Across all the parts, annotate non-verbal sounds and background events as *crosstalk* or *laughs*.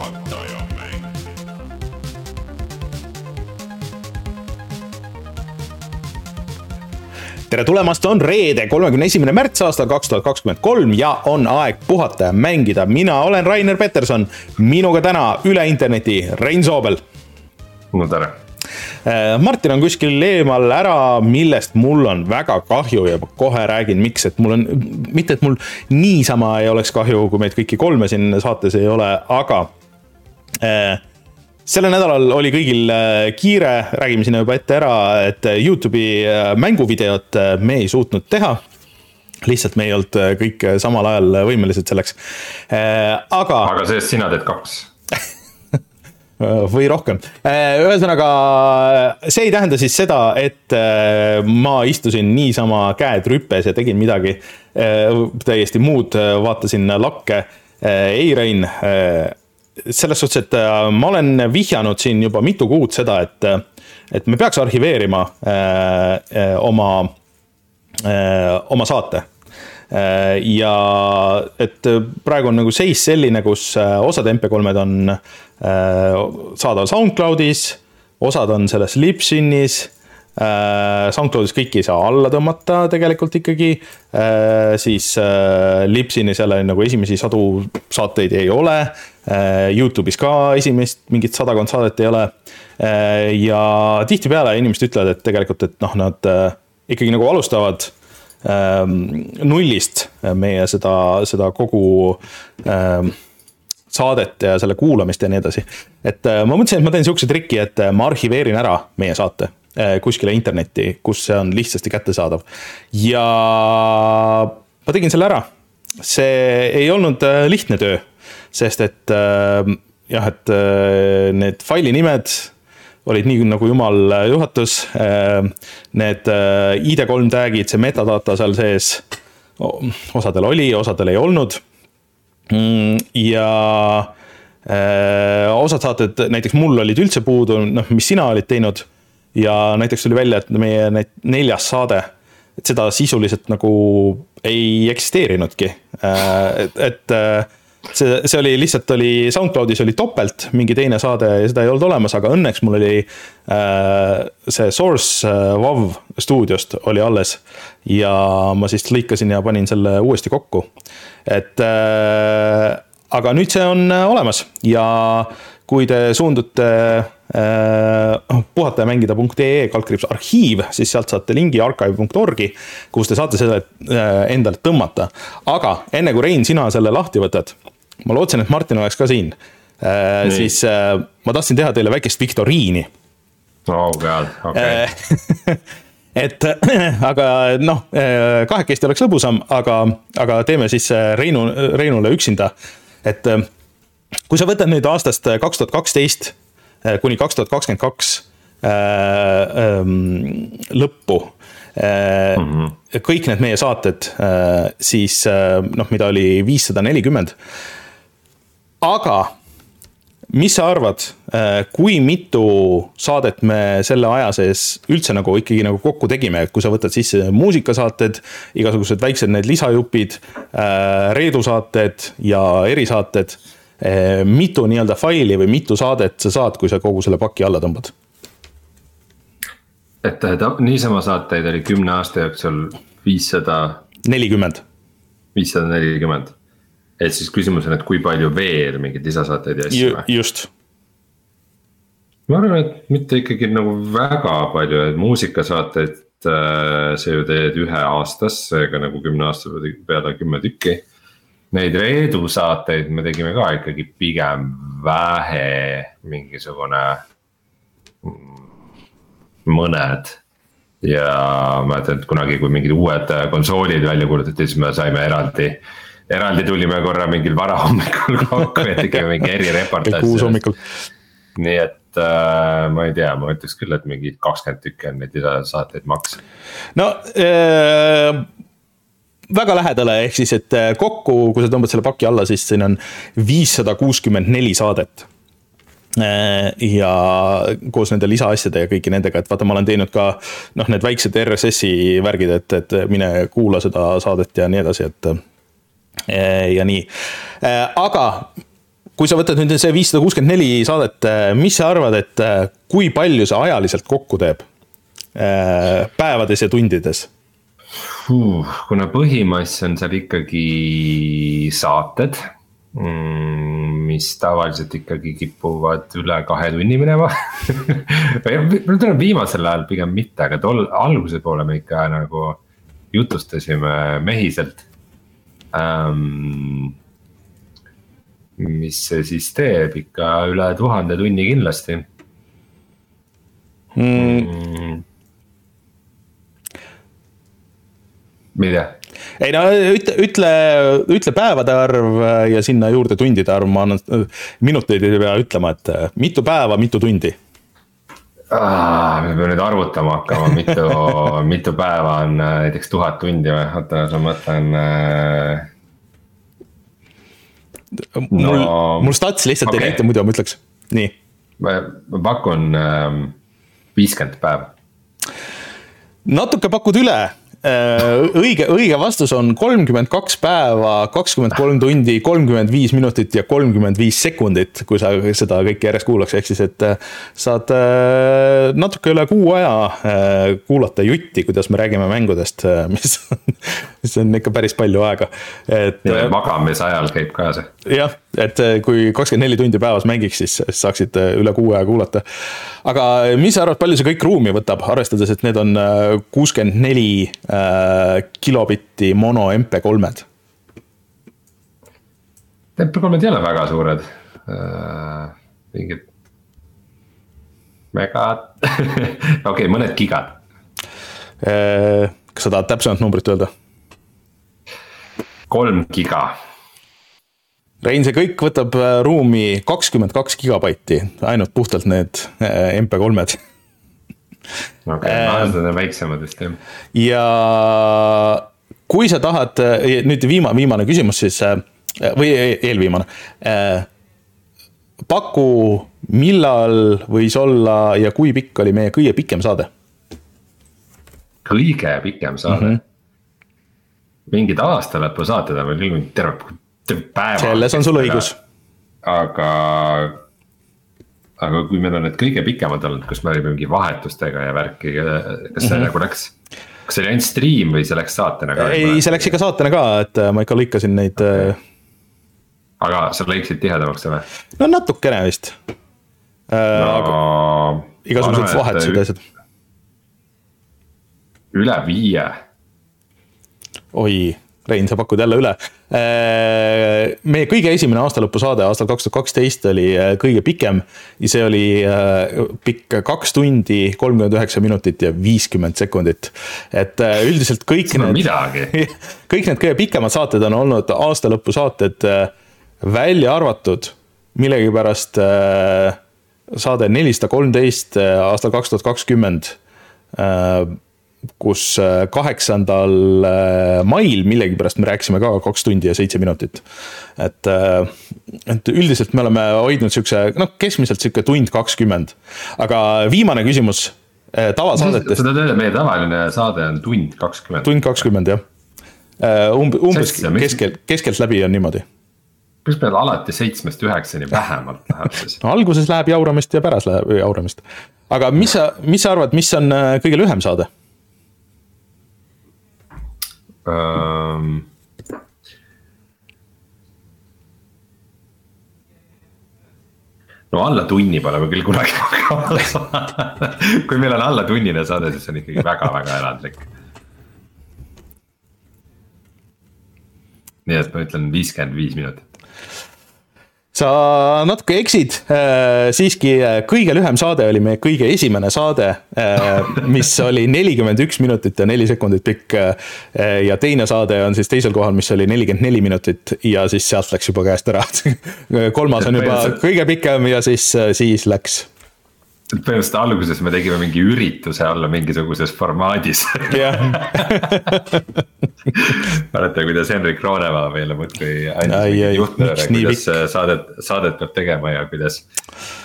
puhataja mäng. tere tulemast, on reede, kolmekümne esimene märts aastal kaks tuhat kakskümmend kolm ja on aeg puhata ja mängida. mina olen Rainer Peterson, minuga täna üle interneti Rein Soobel. no tere. Martin on kuskil eemal ära, millest mul on väga kahju ja kohe räägin, miks, et mul on, mitte et mul niisama ei oleks kahju, kui meid kõiki kolme siin saates ei ole, aga äh, sellel nädalal oli kõigil äh, kiire, räägime sinna juba ette ära, et Youtube'i äh, mänguvideot me ei suutnud teha lihtsalt me ei olnud kõik samal ajal võimelised selleks. aga aga sellest sina teed kaks. *laughs* või rohkem. ühesõnaga, see ei tähenda siis seda, et ma istusin niisama käed rüpes ja tegin midagi täiesti muud, vaatasin lakke. ei, Rein, selles suhtes, et äh, ma olen vihjanud siin juba mitu kuud seda, et, et me peaks arhiveerima äh, äh, oma, oma saate ja et praegu on nagu seis selline, kus äh, osad MP3-d on äh, saadaval SoundCloudis, osad on selles Libsynis. SoundCloudis kõiki ei saa alla tõmmata tegelikult ikkagi. siis äh, Libsynis jälle nagu esimesi sadu saateid ei ole. Youtube'is ka esimest mingit sadakond saadet ei ole. ja tihtipeale inimesed ütlevad, et tegelikult, et noh, nad äh, ikkagi nagu alustavad ähm, nullist meie seda, seda kogu ähm, saadet ja selle kuulamist ja nii edasi. et äh, ma mõtlesin, et ma teen sihukese triki, et äh, ma arhiveerin ära meie saate äh, kuskile internetti, kus see on lihtsasti kättesaadav. ja ma tegin selle ära. see ei olnud äh, lihtne töö, sest et äh, jah, et äh, need faili nimed olid nii nagu jumal juhatus. Need äh, ID3 tag'id, see metadata seal sees, osadel oli, osadel ei olnud. ja äh, osad saated, näiteks mul olid üldse puudu, noh, mis sina olid teinud. Ja näiteks tuli välja, et meie need neljas saade, et seda sisuliselt nagu ei eksisteerinudki. et, et äh, see, see oli lihtsalt oli SoundCloudis oli topelt mingi teine saade ja seda ei olnud olemas, aga õnneks mul oli äh, see source äh, WAV stuudiost oli alles. ja ma siis lõikasin ja panin selle uuesti kokku. et äh, aga nüüd see on äh, olemas ja kui te suundute äh, puhatajamängida.ee kaldkriips arhiiv, siis sealt saate lingi archive.org-i, kus te saate selle äh, endale tõmmata. aga enne kui Rein, sina selle lahti võtad, ma lootsin, et Martin oleks ka siin äh,, Nii. siis äh, ma tahtsin teha teile väikest viktoriini oh god, okei okay.. *laughs* et aga noh, kahekesti oleks lõbusam, aga, aga teeme siis äh, Reinu, Reinule üksinda. et äh, kui sa võtad nüüd aastast kaks tuhat kaksteist kuni kaks tuhat kakskümmend kaks lõppu mm. -hmm. kõik need meie saated, siis äh, noh, mida oli viissada nelikümmend. aga mis sa arvad, kui mitu saadet me selle aja sees üldse nagu ikkagi nagu kokku tegime, kui sa võtad sisse muusikasaated, igasugused väiksed need lisajupid, Reedu saated ja erisaated. Mitu nii-öelda faili või mitu saadet sa saad, kui sa kogu selle paki alla tõmbad? et ta niisama saateid oli kümne aasta jooksul viissada, nelikümmend, viissada nelikümmend. et siis küsimus on, et kui palju veel mingeid lisasaateid ja asju või? just, ma arvan, et mitte ikkagi nagu väga palju, et muusikasaateid äh, sa ju teed ühe aastas, seega nagu kümne aasta peale kümme tükki. Neid Reedu saateid me tegime ka ikkagi pigem vähe, mingisugune mm, mõned. ja ma mäletan, et kunagi, kui mingid uued konsoolid välja kuulutati, siis me saime eraldi, eraldi tulime korra mingil varahommikul *laughs* kokku ja tegime mingi erireportaaži kuus. hommikul. nii et äh, ma ei tea, ma ütleks küll, et mingi kakskümmend tükki on neid lisasaateid maks. no äh, väga lähedale, ehk siis, et äh, kokku, kui sa tõmbad selle paki alla, siis siin on viissada kuuskümmend neli saadet. ja koos nende lisaasjade ja kõigi nendega, et vaata, ma olen teinud ka noh, need väiksed RSS-i värgid, et, et mine kuula seda saadet ja nii edasi, et. ja nii, aga kui sa võtad nüüd see viissada kuuskümmend neli saadet, mis sa arvad, et kui palju see ajaliselt kokku teeb? päevades ja tundides? Kuna põhimass on seal ikkagi saated mm,, mis tavaliselt ikkagi kipuvad üle kahe tunni minema. *laughs* Mul tuleb viimasel ajal pigem mitte, aga tol alguse poole me ikka nagu jutustasime mehiselt. Ähm,. mis see siis teeb? Ikka üle tuhande tunni kindlasti. Mm.. Ma ei tea. ei no ütle, ütle, ütle päevade arv ja sinna juurde tundide arv, ma annan, minuteid ei pea ütlema, et mitu päeva, mitu tundi ah,. me peame nüüd arvutama hakkama, mitu *laughs* mitu päeva on näiteks tuhat tundi või, oota, ma mõtlen äh.... mul no,, mul stats lihtsalt okay. ei näita, muidu ma ütleks, nii. ma pakun ähm, viiskümmend äh, päeva natuke pakud üle, Äh, õige, õige vastus on kolmkümmend kaks päeva, kakskümmend kolm tundi, kolmkümmend viis minutit ja kolmkümmend viis sekundit, kui sa seda kõike järjest kuulaks, ehk siis, et äh, saad äh, natuke üle kuu aja kuulata jutti, kuidas me räägime mängudest, mis on, mis on ikka päris palju aega, et. magamise ajal käib ka see. jah, et kui kakskümmend neli tundi päevas mängiks, siis saaksid üle kuu aja kuulata. aga mis sa arvad, palju see kõik ruumi võtab, arvestades, et need on kuuskümmend neli Äh, kilobitti mono MP3-d. MP3-d ei ole väga suured äh,, mingid megad *laughs* okei okay,, mõned gigad äh,. kas sa tahad täpsemat numbrit öelda? kolm giga. Rein, see kõik võtab äh, ruumi kakskümmend kaks gigabaiti, ainult puhtalt need äh, MP3-d *laughs* okei okay,, ähm, need on väiksemad vist jah. ja kui sa tahad, nüüd viimane, viimane küsimus siis või eelviimane. paku, millal võis olla ja kui pikk oli meie kõige pikem saade? kõige pikem saade mm? -hmm. mingid aastalõpusaated on veel ilmunud terve, terve päeva. selles on sul õigus. aga aga kui meil on need kõige pikemad olnud, kus me olime mingi vahetustega ja värki, kas see mm -hmm. nagu läks? kas see oli ainult stream või see läks saatena ka? ei, see läks ikka saatena ka, et äh, ma ikka lõikasin neid okay.. Äh, aga sa lõikasid tihedamaks või? no natukene vist äh, no,. igasugused vahetused ja asjad. üle viie. oi Rein, sa pakud jälle üle. Äh, meie kõige esimene aastalõpusaade aastal kaks tuhat kaksteist oli äh, kõige pikem ja see oli äh, pikk kaks tundi, kolmkümmend üheksa minutit ja viiskümmend sekundit. et üldiselt kõik need, *laughs* kõik need kõige pikemad saated on olnud aastalõpusaated välja arvatud millegipärast saade nelisada kolmteist aastal kaks tuhat kakskümmend kus äh, kaheksandal äh, mail millegipärast me rääkisime ka kaks tundi ja seitse minutit. et, äh, et üldiselt me oleme hoidnud siukse, noh, keskmiselt sihuke tund kakskümmend. aga viimane küsimus tavasaadetest. sa tahad öelda, meie tavaline saade on tund kakskümmend? tund kakskümmend jah. umbes, umbes keskel, keskeltläbi on niimoodi miks meil alati seitsmest üheksani vähemalt läheb siis? *laughs* no alguses läheb jauramist ja pärast läheb jauramist. aga mis sa, mis sa arvad, mis on kõige lühem saade? Ähm,. no alla tunni pole me küll kunagi hakkama saanud kui meil on alla tunnine saade, siis see on ikkagi väga-väga erandlik. nii et ma ütlen viiskümmend viis minutit sa natuke eksid, äh, siiski äh, kõige lühem saade oli meie kõige esimene saade, äh, mis oli nelikümmend üks minutit ja neli sekundit pikk. ja teine saade on siis teisel kohal, mis oli nelikümmend neli minutit ja siis sealt läks juba käest ära. *laughs* kolmas on juba kõige pikem ja siis, siis läks. Põhimõtteliselt alguses me tegime mingi ürituse olla mingisuguses formaadis. *laughs* mäletan, kuidas Henrik Roonemaa meile muudkui andis juhtnööre, kuidas saadet, saadet peab tegema ja kuidas.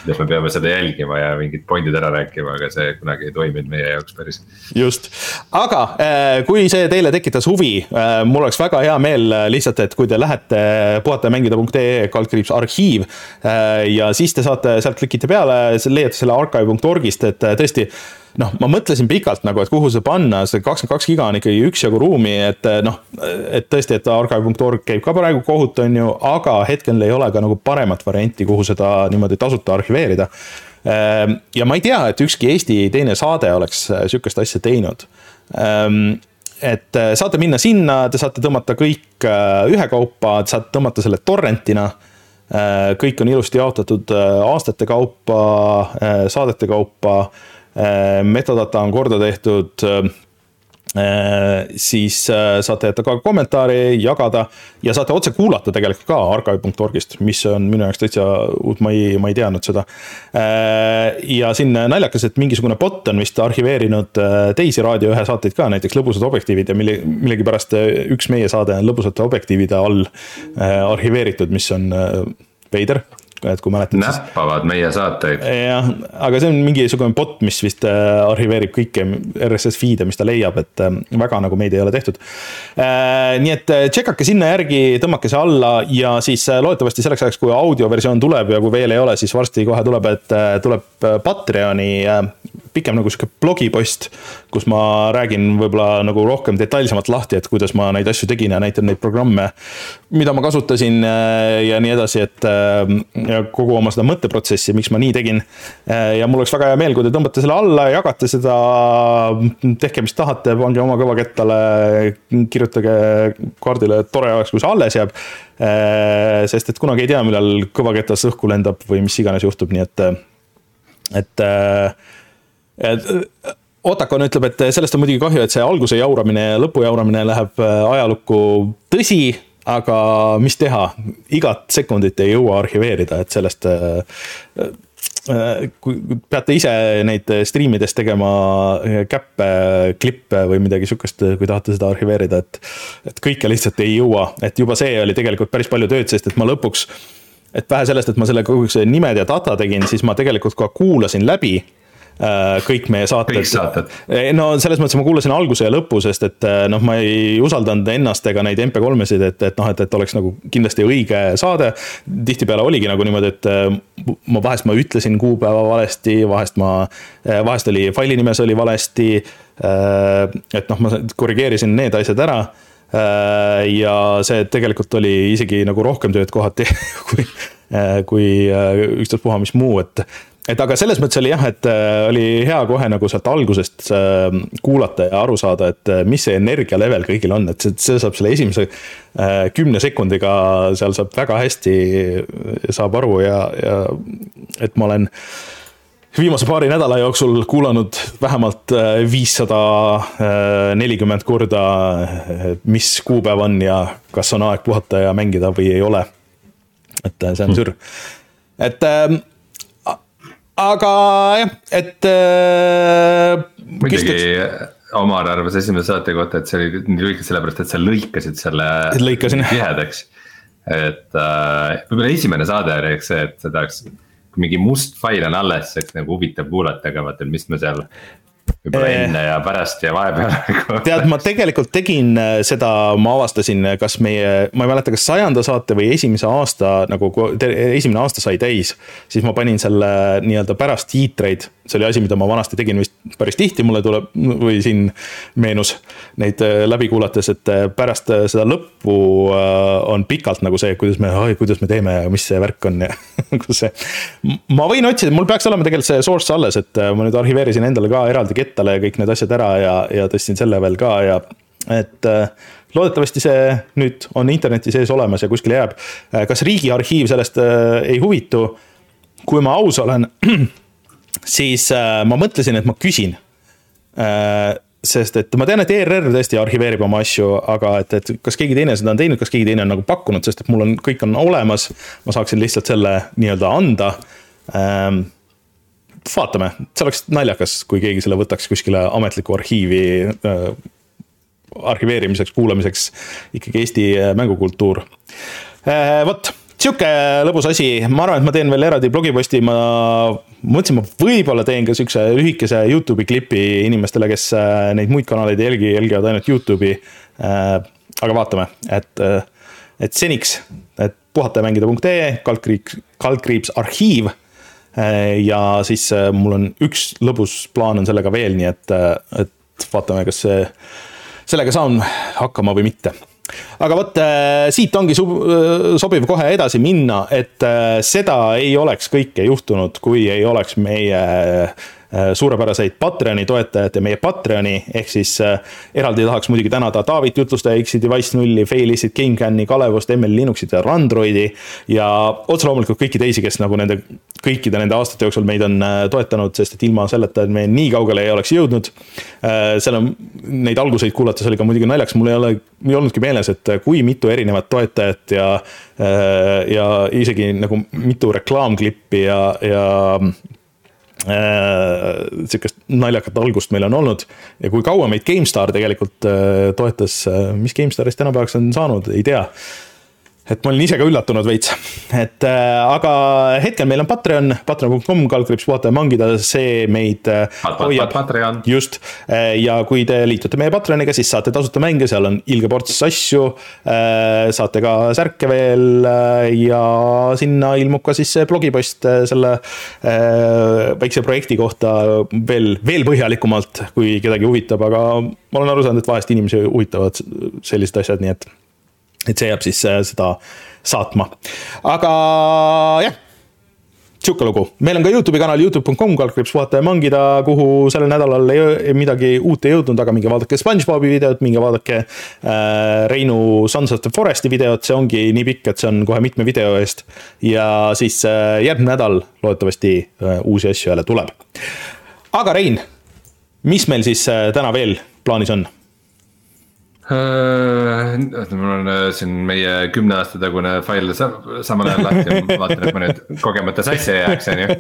kuidas me peame seda jälgima ja mingid pointid ära rääkima, aga see kunagi ei toiminud meie jaoks päris. just, aga äh, kui see teile tekitas huvi, äh, mul oleks väga hea meel äh, lihtsalt, et kui te lähete puhatajamängida.ee kaldkriips arhiiv. ja siis te saate sealt klikite peale, leiate selle archive.org'ist, et tõesti noh, ma mõtlesin pikalt nagu, et kuhu see panna, see kakskümmend kaks giga on ikkagi üksjagu ruumi, et noh, et tõesti, et archive.org käib ka praegu kohut, on ju, aga hetkel ei ole ka nagu paremat varianti, kuhu seda niimoodi tasuta arhiveerida. Ehm, ja ma ei tea, et ükski Eesti teine saade oleks äh, sihukest asja teinud ehm, et äh, saate minna sinna, te saate tõmmata kõik äh, ühekaupa, te saate tõmmata selle torrentina. Kõik on ilusti jaotatud aastate kaupa, saadete kaupa. Äh, metadata on korda tehtud äh, siis äh, saate jätta ka kommentaari, jagada ja saate otse kuulata tegelikult ka archive.org-ist, mis on minu jaoks täitsa uut, ma ei, ma ei teadnud seda. ja siin naljakas, et mingisugune bot on vist arhiveerinud teisi Raadio ühe saateid ka, näiteks Lõbusad objektiivid ja mille, millegipärast üks meie saade on Lõbusate objektiivide all arhiveeritud, mis on veider et kui mäletad. näppavad siis... meie saateid. jah, aga see on mingisugune bot, mis vist äh, arhiveerib kõike RSS feed'e, mis ta leiab, et äh, väga nagu meid ei ole tehtud. Äh, nii et tšekake sinna järgi, tõmmake see alla ja siis loodetavasti selleks ajaks, kui audioversioon tuleb ja kui veel ei ole, siis varsti kohe tuleb, et tuleb Patreoni pikem nagu sihuke blogipost, kus ma räägin võib-olla nagu rohkem detailsemalt lahti, et kuidas ma neid asju tegin ja näitan neid programme, mida ma kasutasin ja nii edasi, et ja kogu oma seda mõtteprotsessi, miks ma nii tegin. ja mul oleks väga hea meel, kui te tõmbate selle alla ja jagate seda, tehke, mis tahate, pange oma kõvakettale, kirjutage kaardile, et tore oleks, kui see alles jääb. sest et kunagi ei tea, millal kõvaketas õhku lendab või mis iganes juhtub, nii et, et, et Otacon ütleb, et sellest on muidugi kahju, et see alguse jauramine ja lõpu jauramine läheb ajalukku. tõsi aga mis teha, igat sekundit ei jõua arhiveerida, et sellest äh, äh, kui peate ise neid striimides tegema käppe, klippe või midagi sihukest, kui tahate seda arhiveerida, et. et kõike lihtsalt ei jõua, et juba see oli tegelikult päris palju tööd, sest et ma lõpuks. et vähe sellest, et ma selle kogu see nimed ja data tegin, siis ma tegelikult ka kuulasin läbi Äh, kõik meie saated. kõik saated. no selles mõttes ma kuulasin alguse ja lõpu, sest et äh, noh, ma ei usaldanud ennast ega neid MP3-sid, et, et noh, et, et oleks nagu kindlasti õige saade. tihtipeale oligi nagu niimoodi, et äh, ma vahest ma ütlesin kuupäeva valesti, vahest ma, vahest oli faili nimes oli valesti. et noh, ma korrigeerisin need asjad ära ja see tegelikult oli isegi nagu rohkem tööd kohati *laughs* kui, kui ükstaspuha mis muu, et et aga selles mõttes oli jah, et äh, oli hea kohe nagu sealt algusest äh, kuulata ja aru saada, et äh, mis see energia level kõigil on, et see, see saab selle esimese kümne sekundiga, seal saab väga hästi, saab aru ja, ja et ma olen viimase paari nädala jooksul kuulanud vähemalt viissada nelikümmend korda, mis kuupäev on ja kas on aeg puhata ja mängida või ei ole. et see on sür, et aga jah, et äh,. muidugi. Omar arvas esimese saate kohta, et see oli nii lühike sellepärast, et sa lõikasid selle tihedaks. et äh, võib-olla esimene saade oli eks see, et sa tahaks, mingi must fail on alles, oleks nagu huvitav kuulata, aga vaata, mis me seal võib-olla eh. enne ja pärast ja vahepeal *laughs* tead, ma tegelikult tegin äh, seda, ma avastasin, äh, kas meie, ma ei mäleta, kas sajanda saate või esimese aasta nagu, esimene aasta sai täis. siis ma panin selle nii-öelda pärast tiitreid, see oli asi, mida ma vanasti tegin vist päris tihti, mulle tuleb või siin meenus neid äh, läbi kuulates, et pärast seda lõppu on pikalt nagu see, kuidas me, kuidas me teeme ja mis see värk on ja *laughs* kus see. ma võin otsida, mul peaks olema tegelikult see source alles, et ma nüüd arhiveerisin endale ka eraldi kettale kõik need asjad ära ja, ja tõstsin selle veel ka ja et äh, loodetavasti see nüüd on interneti sees olemas ja kuskile jääb. Äh, kas Riigiarhiiv sellest äh, ei huvitu? kui ma aus olen, *clears throat* siis ma mõtlesin, et ma küsin. sest et ma tean, et ERR tõesti arhiveerib oma asju, aga et, et kas keegi teine seda on teinud, kas keegi teine on nagu pakkunud, sest et mul on, kõik on olemas. ma saaksin lihtsalt selle nii-öelda anda vaatame, see oleks naljakas, kui keegi selle võtaks kuskile ametlikku arhiivi äh, arhiveerimiseks, kuulamiseks. ikkagi Eesti mängukultuur äh,. vot sihuke lõbus asi, ma arvan, et ma teen veel eraldi blogiposti, ma mõtlesin, ma võib-olla teen ka siukse lühikese Youtube'i klipi inimestele, kes äh, neid muid kanaleid ei jälgi, jälgivad ainult Youtube'i. Äh, aga vaatame, et, äh, et seniks, et puhatajamängida.ee, kaldkriips, kaldkriips arhiiv. Ja siis mul on üks lõbus plaan on sellega veel, nii et, et vaatame, kas see, sellega saan hakkama või mitte. Aga vot äh, siit ongi äh, sobiv kohe edasi minna, et äh, seda ei oleks kõike juhtunud, kui ei oleks meie Äh, suurepäraseid Patreoni toetajaid ja meie Patreoni, ehk siis äh, eraldi tahaks muidugi tänada Taavit, jutlustaja X-i, Device nulli, Failis'it, GameCami, Kalevust, ML Linuxit ja Randroidi. ja otse loomulikult kõiki teisi, kes nagu nende, kõikide nende aastate jooksul meid on äh, toetanud, sest et ilma selleta, et me nii kaugele ei oleks jõudnud. seal on neid alguseid kuulates oli ka muidugi naljakas, mul ei ole, ei olnudki meeles, et kui mitu erinevat toetajat ja. ja isegi nagu mitu reklaamklippi ja, ja Äh, sihukest naljakat algust meil on olnud. Ja kui kaua meid GameStar tegelikult äh, toetas, äh, mis GameStarist tänapäevaks on saanud, ei tea et ma olin ise ka üllatunud veits, et äh, aga hetkel meil on Patreon, patreon.com, kaldkriips puhata ja mangida, see meid äh, hoiab. just äh,, ja kui te liitute meie Patreoniga, siis saate tasuta mänge, seal on ilge ports asju äh,. saate ka särke veel äh, ja sinna ilmub ka siis see blogipost äh, selle äh, väikse projekti kohta veel, veel põhjalikumalt, kui kedagi huvitab, aga ma olen aru saanud, et vahest inimesi huvitavad sellised asjad, nii et et see jääb siis äh, seda saatma, aga jah sihuke lugu, meil on ka Youtube'i kanal Youtube.com, kaldkriips puhata ja mangida, kuhu sellel nädalal ei, midagi uut ei jõudnud, aga minge vaadake SpongeBobi videot, minge vaadake äh, Reinu Sons of the Forest'i videot, see ongi nii pikk, et see on kohe mitme video eest. ja siis äh, järgmine nädal loodetavasti äh, uusi asju jälle tuleb. aga Rein, mis meil siis äh, täna veel plaanis on? Äh, mul on äh, siin meie kümne aasta tagune fail samal ajal lahti ma vaatan, et ma nüüd kogemata sassi ei jääks, on ju.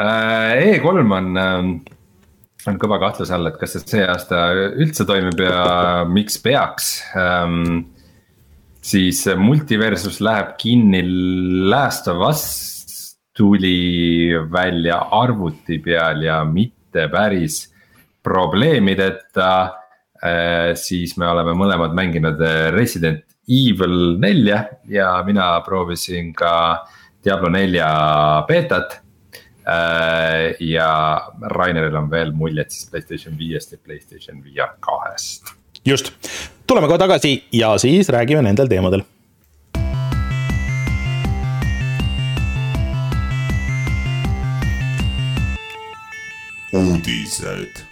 Äh, E3 on, on kõva kahtluse all, et kas see see aasta üldse toimib ja miks peaks ähm,. siis Multiversus läheb kinni, Last of Us tuli välja arvuti peal ja mitte päris probleemideta Äh, siis me oleme mõlemad mänginud äh, Resident Evil nelja ja mina proovisin ka Diablo nelja beetat. Äh, ja Raineril on veel muljed siis Playstation viiest ja Playstation VR kahest. just, tuleme kohe tagasi ja siis räägime nendel teemadel uudised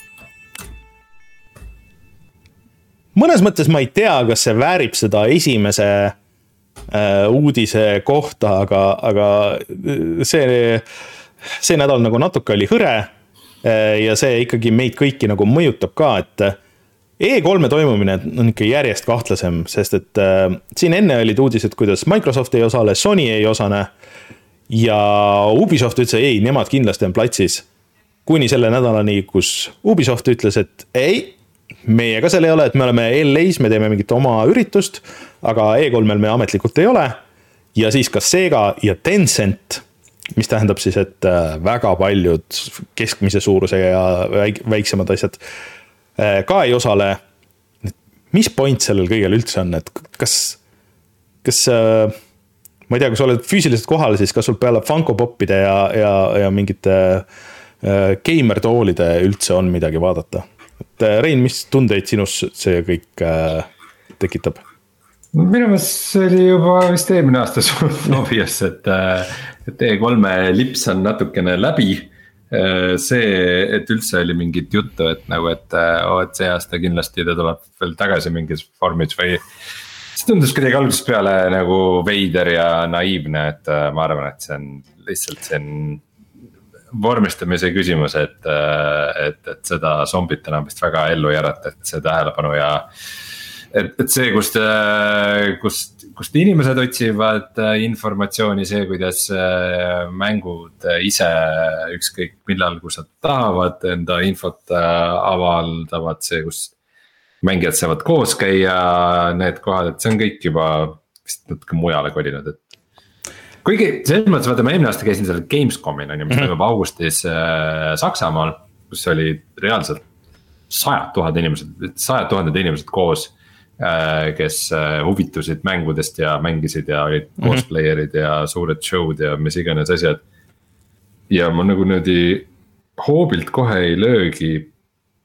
mõnes mõttes ma ei tea, kas see väärib seda esimese äh, uudise kohta, aga, aga äh, see, see nädal nagu natuke oli hõre äh,. ja see ikkagi meid kõiki nagu mõjutab ka, et E3-e toimumine on ikka järjest kahtlasem, sest et äh, siin enne olid uudised, kuidas Microsoft ei osale, Sony ei osane. ja Ubisoft ütles, ei, nemad kindlasti on platsis. kuni selle nädalani, kus Ubisoft ütles, et ei meie ka seal ei ole, et me oleme LA-s, me teeme mingit oma üritust, aga E3-l me ametlikult ei ole. ja siis ka Sega ja Tencent, mis tähendab siis, et äh, väga paljud keskmise suurusega ja väiksemad asjad äh, ka ei osale. mis point sellel kõigel üldse on, et kas, kas äh, ma ei tea, kui sa oled füüsiliselt kohal, siis kas sul peale Funko Popide ja, ja, ja mingite äh, geimertoolide üldse on midagi vaadata? Et äh, Rein, mis tundeid sinus see kõik äh, tekitab? minu meelest see oli juba vist eelmine aasta suht *laughs* obvious, et, äh, et E3-e lips on natukene läbi. See, et üldse oli mingit juttu, et nagu, et oo, et see aasta kindlasti ta tuleb veel tagasi mingis vormis või. see tundus kuidagi algusest peale nagu veider ja naiivne, et ma arvan, et see on lihtsalt, see on vormistamise küsimus, et, et, et seda zombit enam vist väga ellu ei ärata, et see tähelepanu ja. et, et see, kust, kust, kust inimesed otsivad informatsiooni, see, kuidas mängud ise ükskõik millal, kus nad tahavad, enda infot avaldavad, see, kus. mängijad saavad koos käia, need kohad, et see on kõik juba vist natuke mujale kolinud, et kuigi selles mõttes vaata, ma eelmine aasta käisin seal Gamescomil on ju, mis toimub mm -hmm. augustis äh, Saksamaal, kus oli reaalselt sajad tuhanded inimesed, sajad tuhanded inimesed koos äh,. kes äh, huvitusid mängudest ja mängisid ja olid mm -hmm. cosplayer'id ja suured show'd ja mis iganes asjad. ja ma nagu niimoodi hoobilt kohe ei löögi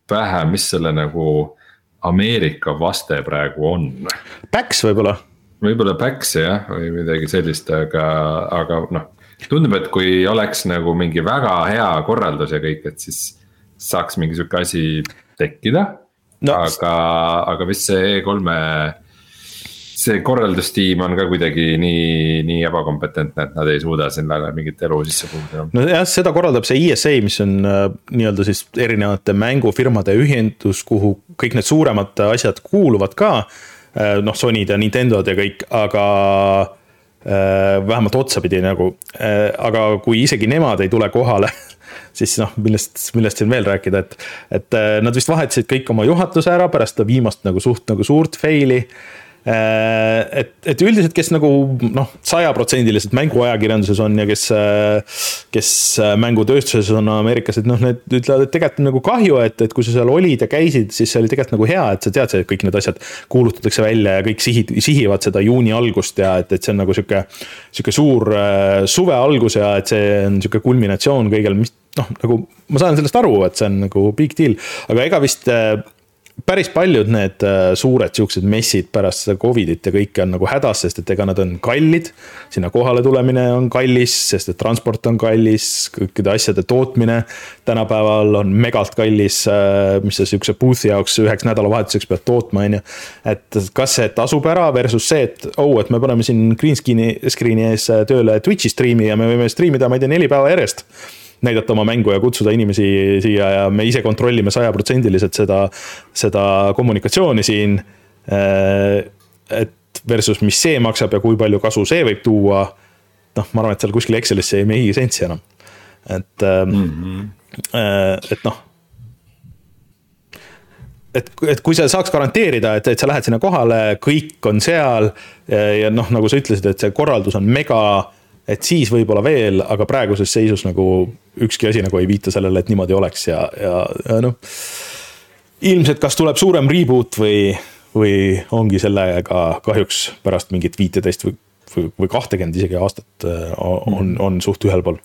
pähe, mis selle nagu Ameerika vaste praegu on. Pax võib-olla võib-olla Pax jah, või midagi sellist, aga, aga noh. tundub, et kui oleks nagu mingi väga hea korraldus ja kõik, et siis saaks mingi sihuke asi tekkida no.. aga, aga vist see E3-e see korraldustiim on ka kuidagi nii, nii ebakompetentne, et nad ei suuda sinna mingit elu sisse puhuda. nojah, seda korraldab see ESA, mis on äh, nii-öelda siis erinevate mängufirmade ühendus, kuhu kõik need suuremad asjad kuuluvad ka noh, Sonyd ja Nintendod ja kõik, aga äh, vähemalt otsapidi nagu, äh, aga kui isegi nemad ei tule kohale, *laughs* siis noh, millest, millest siin veel rääkida, et, et nad vist vahetasid kõik oma juhatuse ära pärast seda viimast nagu suht nagu suurt fail'i Äh, et, et üldiselt, kes nagu noh, sajaprotsendiliselt mänguajakirjanduses on ja kes, kes mängutööstuses on Ameerikas, et noh, need ütlevad, et tegelikult on nagu kahju, et, et kui sa seal olid ja käisid, siis see oli tegelikult nagu hea, et sa tead, et kõik need asjad kuulutatakse välja ja kõik sihid, sihivad seda juuni algust ja et, et see on nagu sihuke, sihuke suur äh, suve algus ja et see on sihuke kulminatsioon kõigel, mis noh, nagu ma saan sellest aru, et see on nagu big deal, aga ega vist äh, päris paljud need äh, suured siuksed messid pärast seda Covidit ja kõike on nagu hädas, sest et ega nad on kallid. sinna kohale tulemine on kallis, sest et transport on kallis, kõikide asjade tootmine tänapäeval on megalt kallis. Äh, mis sa sihukese booth'i jaoks üheks nädalavahetuseks pead tootma, on ju. et kas see tasub ära versus see, et oh, et me paneme siin green screen'i, screen'i ees tööle Twitch'i striimi ja me võime striimida, ma ei tea, neli päeva järjest näidata oma mängu ja kutsuda inimesi siia ja me ise kontrollime sajaprotsendiliselt seda, seda kommunikatsiooni siin. Äh, et versus, mis see maksab ja kui palju kasu see võib tuua. noh, ma arvan, et seal kuskil Excelisse ei mehi sentsi enam, et mm, -hmm. et noh et, et kui sa saaks garanteerida, et, et sa lähed sinna kohale, kõik on seal ja, ja noh, nagu sa ütlesid, et see korraldus on mega et siis võib-olla veel, aga praeguses seisus nagu ükski asi nagu ei viita sellele, et niimoodi oleks ja, ja, ja noh. ilmselt, kas tuleb suurem reboot või, või ongi sellega kahjuks pärast mingit viiteist või, või, või kahtekümmet isegi aastat äh, on, on suht ühel pool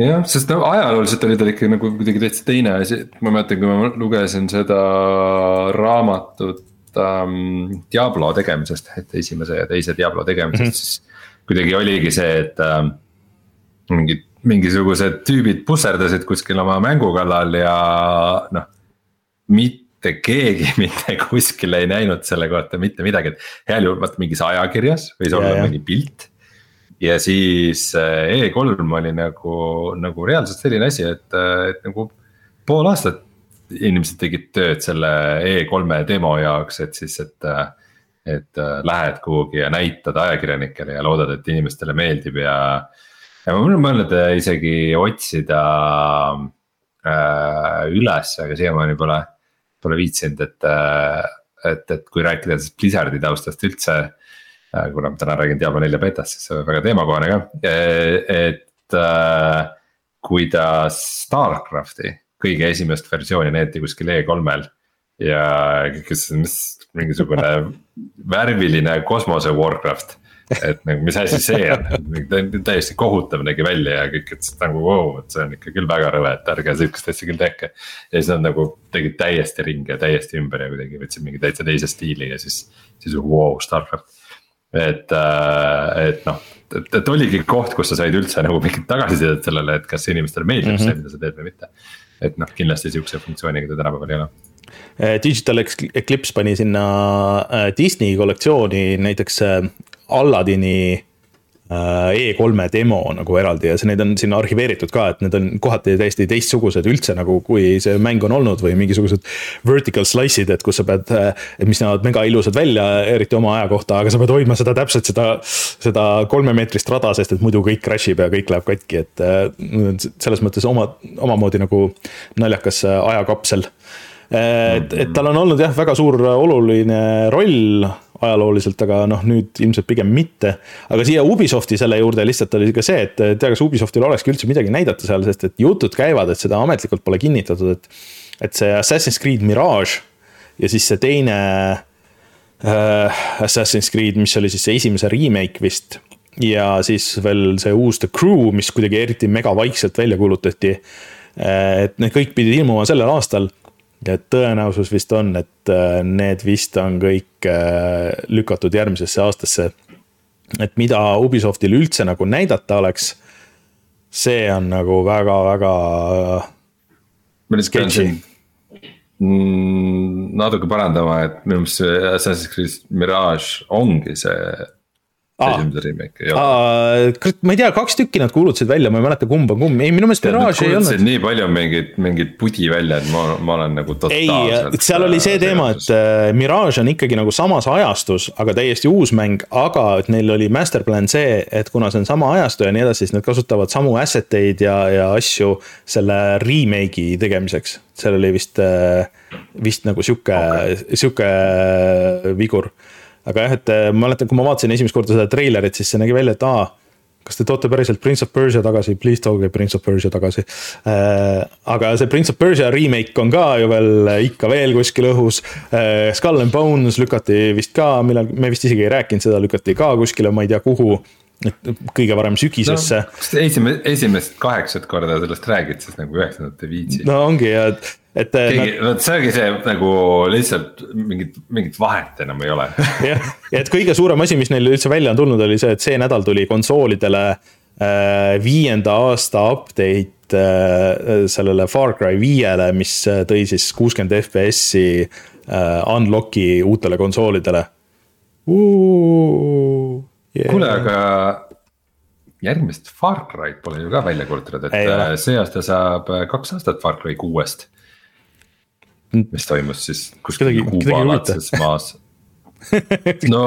jah, sest no ajalooliselt oli tal ikka nagu kuidagi täitsa teine asi, ma mäletan, kui ma lugesin seda raamatut ähm, Diablo tegemisest, et esimese ja teise Diablo tegemisest mm, -hmm. siis kuidagi oligi see, et äh, mingid, mingisugused tüübid pusserdasid kuskil oma mängu kallal ja noh. mitte keegi *laughs* mitte kuskil ei näinud selle kohta mitte midagi, et heal juhul vaata mingis ajakirjas võis olla ja, mõni pilt. ja siis äh, E3 oli nagu, nagu reaalselt selline asi, et, äh, et nagu pool aastat inimesed tegid tööd selle E3-e demo jaoks, et siis, et äh, et äh, lähed kuhugi ja näitad ajakirjanikele ja loodad, et inimestele meeldib ja. ja ma võin mõelda isegi otsida äh, üles, aga siiamaani pole, pole viitsinud, et äh,. et, et kui rääkida siis Blizzardi taustast üldse äh,, kuna ma täna räägin Diablo nelja betast, siis see on väga teemakohane ka, et äh, kuidas Starcrafti kõige esimest versiooni näidati kuskil E3-l ja kes, mis mingisugune värviline kosmose Warcraft. et nagu, mis asi see on, täiesti kohutav nägi välja ja kõik ütlesid nagu vau wow,, et see on ikka küll väga rõve, et ärge sihukest asja küll tehke. ja siis nad nagu tegid täiesti ringi ja täiesti ümber ja kuidagi võtsid mingi täitsa teise stiili ja siis, siis vau wow,, Starcraft. et, äh, et noh, et, et oligi koht, kus sa said üldse nagu mingit tagasisidet sellele, et kas inimestele meeldib mm -hmm. see, mida sa teed või mitte. et noh, kindlasti sihukese funktsiooniga ta tänapäeval ei ole Digital Eclipse pani sinna eh, Disney kollektsiooni näiteks eh, Alladini E3-e demo nagu eraldi ja see, need on sinna arhiveeritud ka, et need on kohati täiesti teistsugused üldse nagu, kui see mäng on olnud või mingisugused vertical slice'id, et kus sa pead, mis näevad mega ilusad välja, eriti oma aja kohta, aga sa pead hoidma seda täpselt seda, seda kolmemeetrist rada, sest et muidu kõik crash ib ja kõik läheb katki, et selles mõttes oma, omamoodi nagu naljakas ajakapsel et, et tal on olnud jah, väga suur oluline roll ajalooliselt, aga noh, nüüd ilmselt pigem mitte. aga siia Ubisofti selle juurde lihtsalt oli ka see, et tea, kas Ubisoftil olekski üldse midagi näidata seal, sest et jutud käivad, et seda ametlikult pole kinnitatud, et. et see Assassin's Creed Mirage ja siis see teine äh, Assassin's Creed, mis oli siis see esimese remake vist. ja siis veel see uus The Crew, mis kuidagi eriti megavaikselt välja kuulutati. Äh, et need kõik pidid ilmuma sellel aastal ja tõenäosus vist on, et äh, need vist on kõik äh, lükatud järgmisesse aastasse. et mida Ubisoftil üldse nagu näidata oleks, see on nagu väga-väga. ma lihtsalt pean siin mm, natuke parandama, et minu meelest see Assassin's Creed Mirage ongi see esimese remake ei ole. ma ei tea, kaks tükki nad kuulutasid välja, ma ei mäleta, kumb on kumb, ei minu meelest Mirage ei olnud. nii palju mingit, mingit pudi välja, et ma, ma olen nagu totaalselt. ei, seal oli see teema, et äh, Mirage on ikkagi nagu samas ajastus, aga täiesti uus mäng, aga et neil oli master plan see, et kuna see on sama ajastu ja nii edasi, siis nad kasutavad samu asset eid ja, ja asju selle remake'i tegemiseks. seal oli vist, äh, vist nagu sihuke okay., sihuke vigur aga jah, et äh, ma mäletan, kui ma vaatasin esimest korda seda treilerit, siis see nägi välja, et aa kas te toote päriselt Prince of Persia tagasi, please tooge Prince of Persia tagasi äh,. aga see Prince of Persia remake on ka ju veel ikka veel kuskil õhus äh,. Skull and Bones lükati vist ka, millal, me vist isegi ei rääkinud seda, lükati ka kuskile, ma ei tea, kuhu. kõige varem sügisesse no,. kas esimest, esimest kaheksat korda sellest räägid, siis nagu üheksandat ei viitsi? no ongi ja, et. Äh, vot see ongi see nagu lihtsalt mingit, mingit vahet enam ei ole. *laughs* jah, ja et kõige suurem asi, mis neil üldse välja on tulnud, oli see, et see nädal tuli konsoolidele äh, viienda aasta update äh, sellele Far Cry viiele, mis äh, tõi siis kuuskümmend FPS-i äh, unlock'i uutele konsoolidele. Yeah. kuule, aga järgmist Far Cry'd pole ju ka välja kuulutatud, et ei, see aasta saab kaks aastat Far Cry kuuest mis toimus siis kuskil kuubalaadses maas. *laughs* no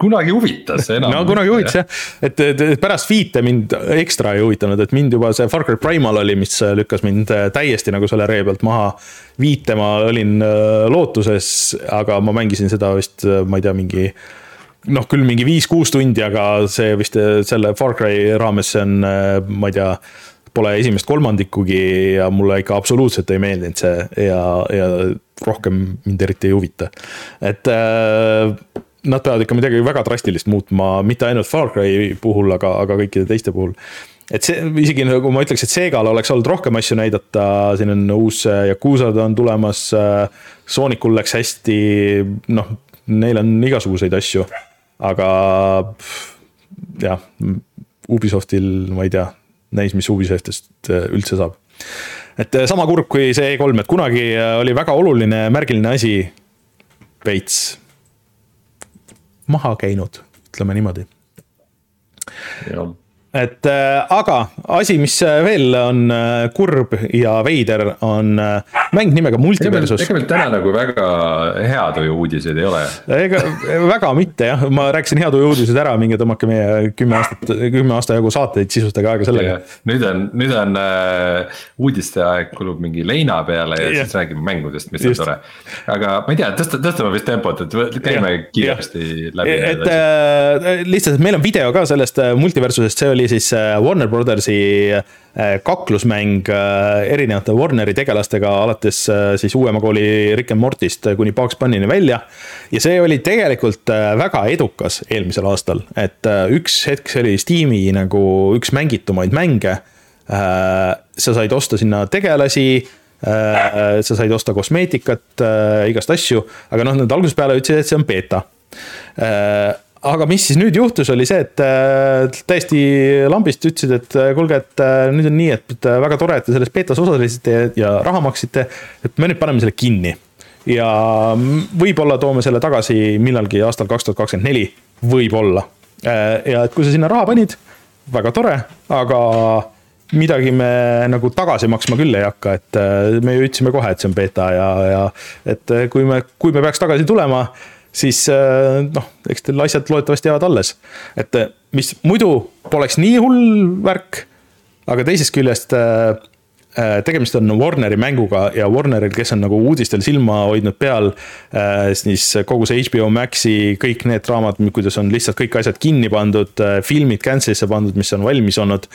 kunagi huvitas enam. no kunagi huvitas jah, et, et, et pärast Fiite mind ekstra ei huvitanud, et mind juba see Far Cry Primal oli, mis lükkas mind täiesti nagu selle ree pealt maha. Viite ma olin äh, lootuses, aga ma mängisin seda vist, äh, ma ei tea, mingi noh, küll mingi viis-kuus tundi, aga see vist äh, selle Far Cry raames, see on, ma ei tea pole esimest kolmandikugi ja mulle ikka absoluutselt ei meeldinud see ja, ja rohkem mind eriti ei huvita. et äh, nad peavad ikka midagi väga drastilist muutma, mitte ainult Far Cry puhul, aga, aga kõikide teiste puhul et see isegi nagu ma ütleks, et Segal oleks olnud rohkem asju näidata, siin on uus Yakuzad on tulemas. Soonicul läks hästi, noh, neil on igasuguseid asju, aga jah, Ubisoftil ma ei tea, näis, mis Ubisoftist äh, üldse saab. et äh, sama kurb kui see E3, et kunagi äh, oli väga oluline märgiline asi veits maha käinud, ütleme niimoodi. Et äh, aga asi, mis äh, veel on äh, kurb ja veider, on mäng nimega Multiversus. ega meil täna nagu väga heatuju uudiseid ei ole. ega väga mitte jah, ma rääkisin heatuju uudised ära, minge tõmmake meie kümme aastat, kümme aasta jagu saateid, sisustage aega sellega. nüüd on, nüüd on äh, uudiste aeg kulub mingi leina peale ja, ja. siis räägime mängudest, mis Just. on tore. aga ma ei tea, tõsta, tõstame vist tempot, et käime ja. kiiresti ja. läbi. et äh, lihtsalt, meil on video ka sellest Multiversusest, see oli oli siis äh, Warner Brothersi äh, kaklusmäng äh, erinevate Warneri tegelastega, alates siis uuema kooli Rick and Mortist kuni Bugs Bunny'ni välja. ja see oli tegelikult väga edukas eelmisel aastal, et üks hetk see oli Steam'i nagu üks mängitumaid mänge. sa said osta sinna tegelasi sa said osta kosmeetikat, igast asju, aga noh, nad algusest peale ütlesid, et see on beeta aga mis siis nüüd juhtus, oli see, et äh, täiesti lambist ütlesid, et äh, kuulge, et äh, nüüd on nii, et väga tore, et te selles betas osalesite ja raha maksite. et me nüüd paneme selle kinni. Ja võib-olla toome selle tagasi millalgi aastal kaks tuhat kakskümmend neli, võib-olla. Ja et kui sa sinna raha panid, väga tore, aga midagi me nagu tagasi maksma küll ei hakka, et me ju ütlesime kohe, et see on beeta ja, ja et kui me, kui me peaks tagasi tulema, siis noh, eks teil asjad loodetavasti jäävad alles. et mis muidu poleks nii hull värk, aga teisest küljest Äh, tegemist on Warneri mänguga ja Warneril, kes on nagu uudistel silma hoidnud peal, äh, siis kogu see HBO Maxi, kõik need draamad, kuidas on lihtsalt kõik asjad kinni pandud, äh, filmid cancel'isse pandud, mis on valmis olnud.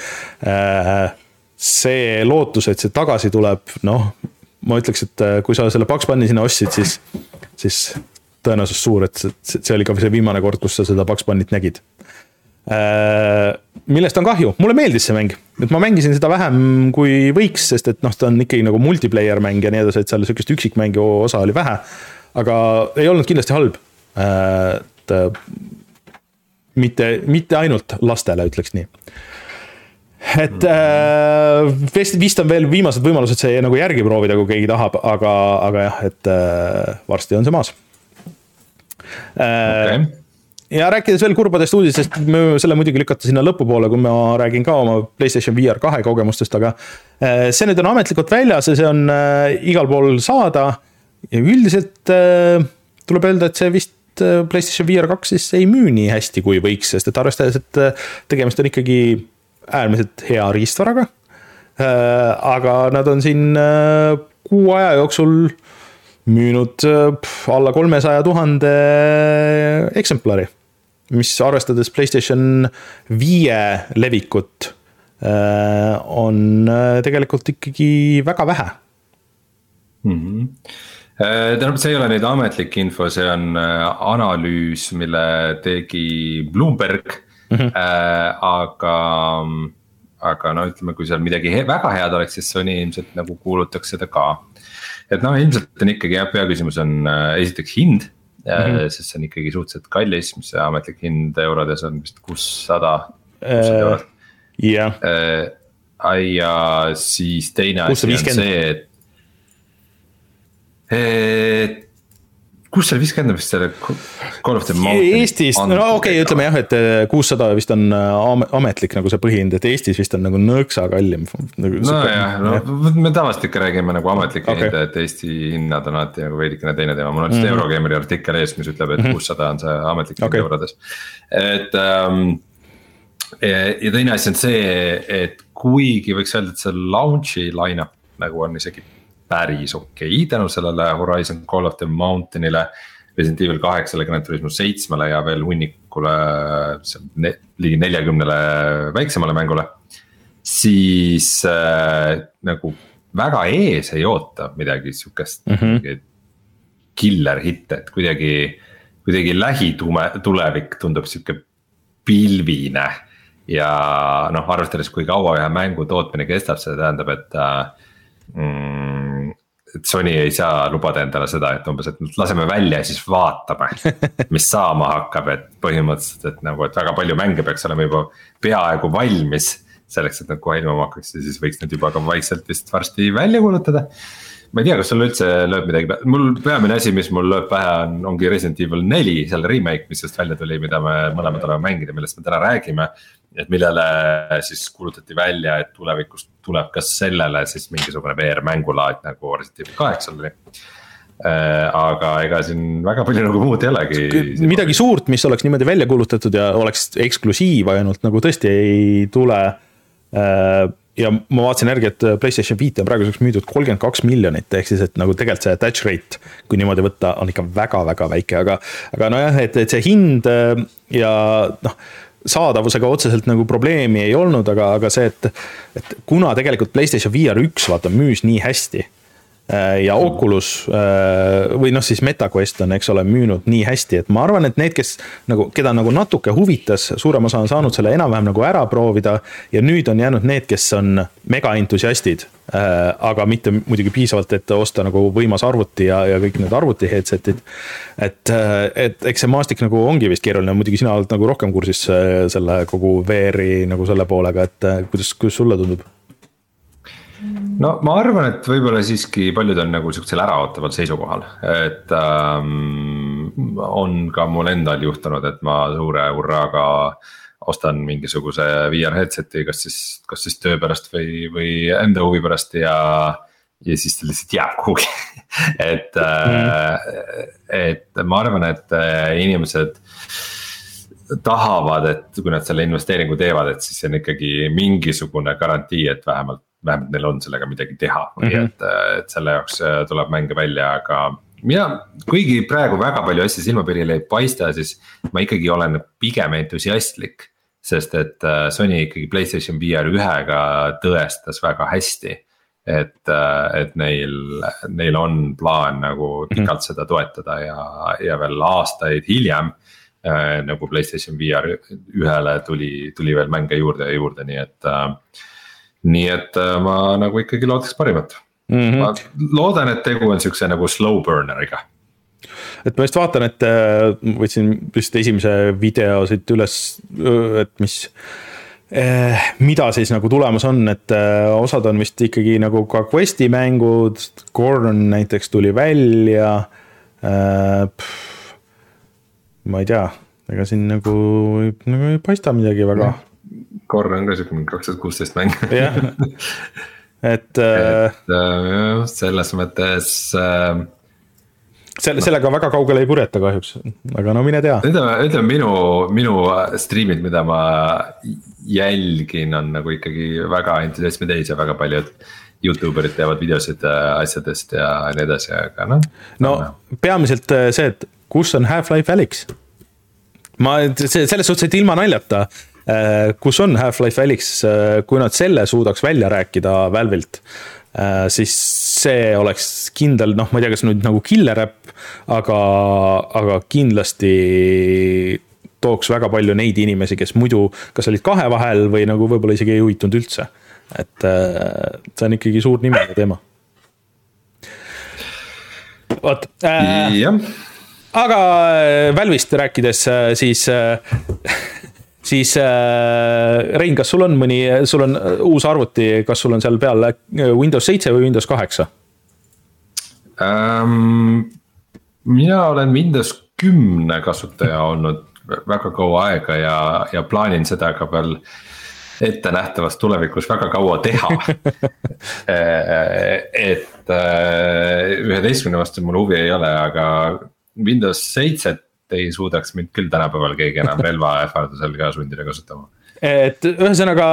see lootus, et see tagasi tuleb, noh, ma ütleks, et kui sa selle Bugs Bunny sinna ostsid, siis, siis tõenäosus suur, et see oli ka see viimane kord, kus sa seda Bugs Bunny't nägid Äh, millest on kahju, mulle meeldis see mäng, et ma mängisin seda vähem kui võiks, sest et noh, ta on ikkagi nagu multiplayer mäng ja nii edasi, et seal sihukest üksikmängu osa oli vähe. aga ei olnud kindlasti halb. Äh, et äh, mitte, mitte ainult lastele, ütleks nii. et äh, vist, vist on veel viimased võimalused see nagu järgi proovida, kui keegi tahab, aga, aga jah, et äh, varsti on see maas okay ja rääkides veel kurbadest uudistest, selle muidugi lükata sinna lõpupoole, kui ma räägin ka oma Playstation VR kahe kogemustest, aga. Eh, see nüüd on ametlikult väljas ja see on äh, igal pool saada. ja üldiselt äh, tuleb öelda, et see vist äh, Playstation VR kaks siis ei müü nii hästi, kui võiks, sest et arvestades, et tegemist on ikkagi äärmiselt hea riistvaraga. aga nad on siin kuu aja jooksul müünud alla kolmesaja tuhande eksemplari mis arvestades Playstation viie levikut, äh, on äh, tegelikult ikkagi väga vähe mm. -hmm tähendab, see ei ole nüüd ametlik info, see on analüüs, mille tegi Bloomberg mm. -hmm. Äh, aga, aga no ütleme, kui seal midagi he väga head oleks, siis Sony ilmselt nagu kuulutaks seda ka. Et noh, ilmselt on ikkagi jah, peaküsimus on äh, esiteks hind mm, -hmm. sest see on ikkagi suhteliselt kallis, mis see ametlik hind eurodes on vist kuussada. Äh, jah. Äh, ja siis teine asi on see, et. et kus seal on vist selle Call of the Mountain? Eestis, no okei okay,, ütleme jah, et äh, kuussada vist on äh, ametlik nagu see põhihind, et Eestis vist on nagu nõksa kallim nagu,. nojah, no jah. me tavaliselt ikka räägime nagu ametlikke okay. hinde, et Eesti hinnad on alati nagu veidikene teine teema, mul on lihtsalt mm. Eurogeimeri artikkel ees, mis ütleb, et mhm. kuussada on see ametlik hind okay. eurodes. et ähm, ja teine asi on see, et kuigi võiks öelda, et see launch'i line-up nagu on isegi päris okei okay, tänu sellele Horizon Call of the Mountain'ile. Resident Evil kaheksale, Gran Turismo seitsmele ja veel hunnikule, ne, ligi neljakümnele väiksemale mängule. siis äh, nagu väga ees ei oota midagi sihukest mm -hmm. killer hitte, et kuidagi, kuidagi lähitume, tulevik tundub sihuke pilvine ja noh, arvestades, kui kaua ühe mängu tootmine kestab, see tähendab, et äh, mm, et Sony ei saa lubada endale seda, et umbes, et laseme välja ja siis vaatame, *laughs* mis saama hakkab, et põhimõtteliselt, et nagu, et väga palju mänge peaks olema juba peaaegu valmis. selleks, et nad kohe ilmuma hakkaks ja siis võiks need juba ka vaikselt vist varsti välja kuulutada. ma ei tea, kas sul üldse lööb midagi pähe, mul peamine asi, mis mul lööb pähe on, ongi Resident Evil neli, selle remake, mis just välja tuli, mida me mõlemad oleme mänginud ja millest me täna räägime et millele siis kuulutati välja, et tulevikus tuleb ka sellele siis mingisugune VR mängulaad nagu Resident Evil kaheksal oli äh, aga ega siin väga palju nagu muud ei olegi. midagi suurt, mis oleks niimoodi välja kuulutatud ja oleks eksklusiiv ainult nagu tõesti ei tule. Äh, ja ma vaatasin järgi, et Playstation viite on praeguseks müüdud kolmkümmend kaks miljonit, ehk siis, et nagu tegelikult see attach rate, kui niimoodi võtta, on ikka väga-väga väike, aga. aga nojah, et, et see hind äh, ja noh saadavusega otseselt nagu probleemi ei olnud, aga, aga see, et, et kuna tegelikult PlayStation VR üks vaata müüs nii hästi ja Oculus äh, või noh, siis MetaQuest on, eks ole, müünud nii hästi, et ma arvan, et need, kes nagu, keda nagu natuke huvitas, suurem osa on saanud selle enam-vähem nagu ära proovida. ja nüüd on jäänud need, kes on mega entusiastid Äh, aga mitte muidugi piisavalt, et osta nagu võimas arvuti ja, ja kõik need arvuti headset'id. et, äh, et eks see maastik nagu ongi vist keeruline, muidugi sina oled nagu rohkem kursis äh, selle kogu VR-i nagu selle poolega, et kuidas, kuidas sulle tundub? No ma arvan, et võib-olla siiski paljud on nagu sihukesel äraootaval seisukohal, et ähm, on ka mul endal juhtunud, et ma suure hurraaga ostan mingisuguse VR headset'i, kas siis, kas siis töö pärast või, või enda huvi pärast ja. ja siis ta lihtsalt jääb kuhugi *laughs* et mm., et ma arvan, et äh, inimesed tahavad, et kui nad selle investeeringu teevad, et siis see on ikkagi mingisugune garantii, et vähemalt, vähemalt neil on sellega midagi teha või mm -hmm. et, et selle jaoks tuleb mänge välja, aga mina, kuigi praegu väga palju asju silmapiirile ei paista, siis ma ikkagi olen pigem entusiastlik sest et äh, Sony ikkagi Playstation VR ühega tõestas väga hästi. et, äh, et neil, neil on plaan nagu mhm. pikalt mm -hmm. seda toetada ja, ja veel aastaid hiljem äh,. nagu Playstation VR ühele tuli, tuli veel mänge juurde ja juurde, nii et äh,. Nii et äh, ma nagu ikkagi loodaks parimat mm. -hmm. ma loodan, et tegu on siukse nagu slow burner'iga et ma just vaatan, et äh, võtsin vist esimese video siit üles, et mis äh, mida siis nagu tulemas on, et osad on vist ikkagi nagu ka quest'i mängud, Gorn näiteks tuli välja. ma ei tea, ega siin nagu, nagu ei paista midagi väga. Gorn on ka sihuke mingi kaks tuhat kuusteist mäng. jah, et. et selles mõttes äh, selle, sellega väga kaugele ei purjeta kahjuks, aga no mine tea. ütleme, ütleme minu, minu striimid, mida ma jälgin, on nagu ikkagi väga entusiasmi täis ja väga paljud. Youtuberid teevad videosid äh, asjadest ja nii edasi, aga noh. no peamiselt äh, see, et kus on Half-Life Alyx? ma, see selles suhtes, et ilma naljata äh, kus on Half-Life Alyx, kui nad selle suudaks välja rääkida Valve'ilt, Äh, siis see oleks kindel, noh, ma ei tea, kas nüüd nagu killer äpp, aga, aga kindlasti tooks väga palju neid inimesi, kes muidu kas olid kahe vahel või nagu võib-olla isegi ei huvitunud üldse. et äh, see on ikkagi suur nimega teema. vot äh,. aga Valve'ist rääkides, siis *laughs* siis äh, Rein, kas sul on mõni, sul on äh, uus arvuti, kas sul on seal peal äh, Windows seitse või Windows kaheksa ähm,? mina olen Windows kümne kasutaja olnud väga kaua aega ja, ja plaanin seda ka veel ettenähtavas tulevikus väga kaua teha *laughs* äh, et üheteistkümne vastu mul huvi ei ole, aga Windows seitset ei suudaks mind küll tänapäeval keegi enam relva ähvardusel ka sundida kasutama et ühesõnaga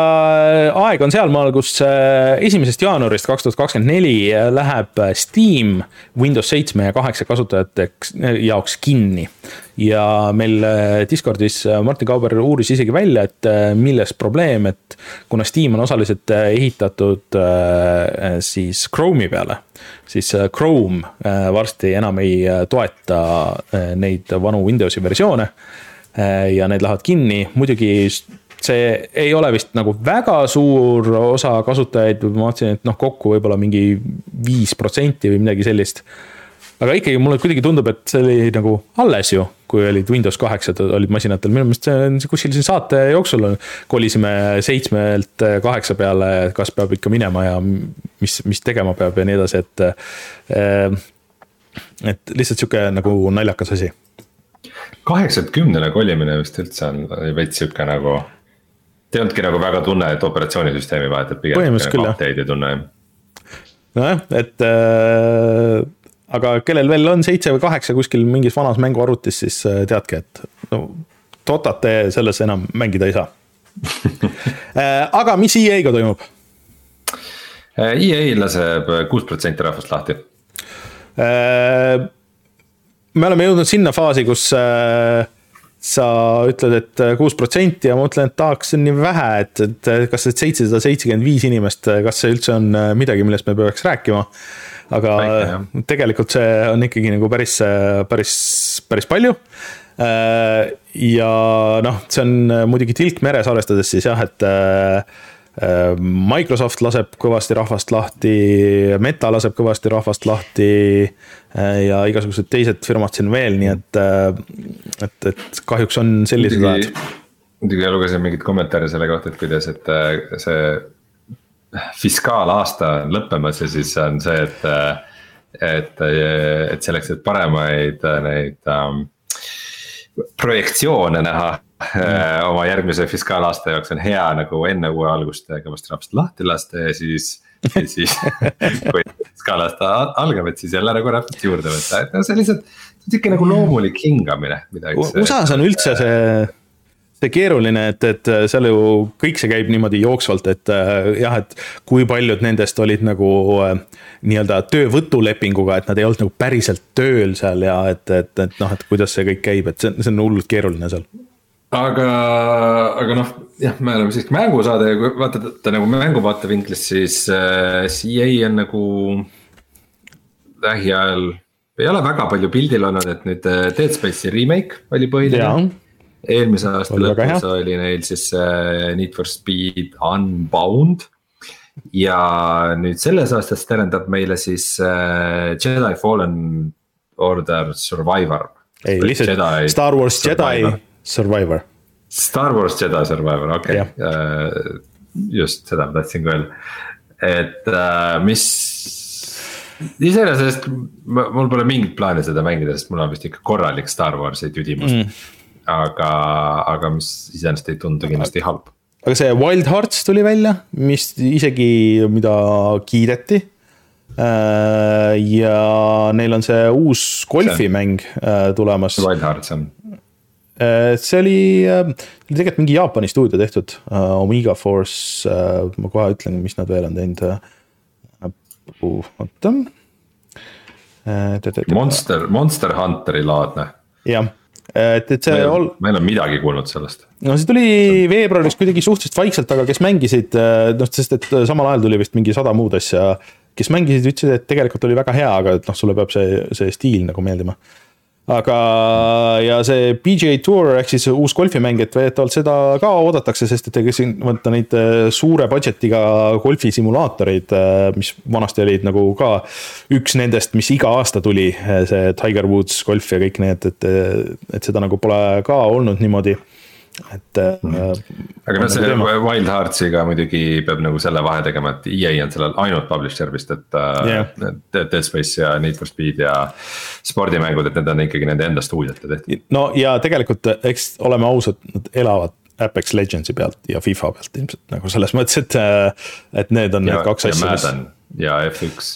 aeg on sealmaal, kus äh, esimesest jaanuarist kaks tuhat kakskümmend neli läheb Steam Windows seitsme ja kaheksa kasutajate jaoks kinni. ja meil äh, Discordis Martin Kauber uuris isegi välja, et äh, milles probleem, et kuna Steam on osaliselt ehitatud siis Chrome'i peale, siis Chrome varsti enam ei toeta neid vanu Windowsi versioone ja need lähevad kinni, muidugi see ei ole vist nagu väga suur osa kasutajaid, ma vaatasin, et noh, kokku võib-olla mingi viis protsenti või midagi sellist. aga ikkagi mulle kuidagi tundub, et see oli nagu alles ju, kui olid Windows kaheksad olid masinatel, minu meelest see on kuskil siin saate jooksul kolisime seitsmelt kaheksa peale, kas peab ikka minema ja mis, mis tegema peab ja nii edasi, et. Eh, et lihtsalt sihuke nagu naljakas asi kaheksalt kümnele kolimine vist üldse on veits sihuke nagu ei olnudki nagu väga tunne, et operatsioonisüsteemi vahetab, pigem nagu update'i tunne. nojah, et äh, aga kellel veel on seitse või kaheksa kuskil mingis vanas mänguarvutis, siis äh, teadke, et no Totat te selles enam mängida ei saa *laughs* äh, aga mis EA-ga toimub? Äh, EA laseb kuus protsenti rahvast lahti. Me oleme jõudnud sinna faasi, kus sa ütled, et äh, kuus protsenti ja ma mõtlen, et tahaks, nii vähe, et, et kas see seitsesada seitsekümmend viis inimest, kas see üldse on äh, midagi, millest me peaks rääkima. aga Väike, tegelikult see on ikkagi nagu päris, äh, päris, päris palju. ja noh, see on muidugi tilk meres, arvestades siis jah, et Äh, Microsoft laseb kõvasti rahvast lahti, Meta laseb kõvasti rahvast lahti äh, ja igasugused teised firmad siin veel, nii et, äh, et, et kahjuks on sellised ajad. muidugi lugesin mingeid kommentaare selle kohta, et kuidas, et see fiskaalaasta on lõppemas ja siis on see, et et, et selleks, et paremaid neid um, projektsioone näha. *laughs* oma järgmise fiskaalaasta jaoks on hea nagu enne uue algust kõvasti rapsist lahti lasta ja siis ja siis *laughs* kui fiskaalaasta algab, et siis jälle nagu rapsist juurde võtta, et no see lihtsalt. sihuke nagu loomulik hingamine midagi. USA-s on üldse see see keeruline, et, et seal ju kõik see käib niimoodi jooksvalt, et äh, jah, et kui paljud nendest olid nagu äh, nii-öelda töövõtulepinguga, et nad ei olnud nagu päriselt tööl seal ja et, et, et noh, et kuidas see kõik käib, et see, see on hullult keeruline seal aga, aga noh, jah, me oleme siiski mängusaade ja kui vaatate nagu mängu vaatevinklist, siis äh, EA on nagu lähiajal ei ole väga palju pildil olnud, et nüüd äh, Dead Space'i remake oli põhiline eelmise aasta lõpus oli neil siis äh, Need for Speed Unbound. ja nüüd selles aastas terendab meile siis äh, Jedi Fallen Order Survivor. ei, lihtsalt Jedi Star Wars Survivor. Jedi Survivor. Star Wars Jedi Survivor, okei okay. uh,, just seda ma tahtsin ka öelda, et uh, mis iseenesest mul pole mingit plaani seda mängida, sest mul on vist ikka korralik Star Warsi tüdimus mm aga, aga mis iseenesest ei tundu kindlasti halb. aga see Wild Hearts tuli välja, mis isegi, mida kiideti. Äh, ja neil on see uus golfimäng äh, tulemas. Wild Hearts on äh, see oli, tegelikult mingi Jaapani stuudio tehtud, Omega Force, ma kohe ütlen, mis nad veel on teinud. oota. Monster, Monster Hunteri laadne. jah et, et see. ma ei ole midagi kuulnud sellest. no see tuli veebruaris kuidagi suhteliselt vaikselt, aga kes mängisid, noh, sest et samal ajal tuli vist mingi sada muud asja. kes mängisid, ütlesid, et tegelikult oli väga hea, aga et noh, sulle peab see, see stiil nagu meeldima aga, ja see PGA Tour ehk siis uus golfimäng, et väidetavalt seda ka oodatakse, sest et ega siin vaata neid äh, suure budget'iga golfisimulaatoreid, äh, mis vanasti olid nagu ka üks nendest, mis iga aasta tuli, äh, see Tiger Woods golf ja kõik need, et, et seda nagu pole ka olnud niimoodi et mm. -hmm. aga noh, see teema. Wild Heartsiga muidugi peab nagu selle vahe tegema, et EA on sellel ainult publisher vist, et yeah.. Dead Space ja Need for Speed ja spordimängud, et need on ikkagi nende enda stuudiote tehtud. no ja tegelikult, eks oleme ausad, nad elavad Apex Legendsi pealt ja FIFA pealt ilmselt nagu selles mõttes, et, et need on ja, need kaks asja. ja Madden ja F1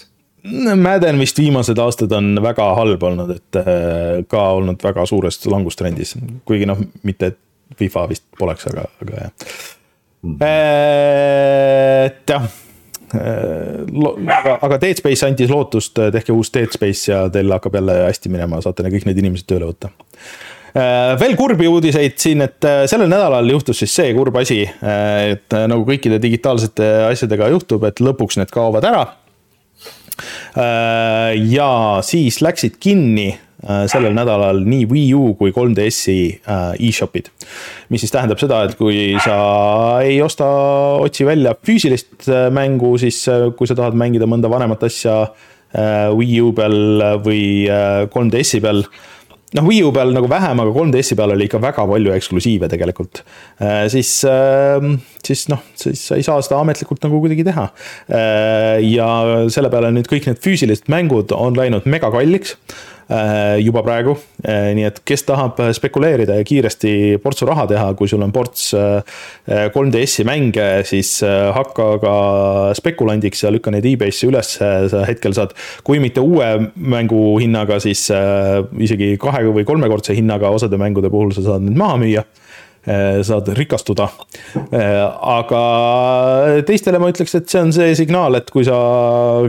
Madden vist viimased aastad on väga halb olnud, et ka olnud väga suures langustrendis, kuigi noh, mitte et FIFA vist poleks, aga, aga jah mm.. et jah aga, aga Dead Space andis lootust, tehke uus Dead Space ja teil hakkab jälle hästi minema, saate kõik need inimesed tööle võtta. veel kurbi uudiseid siin, et sellel nädalal juhtus siis see kurb asi, et nagu kõikide digitaalsete asjadega juhtub, et lõpuks need kaovad ära. ja siis läksid kinni sellel nädalal nii Wii U kui 3DS-i äh, e-shop'id. mis siis tähendab seda, et kui sa ei osta, otsi välja füüsilist äh, mängu, siis kui sa tahad mängida mõnda vanemat asja Wii U peal või 3DS-i peal noh, Wii U peal nagu vähem, aga 3DS-i peal oli ikka väga palju eksklusiive tegelikult. siis, siis noh, siis sa ei saa seda ametlikult nagu kuidagi teha. ja selle peale nüüd kõik need füüsilised mängud on läinud mega kalliks Äh, juba praegu. Äh, nii et kes tahab spekuleerida ja kiiresti portsu raha teha, kui sul on ports 3DS-i äh, mänge, siis hakka ka spekulandiks ja lükka neid e-base'i üles, sa hetkel saad, kui mitte uue mängu hinnaga, siis isegi kahe või kolmekordse hinnaga osade mängude puhul sa saad need maha müüa saad rikastuda. Eh, aga teistele ma ütleks, et see on see signaal, et kui sa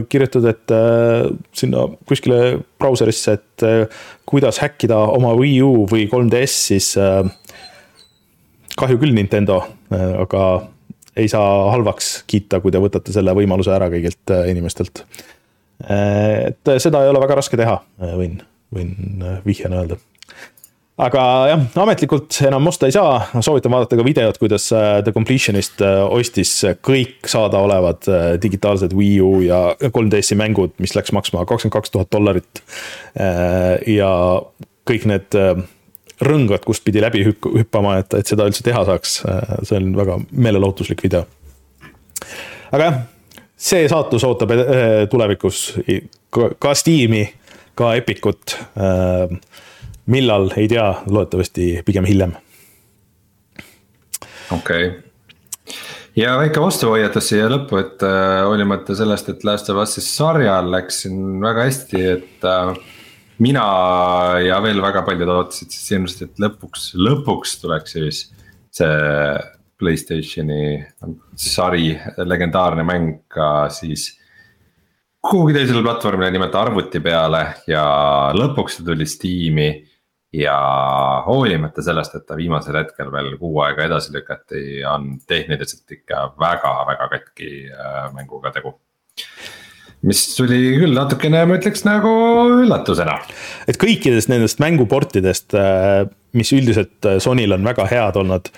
kirjutad, et eh, sinna kuskile brauserisse, et kuidas häkkida oma Wii U või 3DS, siis kahju küll, Nintendo, aga ei saa halvaks kiita, kui te võtate selle võimaluse ära kõigilt inimestelt. et seda ei ole väga raske teha, võin, võin vihjena öelda aga jah, ametlikult enam osta ei saa, soovitan vaadata ka videot, kuidas äh, The Completionist äh, ostis kõik saadaolevad äh, digitaalsed Wii U ja 3DS-i mängud, mis läks maksma kakskümmend kaks tuhat dollarit. ja kõik need rõngad, kust pidi läbi hüppama, et, et seda üldse teha saaks, see on väga meelelahutuslik video. aga jah see saatus ootab tulevikus ka Steam'i, ka Epicut. Äh, millal, ei tea, loodetavasti pigem hiljem. okei. Okay ja väike vastuhoiatus siia lõppu, et äh, hoolimata sellest, et Last of Us'i sarjal läks siin väga hästi, et äh, mina ja veel väga paljud ootasid siis ilmselt, et lõpuks, lõpuks tuleks siis see Playstationi sari, legendaarne mäng ka siis kuhugi teisele platvormile, nimelt arvuti peale ja lõpuks ta tuli Steam'i ja hoolimata sellest, et ta viimasel hetkel veel kuu aega edasi lükati, on tehniliselt ikka väga-väga katki äh, mänguga tegu mis tuli küll natukene, ma ütleks nagu üllatusena. et kõikidest nendest mänguportidest, äh, mis üldiselt äh, Sonyl on väga head olnud.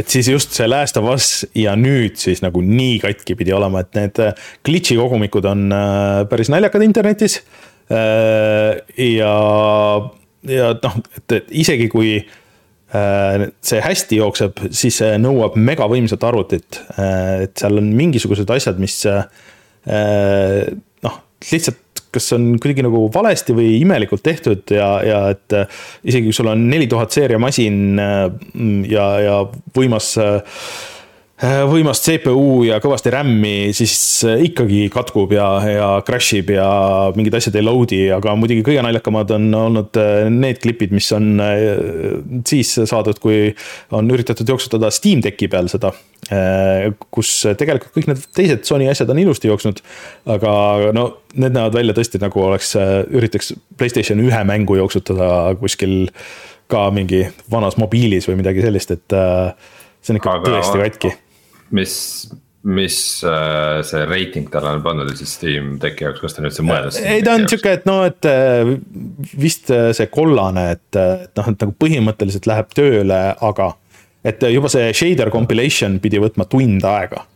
et siis just see Last of Us ja nüüd siis nagu nii katki pidi olema, et need glitch'i kogumikud on päris naljakad internetis. ja ja noh, et, isegi kui äh, see hästi jookseb, siis see nõuab megavõimsat arvutit. Äh, et seal on mingisugused asjad, mis äh, noh, lihtsalt kas on kuidagi nagu valesti või imelikult tehtud ja, ja et isegi kui sul on neli tuhat seeria masin ja, ja võimas äh, Äh, võimast CPU ja kõvasti RAM-i, siis äh, ikkagi katkub ja, ja crash ib ja mingid asjad ei load'i, aga muidugi kõige naljakamad on olnud äh, need klipid, mis on siis saadud, kui on üritatud jooksutada Steam Decki peal seda. kus tegelikult kõik need teised Sony asjad on ilusti jooksnud, aga no need näevad välja tõesti nagu oleks, üritaks Playstation ühe mängu jooksutada kuskil ka mingi vanas mobiilis või midagi sellist, et see on ikka aga, tõesti katki mis, mis äh, see reiting talle on pandud siis Steam Decki jaoks, kas ta on üldse mõeldud? ei, ta on sihuke, et noh, et äh, vist äh, see kollane, et, et noh, et nagu põhimõtteliselt läheb tööle, aga. et juba see shader compilation pidi võtma tund aega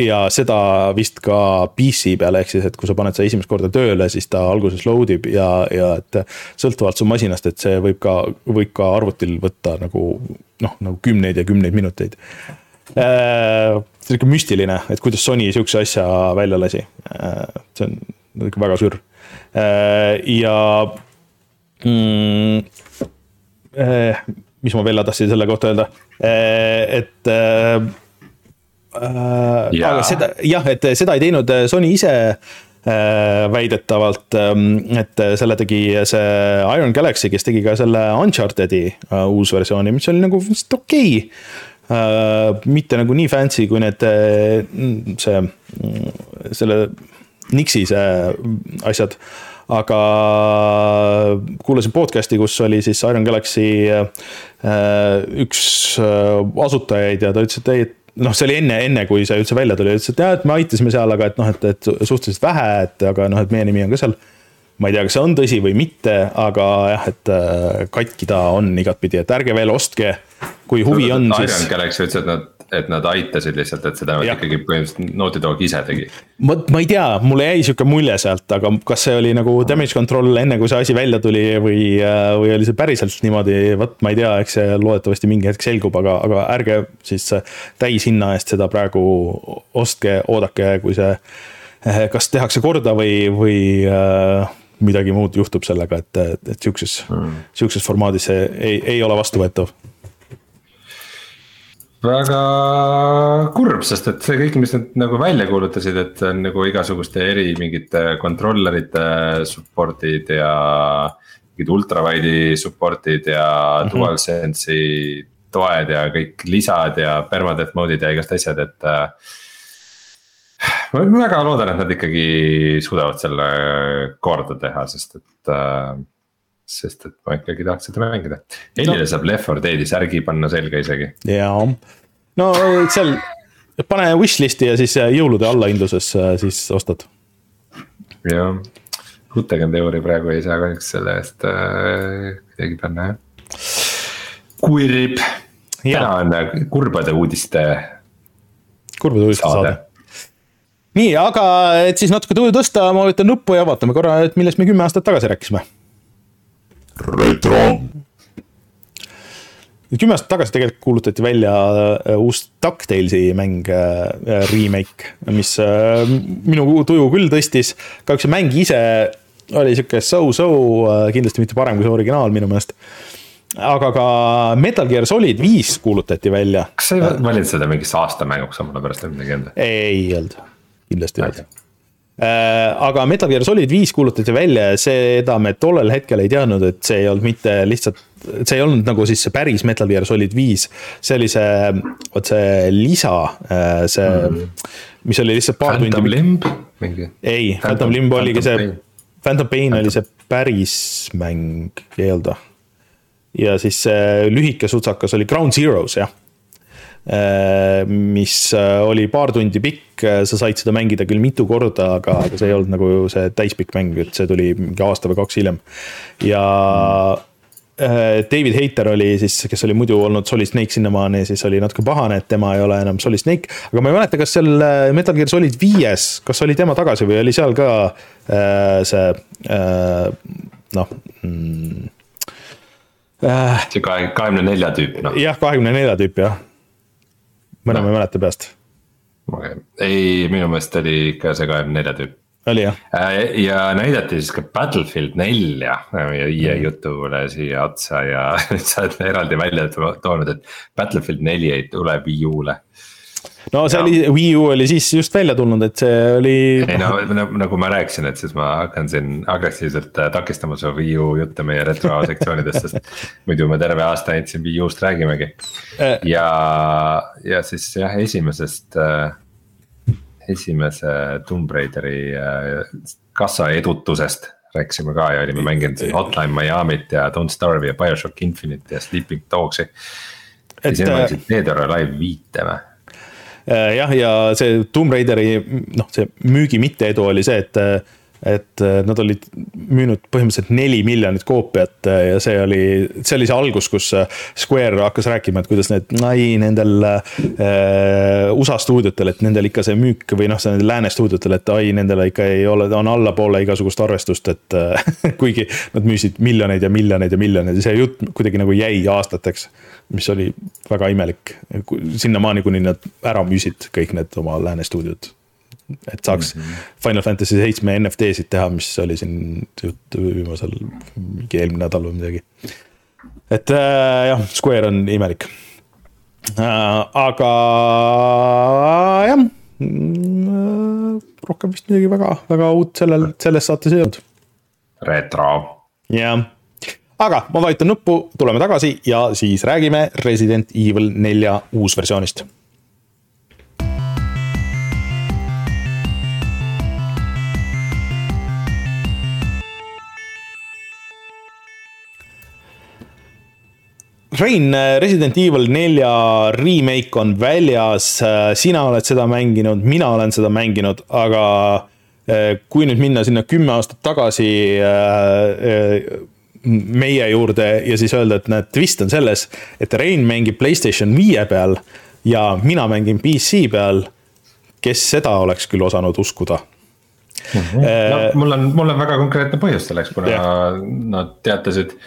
ja seda vist ka PC peal, ehk siis, et kui sa paned seda esimest korda tööle, siis ta alguses load ib ja, ja et sõltuvalt su masinast, et see võib ka, võib ka arvutil võtta nagu noh, nagu kümneid ja kümneid minuteid. Äh, ikka müstiline, et kuidas Sony sihukese asja välja lasi. Äh, see on ikka väga sür. Äh, ja mm, mis ma veel tahtsin selle kohta öelda, et äh, aga seda jah, et seda ei teinud Sony ise äh, väidetavalt, ähm, et selle tegi see Iron Galaxy, kes tegi ka selle Uncharted'i äh, uusversiooni, mis oli nagu vist okei okay mitte nagu nii fancy kui need, äh, see, selle Nixi see asjad. aga kuulasin podcast'i, kus oli siis Iron Galaxy äh, üks asutajaid ja ta ütles, et ei, et noh, see oli enne, enne kui see üldse välja tuli, ütles, et jah, et me aitasime seal, aga et noh, et, et suhteliselt vähe, et aga noh, et meie nimi on ka seal ma ei tea, kas see on tõsi või mitte, aga jah, et katki ta on igatpidi, et ärge veel ostke kui huvi on, siis. Iron Galaxy ütles, et nad, et nad aitasid lihtsalt, et seda ja. ikkagi põhimõtteliselt Naughty Dog ise tegi. ma, ma ei tea, mulle jäi sihuke mulje sealt, aga kas see oli nagu damage control enne, kui see asi välja tuli või, äh, või oli see päriselt niimoodi, vot ma ei tea, eks see loodetavasti mingi hetk selgub, aga, aga ärge siis täishinna eest seda praegu ostke, oodake, kui see kas tehakse korda või, või äh, midagi muud juhtub sellega, et, et sihukeses mm., sihukeses formaadis see ei, ei ole vastuvõetav väga kurb, sest et see kõik, mis nad nagu välja kuulutasid, et on nagu igasuguste eri mingite controller'ite support'id ja. mingid ultrawide'i support'id ja mm -hmm. DualSense'i toed ja kõik lisad ja permadeath mode'id ja igast asjad, et äh,. Ma väga loodan, et nad ikkagi suudavad selle korda teha, sest et äh, sest et ma ikkagi tahaks seda mängida. Helile no. saab Left 4 Dead'i särgi panna selga isegi. jaa, no seal pane wishlist'i ja siis jõulude allahindluses äh, siis ostad. jah, Rutegem teooria praegu ei saa kahjuks selle eest äh, kuidagi panna jah. kurb, täna on äh, kurbade uudiste. kurbade uudiste saade, saade nii, aga et siis natuke tuju tõsta, ma vajutan nuppu ja vaatame korra, et millest me kümme aastat tagasi rääkisime retro. kümme aastat tagasi tegelikult kuulutati välja äh, uus DuckTalesi mäng äh, remake, mis äh, minu tuju küll tõstis. kahjuks see mäng ise oli sihuke so-so, kindlasti mitte parem kui see originaal minu meelest. aga ka Metal Gear Solid viis kuulutati välja. kas sa ei valinud seda mingiks aastamänguks omale pärast või midagi olnud? ei olnud, kindlasti olnud Äh, aga Metal Gear Solid viis kuulutati välja ja seda me tollel hetkel ei teadnud, et see ei olnud mitte lihtsalt, see ei olnud nagu siis see päris Metal Gear Solid viis. see oli see, vot see lisa, äh, see mm., mis oli lihtsalt paar Phantom tundi. Limb mingi? ei, Phantom Limb oligi see, Phantom Pain oli see päris mäng, ei olnud või? ja siis see lühike sutsakas oli Ground Zeroes, jah mis äh, oli paar tundi pikk, äh, sa said seda mängida küll mitu korda, aga, aga see ei olnud nagu see täispikk mäng, et see tuli mingi aasta või kaks hiljem. ja David Hater oli siis, kes oli muidu olnud Solid Snake sinnamaani, siis oli natuke pahane, et tema ei ole enam Solid Snake. aga ma ei mäleta, kas seal Metal Gear Solid viies, kas oli tema tagasi või oli seal ka äh, see äh, noh mm,. see kahekümne nelja tüüp, noh. jah, kahekümne nelja tüüp jah ma enam no. ei mäleta peast. ei, minu meelest oli ikka see kahekümne nelja tüüp. oli jah? Äh, ja näidati siis ka Battlefield nelja meie IE mm. jutule siia otsa ja *laughs* sa oled eraldi välja toonud, et Battlefield neli ei tule Wii U-le no see ja. oli, Wii U oli siis just välja tulnud, et see oli. ei no nagu, nagu ma rääkisin, et siis ma hakkan siin agressiivselt äh, takistama su Wii U jutte meie retro sektsioonides, sest *laughs* muidu me terve aasta ainult siin Wii U-st räägimegi. Äh. ja, ja siis jah, esimesest, äh, esimese Tomb Raideri kassa edutusest rääkisime ka ja olime mänginud siin Hotline Miami't ja Don't Starve ja BioShock Infinite ja Sleeping Dogs'i. siis enne mängisid Dead or Alive viite või? Äh, jah, ja see Tomb Raideri noh, see müügi mitte-edu oli see, et et nad olid müünud põhimõtteliselt neli miljonit koopiat ja see oli, see oli see algus, kus Square hakkas rääkima, et kuidas need, ai, nendel äh, USA stuudiotel, et nendel ikka see müük või noh, see lääne stuudiotel, et ai, nendele ikka ei ole, on allapoole igasugust arvestust, et *laughs* kuigi nad müüsid miljoneid ja miljoneid ja miljoneid ja see jutt kuidagi nagu jäi aastateks mis oli väga imelik, sinnamaani, kuni nad ära müüsid kõik need oma lääne stuudiod. Et saaks mm -hmm. Final Fantasy seitsme NFT-sid teha, mis oli siin juttu viimasel, mingi eelmine nädal või midagi. et äh, jah, Square on imelik äh,. aga jah äh,, rohkem vist midagi väga, väga uut sellel, selles saates ei olnud. retro. jah aga ma vajutan nuppu, tuleme tagasi ja siis räägime Resident Evil nelja uusversioonist Rein, Resident Evil nelja remake on väljas, sina oled seda mänginud, mina olen seda mänginud, aga eh, kui nüüd minna sinna kümme aastat tagasi meie juurde ja siis öelda, et näed, twist on selles, et Rein mängib Playstation viie peal ja mina mängin PC peal. kes seda oleks küll osanud uskuda mm? -hmm. no mul on, mul on väga konkreetne põhjus selleks, kuna yeah. nad teatasid, et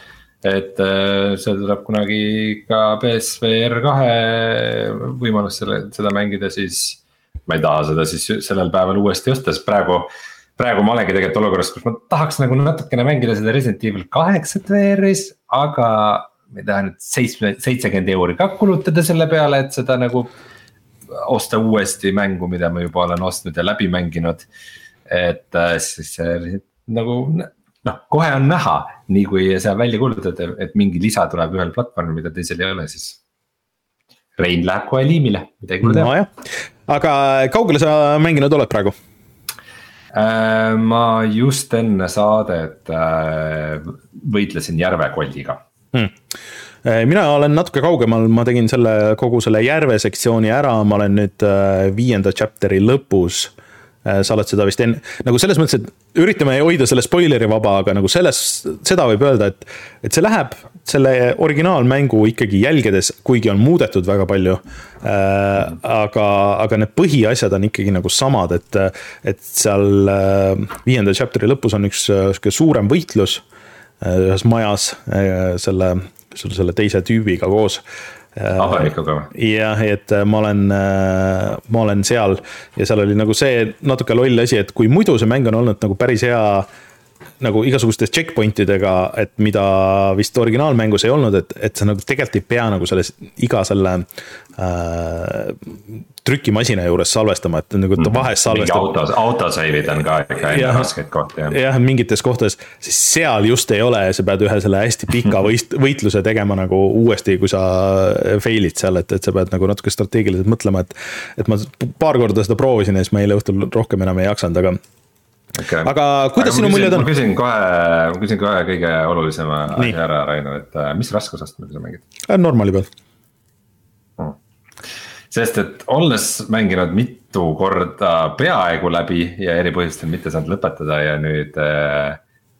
äh, see tuleb kunagi ka PSVR kahe võimalus selle, seda mängida, siis. ma ei taha seda siis sellel päeval uuesti osta, sest praegu praegu ma olengi tegelikult olukorras, kus ma tahaks nagu natukene mängida seda Resident Evil kaheksat VR-is, aga ma ei taha nüüd seitsme, seitsekümmend euri ka kulutada selle peale, et seda nagu. osta uuesti mängu, mida ma juba olen ostnud ja läbi mänginud. et äh, siis nagu noh, kohe on näha, nii kui see välja kuulutada, et mingi lisa tuleb ühel platvormil, mida teisel ei ole, siis. Rein läheb kohe liimile, midagi pole teha. nojah, aga kaugele sa mänginud oled praegu? Äh, ma just enne saadet äh, võitlesin järvekolliga hmm äh, mina olen natuke kaugemal, ma tegin selle kogu selle järve sektsiooni ära, ma olen nüüd viienda chapter'i lõpus sa oled seda vist enne, nagu selles mõttes, et üritame hoida selle spoileri vaba, aga nagu selles, seda võib öelda, et. et see läheb selle originaalmängu ikkagi jälgedes, kuigi on muudetud väga palju äh,. aga, aga need põhiasjad on ikkagi nagu samad, et, et seal äh, viienda chapter'i lõpus on üks sihuke suurem võitlus äh, ühes majas äh, selle selle teise tüübiga koos habemikuga või? jah, et ma olen, ma olen seal ja seal oli nagu see natuke loll asi, et kui muidu see mäng on olnud nagu päris hea nagu igasuguste checkpoint idega, et mida vist originaalmängus ei olnud, et, et sa nagu tegelikult ei pea nagu selles iga selle äh, trükimasina juures salvestama, et nagu ta mhm. vahest salvestab. autos, autosave'id on ka ikka raskeid kohti jah. jah, mingites kohtades, siis seal just ei ole, sa pead ühe selle hästi pika *laughs* võist-, võitluse tegema nagu uuesti, kui sa fail'id seal, et, et sa pead nagu natuke strateegiliselt mõtlema, et. et ma paar korda seda proovisin ja siis ma eile õhtul rohkem enam ei jaksanud, aga okay.. aga kuidas aga sinu muljed on? ma küsin kohe, ma küsin kohe kõige olulisema asja ära, Rainer, et äh, mis raskusastmega sa mängid? Äh, normali peal hmm.. sest et olles mänginud mitu korda peaaegu läbi ja eri põhjustel mitte saanud lõpetada ja nüüd äh,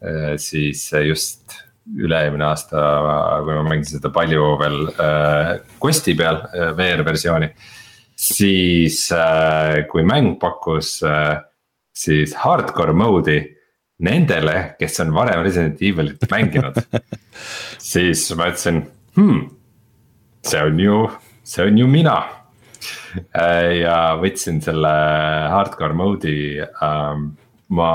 äh, siis just üle-eelmine aasta, kui ma mängisin seda palju veel äh, Questi peal äh,, VR versiooni. siis äh, kui mäng pakkus äh, siis hardcore mode'i nendele, kes on varem Resident Evilit mänginud. *laughs* Siis ma ütlesin hmm,, see on ju, see on ju mina. Äh, ja võtsin selle hardcore mode'i ähm,, ma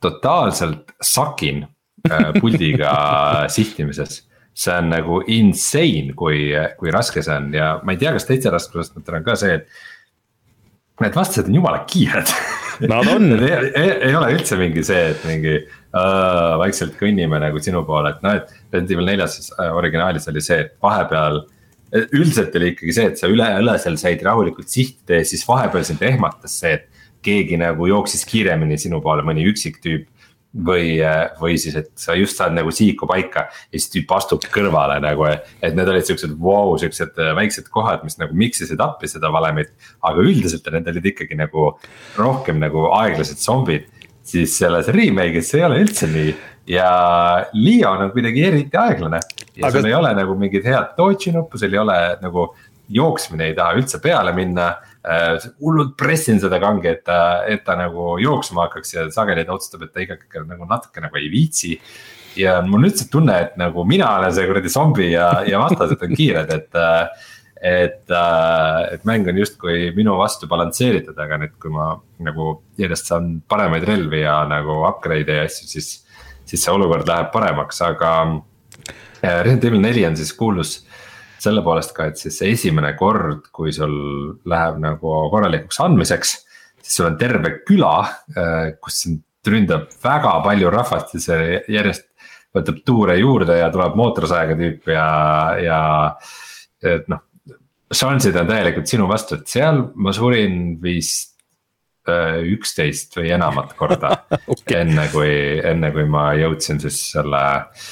totaalselt sakin äh, puldiga *laughs* sihtimises. See on nagu insane, kui, kui raske see on. Ja ma ei tea, kas teiste raskusastmetel on ka see, et need vastased on jumala kiired. Nad on *laughs* ei, ei, ei ole üldse mingi see, et mingi uh, vaikselt kõnnime nagu sinu poole, et noh, et Resident Evil neljas äh, originaalis oli see, et vahepeal. üldiselt oli ikkagi see, et sa üle õle seal said rahulikult sihtida ja siis vahepeal sind ehmatas see, et keegi nagu jooksis kiiremini sinu poole, mõni üksik tüüp või, või siis, et sa just saad nagu sihiku paika ja siis tüüp astub kõrvale nagu, et need olid siuksed vau wow,, siuksed äh, väiksed kohad, mis nagu miksisid appi seda valemit. aga üldiselt need olid ikkagi nagu rohkem nagu aeglased zombid, siis selles remake'is see ei ole üldse nii ja Leon on kuidagi eriti aeglane ja aga... sul ei ole nagu mingit head dodge'i nuppu, sul ei ole nagu jooksmine ei taha üldse peale minna Äh, hullult pressin seda kange, et ta, et ta nagu jooksma hakkaks ja sageli ta otsustab, et ta ikkagi nagu natuke nagu ei viitsi. ja mul on üldse tunne, et nagu mina olen see kuradi zombi ja, ja vastased on kiired, et et, et mäng on justkui minu vastu balansseeritud, aga nüüd, kui ma nagu järjest saan paremaid relvi ja nagu upgrade'e ja asju, siis. siis see olukord läheb paremaks, aga äh, Resident Evil neli on siis kuulus selle poolest ka, et siis see esimene kord, kui sul läheb nagu korralikuks andmiseks. siis sul on terve küla, äh, kus sind ründab väga palju rahvast ja see järjest võtab tuure juurde ja tuleb mootorsaega tüüp ja, ja et noh. šansid on täielikult sinu vastu, et seal ma surin vist äh, üksteist või enamat korda *laughs* okay. enne kui, enne kui ma jõudsin siis selle äh,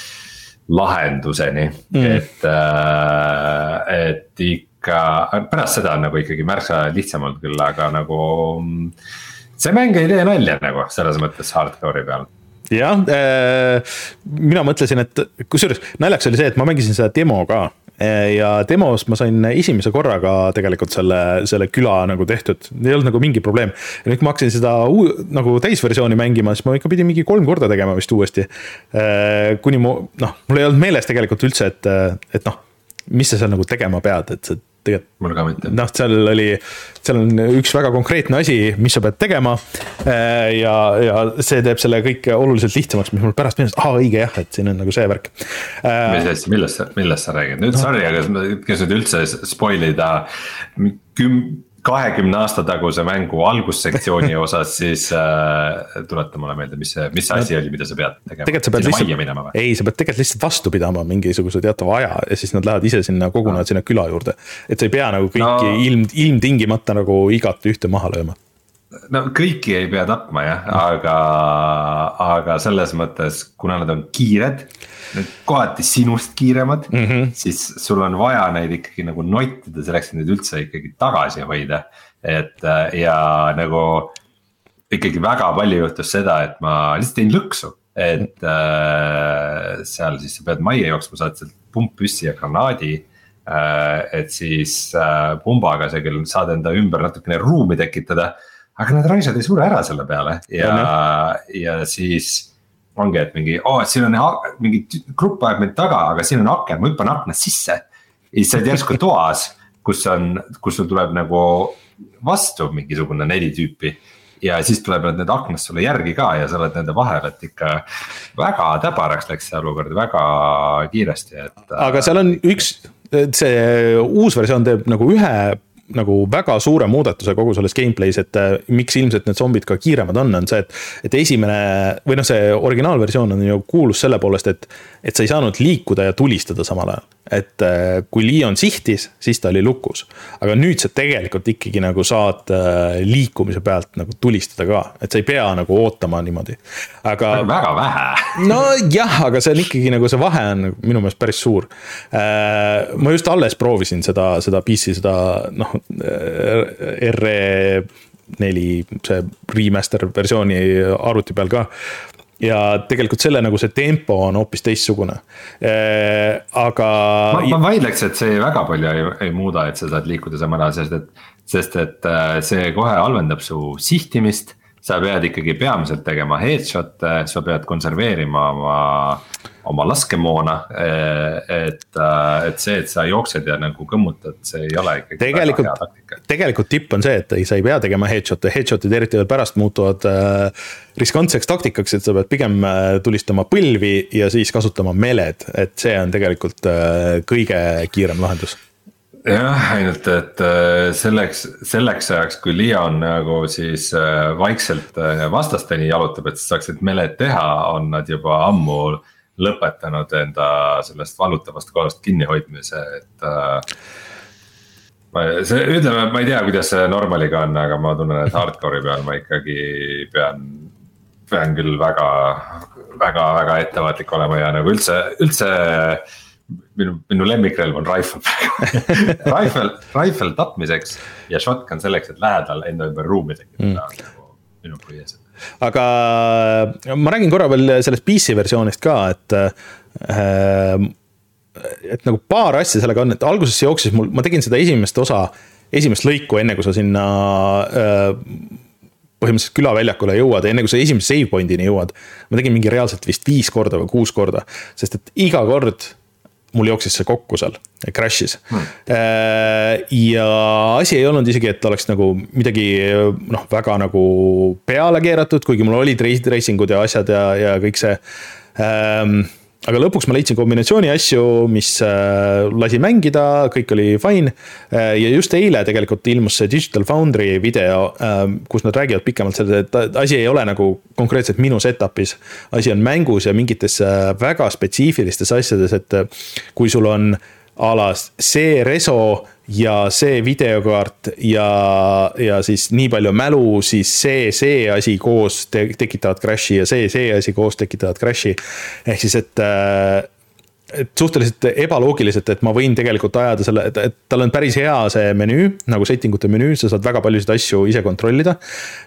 lahenduseni mm., et, äh, et ikka, pärast seda on nagu ikkagi märksa lihtsam olnud küll, aga nagu. Mm, see mäng ei tee nalja nagu selles mõttes hardcore'i peal jah äh,, mina mõtlesin, et kusjuures naljakas oli see, et ma mängisin seda demo ka ja demos ma sain esimese korraga tegelikult selle, selle küla nagu tehtud, ei olnud nagu mingi probleem. ja nüüd, kui ma hakkasin seda uu, nagu täisversiooni mängima, siis ma ikka pidin mingi kolm korda tegema vist uuesti. Äh, kuni mu, noh, mul ei olnud meeles tegelikult üldse, et, et noh, mis sa seal nagu tegema pead, et see tegelikult. mul ka mitte. noh, seal oli, seal on üks väga konkreetne asi, mis sa pead tegema. Äh, ja, ja see teeb selle kõik oluliselt lihtsamaks, mis mul pärast meenus, aa õige jah, et siin on nagu see värk. Äh, mis asja, millest sa, millest sa räägid, nüüd no. sorry, aga kes nüüd üldse spoil ida küm-, kahekümne aasta taguse mängu algussektsiooni *laughs* osas, siis äh, tuleta mulle meelde, mis see, mis see asi oli, mida sa pead tegema. tegelikult sa pead lihtsalt, ei, sa pead tegelikult lihtsalt vastu pidama mingisuguse teatava aja ja siis nad lähevad ise sinna, kogunevad no. sinna küla juurde. et sa ei pea nagu kõiki no. ilm, ilmtingimata nagu igat ühte maha lööma no kõiki ei pea tapma jah, aga, aga selles mõttes, kuna nad on kiired kohati sinust kiiremad mm, -hmm. siis sul on vaja neid ikkagi nagu nottida selleks, et neid üldse ikkagi tagasi hoida. et äh, ja nagu ikkagi väga palju juhtus seda, et ma lihtsalt jäin lõksu, et äh, seal siis sa pead majja jooksma, saad sealt pumppüssi ja granaadi äh,. et siis äh, pumbaga sa küll saad enda ümber natukene ruumi tekitada aga need raisad ei sure ära selle peale ja, ja, ja siis ongi, et mingi, oo, et siin on mingi grupp ajab mind taga, aga siin on aken, ma hüppan aknast sisse. ja siis sa oled järsku toas, kus on, kus sul tuleb nagu vastu mingisugune neli tüüpi ja siis tulevad need aknast sulle järgi ka ja sa oled nende vahel, et ikka väga täbaraks läks see olukord väga kiiresti, et. aga seal on üks, see uus versioon teeb nagu ühe nagu väga suure muudatuse kogu selles gameplay's, et äh, miks ilmselt need zombid ka kiiremad on, on see, et. et esimene või noh, see originaalversioon on ju kuulus selle poolest, et, et sa ei saanud liikuda ja tulistada samal ajal et äh, kui Leon sihtis, siis ta oli lukus. aga nüüd sa tegelikult ikkagi nagu saad äh, liikumise pealt nagu tulistada ka, et sa ei pea nagu ootama niimoodi. aga. väga vähe. nojah, aga see on ikkagi nagu see vahe on minu meelest päris suur. Ma just alles proovisin seda, seda PC, seda noh, RE neli, see remaster versiooni arvuti peal ka ja tegelikult selle nagu see tempo on hoopis teistsugune, äh, aga. ma, vaidleks, et see väga palju ei, ei muuda, et sa saad liikuda samal ajal, sest et, sest et äh, see kohe halvendab su sihtimist. sa pead ikkagi peamiselt tegema headshot'e, sa pead konserveerima oma oma laskemoona. et, et see, et sa jooksed ja nagu kõmmutad, see ei ole ikkagi. tegelikult, tegelikult tipp on see, et ei, sa ei pea tegema headshot'e, headshot'id eriti veel pärast muutuvad äh, riskantseks taktikaks, et sa pead pigem tulistama põlvi ja siis kasutama meled, et see on tegelikult äh, kõige kiirem lahendus jah, ainult et selleks, selleks ajaks, kui Leon nagu siis vaikselt vastasteni jalutab, et saaksid meled teha, on nad juba ammu lõpetanud enda sellest vallutavast kohast kinnihoidmise, et äh,. see, ütleme, ma ei tea, kuidas see normaliga on, aga ma tunnen, et hardcore'i peal ma ikkagi pean, pean küll väga, väga, väga ettevaatlik olema ja nagu üldse, üldse minu, minu lemmikrelv on rifle *laughs* Rifle, rifle tapmiseks ja shotgun selleks, et lähedal enda ümber ruumi tekitada mm. nagu minu põhiasjad aga ma räägin korra veel sellest PC versioonist ka, et äh, et nagu paar asja sellega on, et alguses jooksis mul, ma tegin seda esimest osa, esimest lõiku, enne kui sa sinna äh, põhimõtteliselt külaväljakule jõuad, enne kui sa esimese save point'ini jõuad. ma tegin mingi reaalselt vist viis korda või kuus korda, sest et iga kord mul jooksis see kokku seal, crash'is. Hmm.. Äh, ja asi ei olnud isegi, et oleks nagu midagi noh, väga nagu peale keeratud, kuigi mul olid racing ud ja asjad ja, ja kõik see. Ähm, aga lõpuks ma leidsin kombinatsiooni asju, mis äh, lasi mängida, kõik oli fine. Äh, ja just eile tegelikult ilmus see Digital Foundry video, äh, kus nad räägivad pikemalt sellest, et asi ei ole nagu konkreetselt minu setup'is. asi on mängus ja mingites väga spetsiifilistes asjades, et kui sul on a la see reso ja see videokaart ja, ja siis nii palju mälu, siis see, see asi koos te tekitavad crash'i ja see, see asi koos tekitavad crash'i. ehk siis, et äh, et suhteliselt ebaloogiliselt, et ma võin tegelikult ajada selle, et, tal on päris hea see menüü, nagu setting ute menüü, sa saad väga paljusid asju ise kontrollida.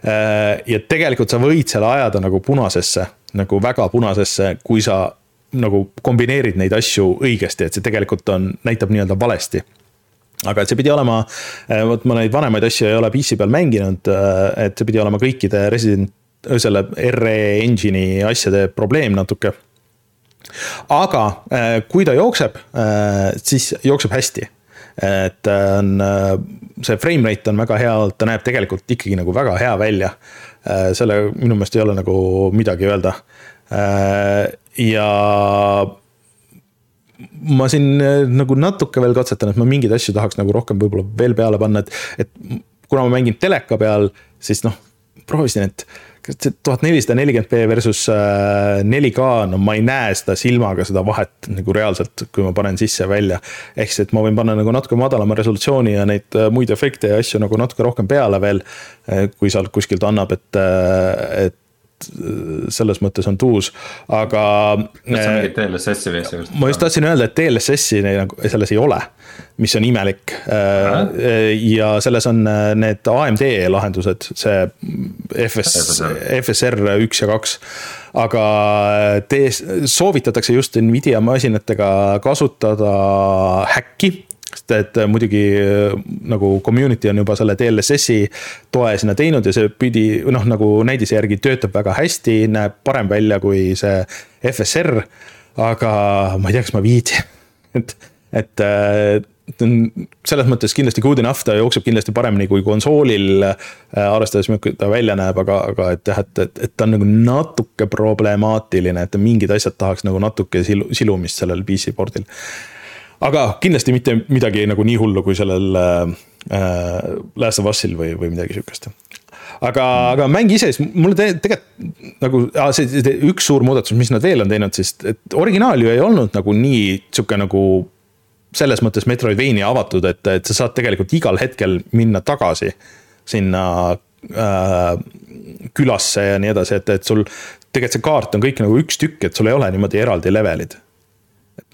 Äh, ja tegelikult sa võid selle ajada nagu punasesse, nagu väga punasesse, kui sa nagu kombineerid neid asju õigesti, et see tegelikult on, näitab nii-öelda valesti aga et see pidi olema, äh, vot ma neid vanemaid asju ei ole PC peal mänginud, äh, et see pidi olema kõikide Resident, selle RE engine'i asjade probleem natuke. aga äh, kui ta jookseb, siis jookseb hästi. et on, see frame rate on väga hea, ta näeb tegelikult ikkagi nagu väga hea välja. selle minu meelest ei ole nagu midagi öelda. ja ma siin äh, nagu natuke veel katsetan, et ma mingeid asju tahaks nagu rohkem võib-olla veel peale panna, et, et kuna ma mängin teleka peal, siis noh, proovisin, et tuhat nelisada nelikümmend B versus 4K, äh, no ma ei näe seda silmaga, seda vahet nagu reaalselt, kui ma panen sisse ja välja. ehk siis, et ma võin panna nagu natuke madalama resolutsiooni ja neid äh, muid efekte ja asju nagu natuke rohkem peale veel. kui sealt kuskilt annab, et, et selles mõttes on tuus, aga. mingit DLSS-i asja? ma just tahtsin öelda, et DLSS-i nagu selles ei ole, mis on imelik. ja selles on äh, need AMD lahendused, see FS, FSR üks ja kaks. aga äh, te, soovitatakse just Nvidia masinatega kasutada häkki sest et äh, muidugi äh, nagu community on juba selle DLSS-i toe sinna teinud ja see pidi noh, nagu näidise järgi töötab väga hästi, näeb parem välja kui see FSR. aga ma ei tea, kas ma viitsin, *laughs* et, et on selles mõttes kindlasti good enough, ta jookseb kindlasti paremini kui konsoolil. arvestades, milline ta välja näeb, aga, aga et jah, et, et, et ta on nagu natuke problemaatiline, et mingid asjad tahaks nagu natuke silu, silumist sellel PC board'il aga kindlasti mitte midagi nagu nii hullu kui sellel äh, Last of Us'il või, või midagi sihukest aga mm., aga mäng ise, siis mulle te, tegelikult nagu see, see üks suur muudatus, mis nad veel on teinud, siis et originaal ju ei olnud nagu nii sihuke nagu. selles mõttes Metroidvania avatud, et, et sa saad tegelikult igal hetkel minna tagasi sinna äh, külasse ja nii edasi, et, et sul. tegelikult see kaart on kõik nagu üks tükk, et sul ei ole niimoodi eraldi levelid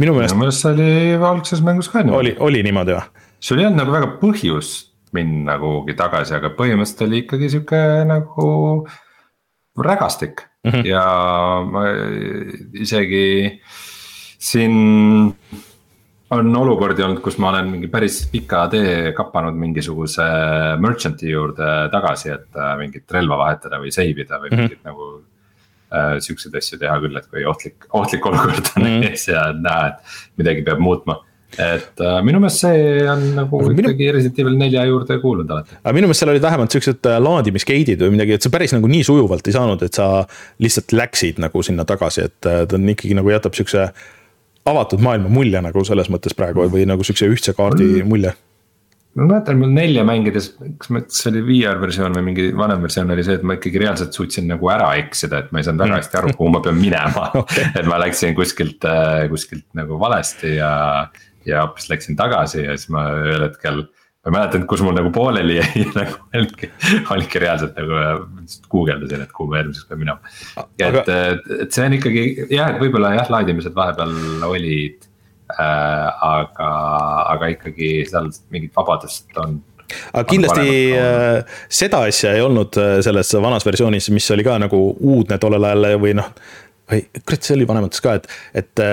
minu meelest. minu meelest see oli algses mängus ka niimoodi. oli, oli niimoodi või? sul ei olnud nagu väga põhjust minna kuhugi tagasi, aga põhimõtteliselt oli ikkagi sihuke nagu rägastik mm -hmm. ja ma isegi siin on olukordi olnud, kus ma olen mingi päris pika tee kapanud mingisuguse merchant'i juurde tagasi, et äh, mingit relva vahetada või save ida või mm -hmm. mingit nagu äh, siukseid asju teha küll, et kui ohtlik, ohtlik olukord on mm. ees ja näha, et midagi peab muutma et äh, minu meelest see on nagu aga ikkagi minu... Resident Evil nelja juurde kuulunud alati. aga minu meelest seal olid vähemalt siuksed äh, laadimisgate'id või midagi, et sa päris nagu nii sujuvalt ei saanud, et sa lihtsalt läksid nagu sinna tagasi, et äh, ta on ikkagi nagu jätab siukse. avatud maailma mulje nagu selles mõttes praegu või nagu siukse ühtse kaardi mulje ma mäletan, mul nelja mängides, kas ma, kas see oli VR versioon või mingi vanem versioon oli see, et ma ikkagi reaalselt suutsin nagu ära eksida, et ma ei saanud väga hästi aru, kuhu ma pean minema *laughs* okay.. et ma läksin kuskilt, äh, kuskilt nagu valesti ja, ja hoopis läksin tagasi ja siis ma ühel hetkel. ma ei mäletanud, kus mul nagu pooleli jäi *laughs* nagu olngi, oligi reaalselt nagu äh, guugeldasin, et kuhu ma järgmiseks pean minema. et, et see on ikkagi jah, et võib-olla jah, laadimised vahepeal olid Äh, aga, aga ikkagi seal mingit vabadust on aga kindlasti äh, seda asja ei olnud äh, selles vanas versioonis, mis oli ka nagu uudne tollel ajal või noh. või kurat, see oli vanemates ka, et, et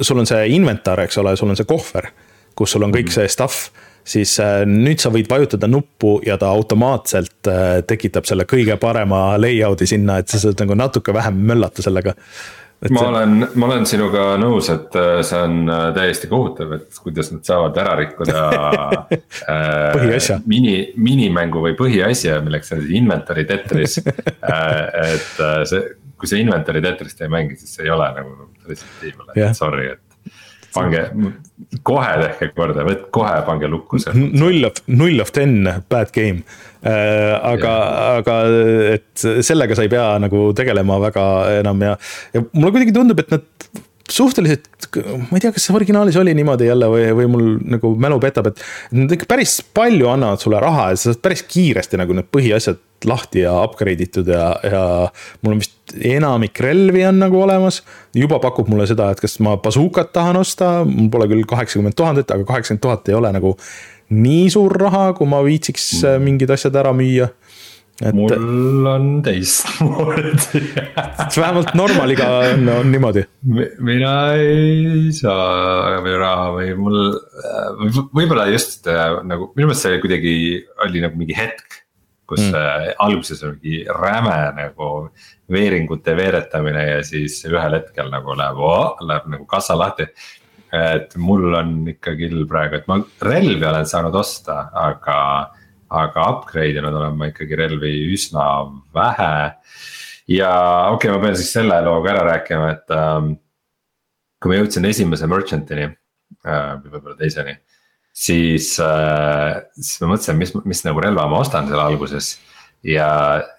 sul on see inventar, eks ole, sul on see kohver, kus sul on kõik -hmm. see stuff siis nüüd sa võid vajutada nuppu ja ta automaatselt tekitab selle kõige parema layout'i sinna, et sa saad nagu natuke vähem möllata sellega ma see... olen, ma olen sinuga nõus, et äh, see on äh, täiesti kohutav, et kuidas nad saavad ära rikkuda *laughs* äh, põhiasja. mini, minimängu või põhiasja, milleks on siis inventory tetris. *laughs* Et see, kui sa inventory tetrist ei mängi, siis see ei ole nagu Evil, et sorry, et pange, kohe tehke korda, kohe, pange lukku see. null of, null of ten, bad game äh,. aga, aga et sellega sa ei pea nagu tegelema väga enam ja, ja mulle kuidagi tundub, et nad suhteliselt, ma ei tea, kas originaalis oli niimoodi jälle või, või mul nagu mälu petab, et. Nad ikka päris palju annavad sulle raha ja sa saad päris kiiresti nagu need põhiasjad lahti ja upgrade itud ja, ja. mul on vist enamik relvi on nagu olemas. juba pakub mulle seda, et kas ma bazookat tahan osta, mul pole küll kaheksakümmend tuhandet, aga kaheksakümmend tuhat ei ole nagu nii suur raha, kui ma viitsiks mingid asjad ära müüa et.... mul on teistmoodi *laughs* vähemalt normaliga on, on niimoodi. mina ei saa raha või mul võib-olla just äh, nagu minu meelest see kuidagi oli nagu mingi hetk. kus mm. Äh, alguses on mingi räme nagu veeringute veeretamine ja siis ühel hetkel nagu läheb läheb nagu kassa lahti et mul on ikka küll praegu, et ma relvi olen saanud osta, aga aga upgrade inud olen ma ikkagi relvi üsna vähe. ja okei okay,, ma pean siis selle loo ka ära rääkima, et ähm, kui ma jõudsin esimese merchant'ini äh, või võib-olla teiseni. siis äh,, siis ma mõtlesin, mis, mis nagu relva ma ostan seal alguses ja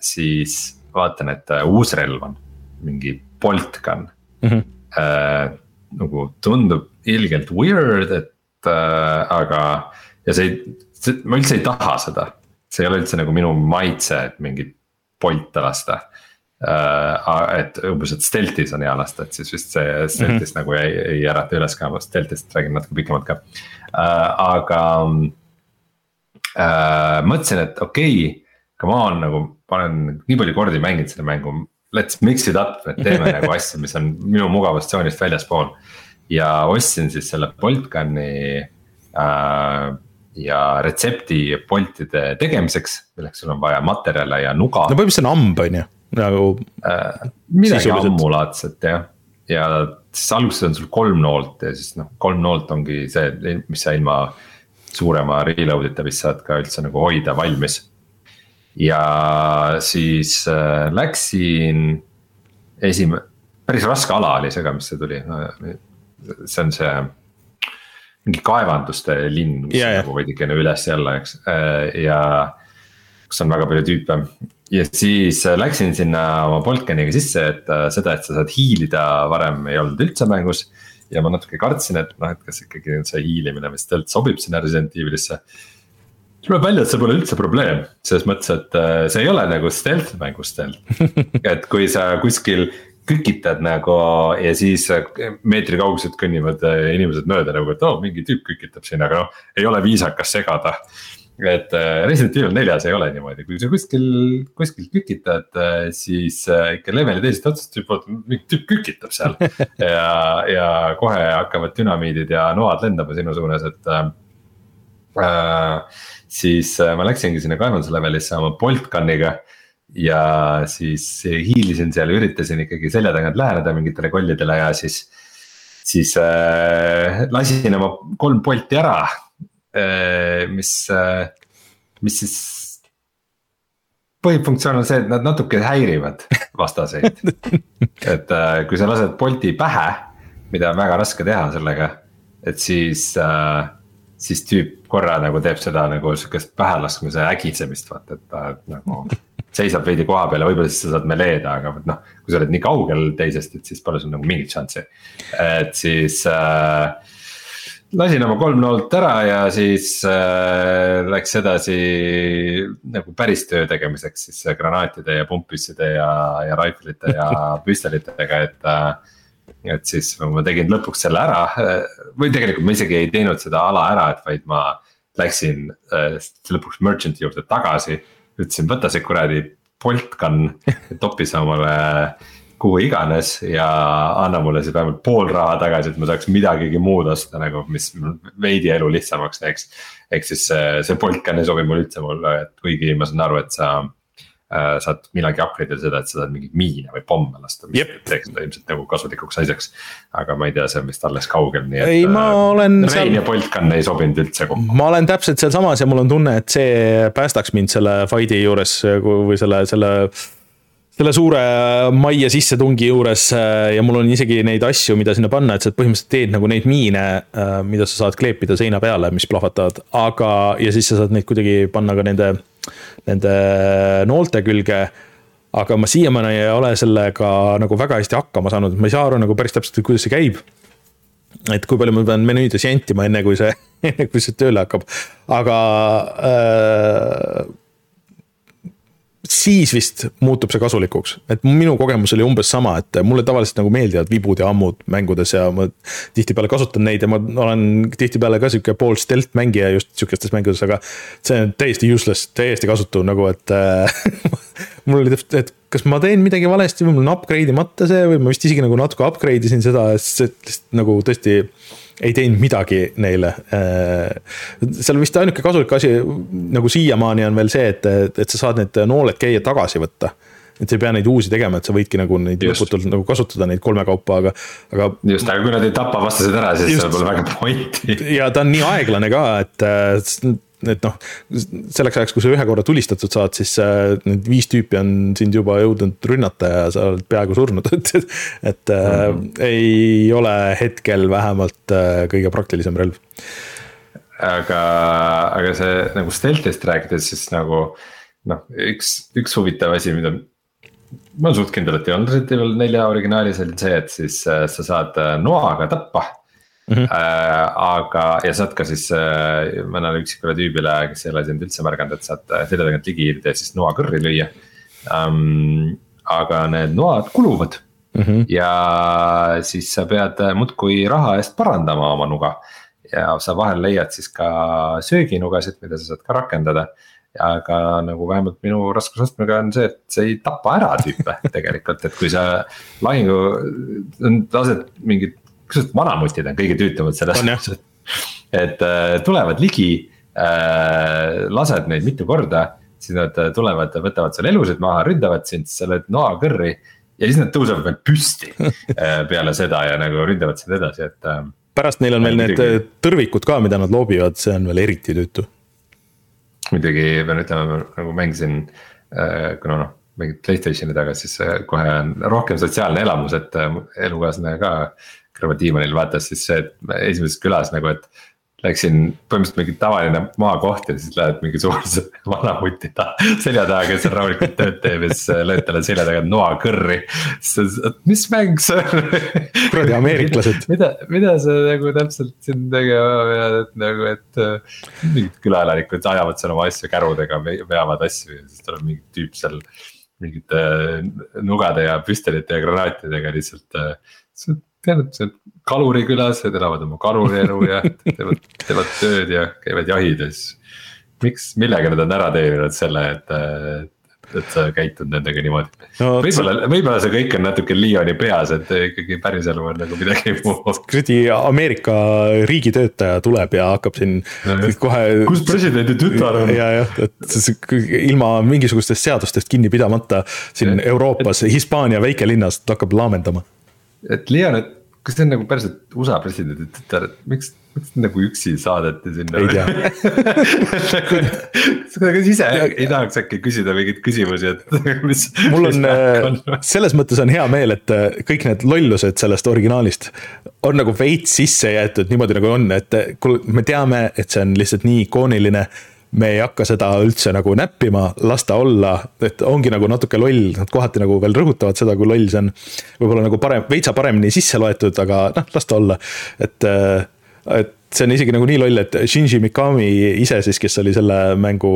siis vaatan, et äh, uus relv on mingi bolt gun mm. -hmm. Äh, nagu tundub ilgelt weird, et äh, aga ja see ei see, ma üldse ei taha seda, see ei ole üldse nagu minu maitse, et mingit polte lasta uh,. et umbes, et stealth'is on hea lasta, et siis vist see stealth'is mm -hmm. nagu ei, ei ärata üles ka, ma stealth'ist räägin natuke pikemalt ka uh,, aga uh,. mõtlesin, et okei okay,, come on nagu, ma olen nii palju kordi mänginud seda mängu. Let's mix it up, et teeme *laughs* nagu asju, mis on minu mugavustsoonist väljaspool. ja ostsin siis selle Boltgun'i äh, ja retsepti Boltide tegemiseks, milleks sul on vaja materjale ja nuga. no põhimõtteliselt on hamb, on ju, nagu äh,. midagi ammulaadset jah, ja siis alguses on sul kolm noolt ja siis noh, kolm noolt ongi see, mis sa ilma suurema reload ita vist saad ka üldse nagu hoida valmis. ja siis äh, läksin esimene, päris raske ala oli see ka, mis see tuli, see on see mingi kaevanduste linn, mis yeah, nagu veidikene üles-jälle, eks ja kus on väga palju tüüpe. ja siis läksin sinna oma Boltkaniga sisse, et äh, seda, et sa saad hiilida, varem ei olnud üldse mängus. ja ma natuke kartsin, et noh, et kas ikkagi see hiilimine vist sobib sinna Resident Evilisse. tuleb välja, et see pole üldse probleem, selles mõttes, et äh, see ei ole nagu stealth mängus stealth *laughs* et kui sa kuskil kükitad nagu ja siis meetri kauguselt kõnnivad äh, inimesed mööda nagu, et oo oh, mingi tüüp kükitab siin, aga noh, ei ole viisakas segada. et äh, Resident Evil neljas ei ole niimoodi, kui sa kuskil, kuskil kükitad, äh, siis ikka leveli teisest otsast juba mingi tüüp kükitab seal. *laughs* ja, ja kohe hakkavad dünamiidid ja noad lendama sinu suunas, et äh,. siis ma läksingi sinna kaevanduse levelisse oma bolt gun'iga ja siis hiilisin seal, üritasin ikkagi selja tagant läheneda mingitele kollidele ja siis. siis äh, lasin oma kolm Bolti ära äh,, mis äh,, mis siis. põhifunktsioon on see, et nad natuke häirivad vastaseid *laughs* et äh, kui sa lased Bolti pähe, mida on väga raske teha sellega, et siis äh, siis tüüp korra nagu teeb seda nagu sihukest pähelaskmise ägisemist, vaata, et ta nagu seisab veidi koha peal ja võib-olla siis sa saad meleeda, aga noh, kui sa oled nii kaugel teisest, et siis pole sul nagu mingit šanssi. et siis äh, lasin oma kolm noolt ära ja siis äh, läks edasi nagu päris töö tegemiseks siis granaatide ja pumppüsside ja, ja rifle ite ja *laughs* püstolitega, et äh, et siis ma tegin lõpuks selle ära või tegelikult ma isegi ei teinud seda ala ära, et vaid ma läksin äh, lõpuks merchant'i juurde tagasi ütlesin, võta see kuradi Bolt gun, topi sa omale kuhu iganes ja anna mulle siis vähemalt pool raha tagasi, et ma saaks midagigi muud osta nagu, mis veidi elu lihtsamaks teeks. ehk siis see, see Bolt gun ei sobi mulle üldse mulle, et kuigi ma saan aru, et sa saad millalgi upgrade ida seda, et sa saad mingeid miine või pomme lasta, mis yep. teeks seda ilmselt nagu kasutlikuks asjaks. aga ma ei tea, see on vist alles kaugel, nii et. ei, ma äh, olen. Rein seal... ja Boltgun ei sobinud üldse kokku. ma olen täpselt sealsamas ja mul on tunne, et see päästaks mind selle fight'i juures või selle, selle selle suure majja sissetungi juures äh, ja mul on isegi neid asju, mida sinna panna, et sa põhimõtteliselt teed nagu neid miine, mida sa saad kleepida seina peale, mis plahvatavad, aga, ja siis sa saad neid kuidagi panna ka nende nende noolte külge aga ma siiamaani ei ole sellega nagu väga hästi hakkama saanud, ma ei saa aru nagu päris täpselt, kuidas see käib. et kui palju ma pean menüüdes jentima, enne kui see, *laughs* enne kui see tööle hakkab, aga äh, siis vist muutub see kasulikuks, et minu kogemus oli umbes sama, et mulle tavaliselt nagu meeldivad vibud ja ammud mängudes ja ma tihtipeale kasutan neid ja ma olen tihtipeale ka sihuke pool stealth mängija just sihukestes mängudes, aga see on täiesti useless, täiesti kasutu nagu, et *laughs* mul oli täpselt, et kas ma teen midagi valesti või mul on upgrade imata see või ma vist isegi nagu natuke upgrade isin seda, sest lihtsalt nagu tõesti ei teinud midagi neile. Äh, seal vist ainuke kasulik asi nagu siiamaani on veel see, et, et sa saad need nooled käia tagasi võtta et sa ei pea neid uusi tegema, et sa võidki nagu neid lõputult nagu kasutada neid kolmekaupa, aga, aga. just, aga kui nad ei tapa vastased ära, siis seal pole väga pointi. ja ta on nii aeglane ka, et et noh, selleks ajaks, kui sa ühe korra tulistatud saad, siis äh, need viis tüüpi on sind juba jõudnud rünnata ja sa oled peaaegu surnud, *laughs* et, et mm -hmm. ei ole hetkel vähemalt äh, kõige praktilisem relv. aga, aga see nagu stealth'ist rääkides, siis nagu noh, üks, üks huvitav asi, mida ma olen suht kindel, et ei olnud Resident Evil nelja originaalis oli see, et siis äh, sa saad noaga tappa mm. -hmm. Äh, aga, ja saad ka siis äh, mõnele üksikule tüübile, kes ei ole sind üldse märganud, et saad äh, selja tagant ligi hiilida ja siis noa kõrri lüüa um,. aga need noad kuluvad mm -hmm. ja siis sa pead muudkui raha eest parandama oma nuga. ja sa vahel leiad siis ka sööginugasid, mida sa saad ka rakendada aga nagu vähemalt minu raskusastmega on see, et see ei tapa ära tüüpe *laughs* tegelikult, et kui sa lahingu, lased mingit kusjuures vanamutid on kõige tüütumad selles mõttes, et äh, tulevad ligi äh,, lased neid mitu korda, siis nad tulevad, võtavad seal elusid maha, ründavad sind, sa lööd noa kõrri. ja siis nad tõusevad veel püsti *laughs* äh, peale seda ja nagu ründavad sind edasi, et äh,. pärast neil on veel need midagi... tõrvikud ka, mida nad loobivad, see on veel eriti tüütu. muidugi pean ütlema, nagu mängisin äh,, kuna noh mingit Playstationi taga, siis kohe on rohkem sotsiaalne elamus, et elukaaslane ka kõrval diivanil vaatas siis see, et esimeses külas nagu, et Läksin põhimõtteliselt mingi tavaline maakoht ja siis lähed mingi suurse *laughs* vana muti ta selja taha, kes seal rahulikult tööd teeb ja siis lööd talle selja taga noa kõrri. siis ta, mis mäng see on? kuradi ameeriklased *laughs* mida, mida sa nagu täpselt siin tegema pead, et nagu, et äh, mingid külaelanikud ajavad seal oma asju kärudega, veavad asju ja siis tuleb mingi tüüp seal. mingite äh, nugade ja püstolite ja granaatidega lihtsalt äh, tead, see kalurikülas, nad elavad oma kalurielu ja teevad, teevad tööd ja käivad jahid ja siis. miks, millega nad on ära teeninud selle, et, et sa käitud nendega niimoodi no,. võib-olla, võib-olla see kõik on natuke Leoni peas, et ikkagi päriselu on nagu midagi muud. kuradi Ameerika riigitöötaja tuleb ja hakkab siin no, kohe. kus presidendi tütar on? ja, jah, et ilma mingisugustest seadustest kinni pidamata siin ja, Euroopas et..., Hispaania väikelinnas hakkab laamendama et Leon, et kas see on nagu päriselt USA presidendi tütar, et miks, miks nagu üksi saadeti sinna? ei tea *laughs* kas ise ei tahaks äkki küsida mingeid küsimusi, et *laughs* mis. mul on, äh, selles mõttes on hea meel, et äh, kõik need lollused sellest originaalist on nagu veits sisse jäetud niimoodi nagu on, et äh, kuule, me teame, et see on lihtsalt nii ikooniline me ei hakka seda üldse nagu näppima, las ta olla, et ongi nagu natuke loll, nad kohati nagu veel rõhutavad seda, kui loll see on. võib-olla nagu parem, veitsa paremini sisse loetud, aga noh, las ta olla, et, et see on isegi nagu nii loll, et Shinji Mikami ise siis, kes oli selle mängu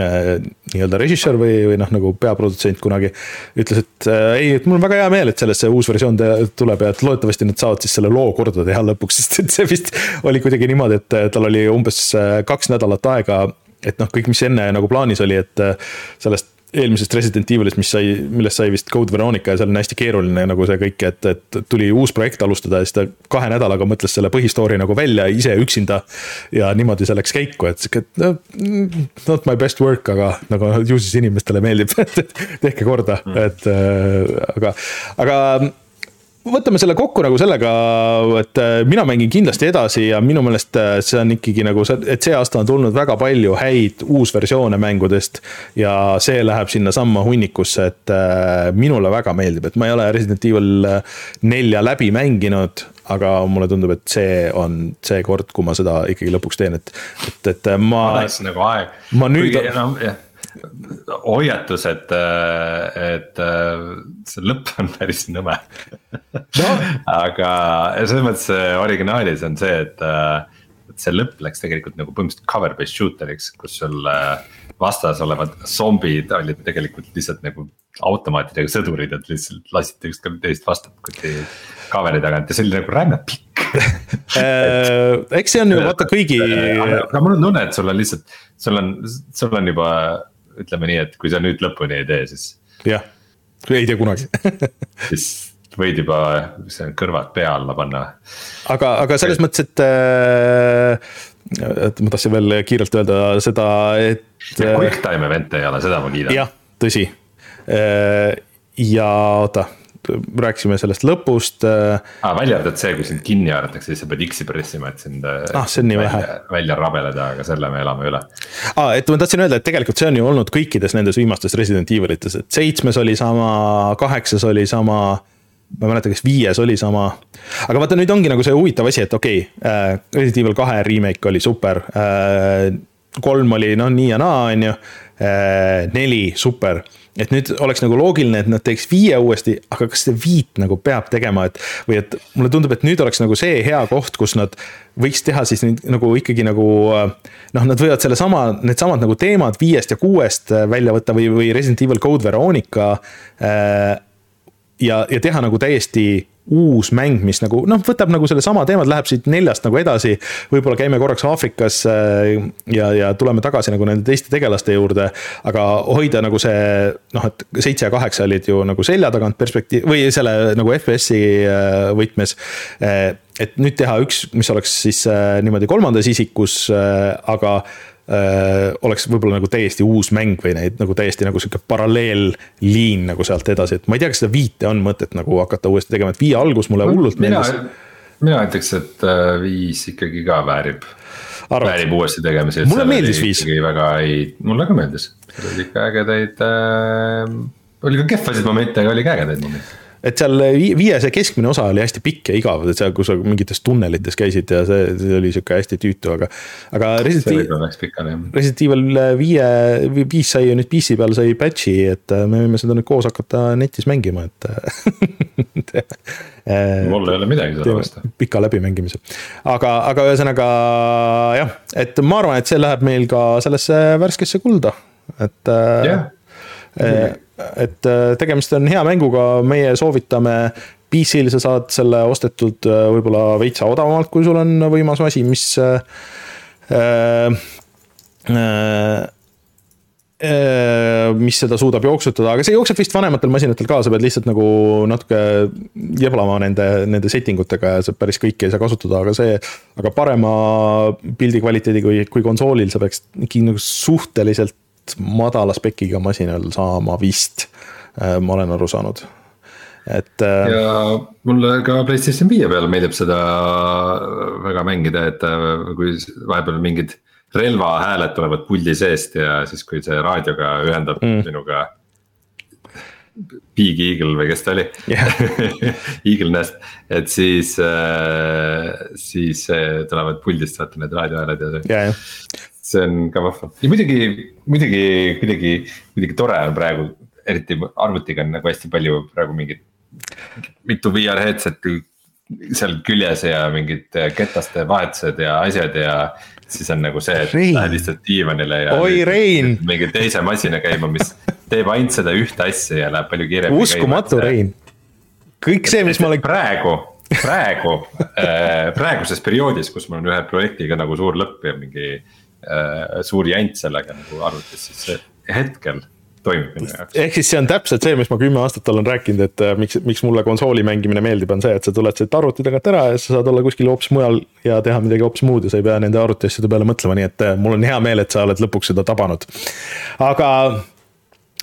äh, nii-öelda režissöör või, või noh, nagu peaprodutsent kunagi. ütles, et äh, ei, et mul on väga hea meel, et sellest see uus versioon tuleb ja et loodetavasti nad saavad siis selle loo korda teha lõpuks, *laughs* sest et see vist oli kuidagi niimoodi, et tal oli umbes äh, kaks nädalat aega et noh, kõik, mis enne nagu plaanis oli, et äh, sellest eelmisest Resident Evilist, mis sai, millest sai vist Code Veronica ja seal on hästi keeruline nagu see kõik, et, et tuli uus projekt alustada ja siis ta kahe nädalaga mõtles selle põhistory nagu välja ise üksinda. ja niimoodi see läks käiku, et sihuke, et no not my best work, aga nagu ju siis inimestele meeldib *laughs* tehke korda, et äh, aga, aga võtame selle kokku nagu sellega, et äh, mina mängin kindlasti edasi ja minu meelest äh, see on ikkagi nagu see, et see aasta on tulnud väga palju häid uusversioone mängudest. ja see läheb sinnasamma hunnikusse, et äh, minule väga meeldib, et ma ei ole Resident Evil nelja läbi mänginud. aga mulle tundub, et see on see kord, kui ma seda ikkagi lõpuks teen, et, et, et ma. ma läheks nagu aeg. ma nüüd. enam jah hoiatus, et, et see lõpp on päris nõme no. aga selles mõttes originaalis on see, et, et see lõpp läks tegelikult nagu põhimõtteliselt cover based shooter'iks, kus sul vastas olevad zombid olid tegelikult lihtsalt nagu automaatidega sõdurid, et lihtsalt lasite ükskord teist vastupidi cover'i tagant ja see oli nagu räme pikk äh, eks see on ju vaata kõigi. aga mul on tunne, et sul on lihtsalt, sul on, sul on juba ütleme nii, et kui sa nüüd lõpuni ei tee, siis. jah, ei tee kunagi *laughs* siis võid juba kõrvad pea alla panna. aga, aga selles või... mõttes, et äh, et ma tahtsin veel kiirelt öelda seda, et. Quick time event'e ei ole, seda ma kiidan. jah, tõsi. Äh, ja oota rääkisime sellest lõpust ah,. välja arvatud see, kui sind kinni haaratakse, siis sa pead X-i pressima, et sind ah, see on nii välja, vähe. välja rabeleda, aga selle me elame üle ah,. et ma tahtsin öelda, et tegelikult see on ju olnud kõikides nendes viimastes Resident Evilites, et seitsmes oli sama, kaheksas oli sama ma ei mäleta, kas viies oli sama. aga vaata, nüüd ongi nagu see huvitav asi, et okei okay, äh,, Resident Evil kahe remake oli super äh,. kolm oli noh, nii ja naa, on ju äh,. neli, super et nüüd oleks nagu loogiline, et nad teeks viie uuesti, aga kas seda viit nagu peab tegema, et. või et mulle tundub, et nüüd oleks nagu see hea koht, kus nad võiks teha siis nüüd nagu ikkagi nagu. noh, nad võivad sellesama, needsamad nagu teemad viiest ja kuuest välja võtta või, või Resident Evil Code Veronica äh,. ja, ja teha nagu täiesti uus mäng, mis nagu noh, võtab nagu sellesama teemat, läheb siit neljast nagu edasi. võib-olla käime korraks Aafrikas äh, ja, ja tuleme tagasi nagu nende teiste tegelaste juurde. aga hoida nagu see noh, et seitse ja kaheksa olid ju nagu selja tagant perspektiiv või selle nagu FPS-i äh, võtmes. Äh, et nüüd teha üks, mis oleks siis niimoodi kolmandas isikus aga äh, oleks võib-olla nagu täiesti uus mäng või neid nagu täiesti nagu sihuke paralleelliin nagu sealt edasi, et ma ei tea, kas seda viite on mõtet nagu hakata uuesti tegema, et viie algus mulle hullult meeldis. mina ütleks, et äh, viis ikkagi ka väärib väärib uuesti tegemist. mulle meeldis viis. väga ei, mulle ka meeldis, seal oli ikka ägedaid äh,, oli ka kehvasid momente, aga oli ka ägedaid momente et seal viie see keskmine osa oli hästi pikk ja igav, et seal, kus sa mingites tunnelites käisid ja see, see oli sihuke hästi tüütu, aga. aga Resident Evil, Resident Evil viie, viis sai ju nüüd PC peal sai patch'i, et äh, me võime seda nüüd koos hakata netis mängima, et *laughs* mul ei ole midagi selle vastu. pika läbimängimise, aga, aga ühesõnaga jah, et ma arvan, et see läheb meil ka sellesse värskesse kulda, et yeah et äh, tegemist on hea mänguga, meie soovitame. PC-l sa saad selle ostetud äh, võib-olla veitsa odavamalt, kui sul on võimas asi, mis äh,. Äh, mis seda suudab jooksutada, aga see jookseb vist vanematel masinatel ka, sa pead lihtsalt nagu natuke jeblama nende, nende setting utega ja sa päris kõike ei saa kasutada, aga see. aga parema pildi kvaliteedi kui, kui konsoolil, sa peaks ikkagi nagu suhteliselt madala spekiga masinal saama vist, äh, ma olen aru saanud et. Äh, ja mulle ka Playstation viie peal meeldib seda väga mängida, et äh, kui vahepeal mingid relvahääled tulevad puldi seest ja siis, kui see raadioga ühendab mm. minuga. Big Eagle või kes ta oli yeah. *laughs* Eagle Nest, et siis siis tulevad puldist vaata need raadiohääled ja see yeah, see on ka vahva ja muidugi, muidugi kuidagi, kuidagi tore on praegu, eriti arvutiga on nagu hästi palju praegu mingit. mitu VR headset'i seal küljes ja mingid ketaste vahetused ja asjad ja siis on nagu see, et lähed lihtsalt diivanile ja. oi Rein. mingi teise masina käima, mis teeb ainult seda ühte asja ja läheb palju kiiremini. uskumatu Rein, kõik see, mis ma olen. praegu, praegu äh, praeguses perioodis, kus mul on ühe projektiga nagu suur lõpp ja mingi äh, suur jant sellega nagu arvutis, siis hetkel toimib minu jaoks. ehk siis see on täpselt see, mis ma kümme aastat olen rääkinud, et äh, miks, miks mulle konsooli mängimine meeldib, on see, et sa tuled siit arvuti tagant ära ja sa saad olla kuskil hoopis mujal ja teha midagi hoopis muud ja sa ei pea nende arvutiasjade peale mõtlema, nii et äh, mul on hea meel, et sa oled lõpuks seda tabanud. aga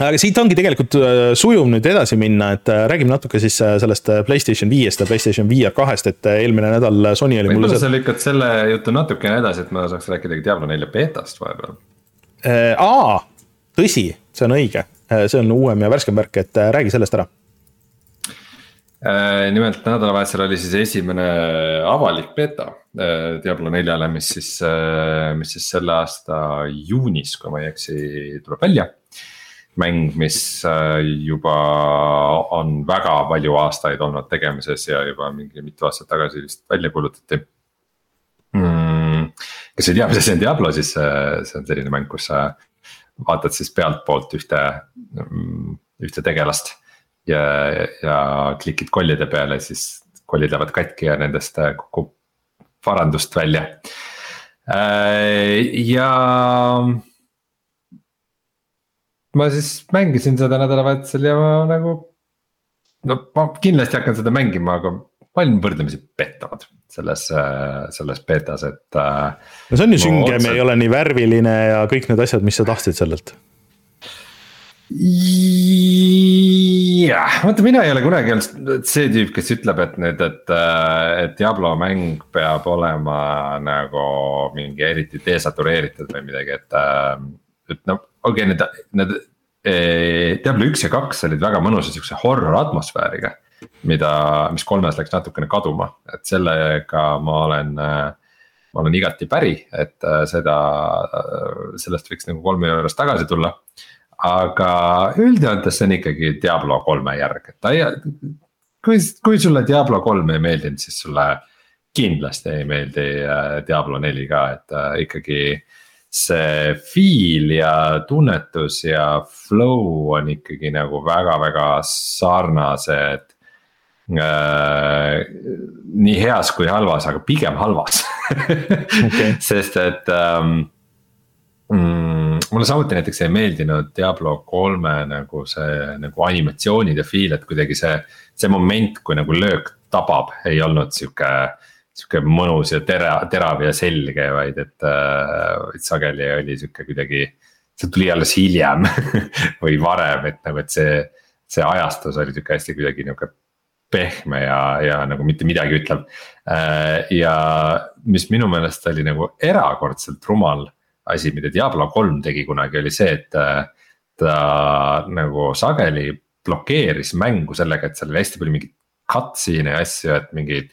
aga siit ongi tegelikult äh, sujuv nüüd edasi minna, et äh, räägime natuke siis äh, sellest Playstation viiest ja Playstation VR kahest, et eelmine nädal Sony oli. võib-olla sa lükkad selle jutu natukene edasi, et ma saaks rääkida Diablo nelja beetast vahepeal. aa, tõsi, see on õige, see on uuem ja värskem värk, et räägi sellest ära nimelt nädalavahetusel oli siis esimene avalik beeta Diablo neljale, mis siis, mis siis selle aasta juunis, kui ma ei eksi, tuleb välja mäng, mis äh, juba on väga palju aastaid olnud tegemises ja juba mingi mitu aastat tagasi vist välja kuulutati mm,. kes ei tea, mis asi on Diablo, siis see, on selline mäng, kus sa vaatad siis pealtpoolt ühte, mm, ühte tegelast. ja, ja klikid kollide peale, siis kollid lähevad katki ja nendest kukub varandust välja. Äh, ja ma siis mängisin seda nädalavahetusel ja ma nagu. no ma kindlasti hakkan seda mängima, aga ma olin võrdlemisi pettunud selles, selles betas, et. Äh, no see on ju süngem otseselt... ei ole nii värviline ja kõik need asjad, mis sa tahtsid sellelt. jah, vaata mina ei ole kunagi olnud see tüüp, kes ütleb, et nüüd, et, äh, et Diablo mäng peab olema nagu mingi eriti desatureeritud või midagi, et. Et no okei okay,, need, need eh, Diablo üks ja kaks olid väga mõnusa siukse horror atmosfääriga. mida, mis kolmes läks natukene kaduma, et sellega ma olen äh, ma olen igati päri, et äh, seda, sellest võiks nagu kolme juures tagasi tulla. aga üldjoontes see on ikkagi Diablo kolme järg, et ta ei, kui, kui sulle Diablo kolm ei meeldinud, siis sulle kindlasti ei meeldi Diablo neli ka, et ikkagi see feel ja tunnetus ja flow on ikkagi nagu väga-väga sarnased äh,. nii heas kui halvas, aga pigem halvas *laughs* okay. sest et ähm, mm, mulle samuti näiteks ei meeldinud Diablo kolme nagu see nagu animatsioonid ja feel, et kuidagi see, see moment, kui nagu löök tabab, ei olnud sihuke sihuke mõnus ja tera, terav ja selge, vaid et äh, sageli oli sihuke kuidagi. see tuli alles hiljem *laughs* või varem, et nagu, et see, see ajastus oli sihuke hästi kuidagi nihuke pehme ja, ja nagu mitte midagi ütlev äh,. ja mis minu meelest oli nagu erakordselt rumal asi, mida Diablo kolm tegi kunagi, oli see, et äh, ta nagu sageli blokeeris mängu sellega, et seal oli hästi palju mingeid cutscene'e ja asju, et mingid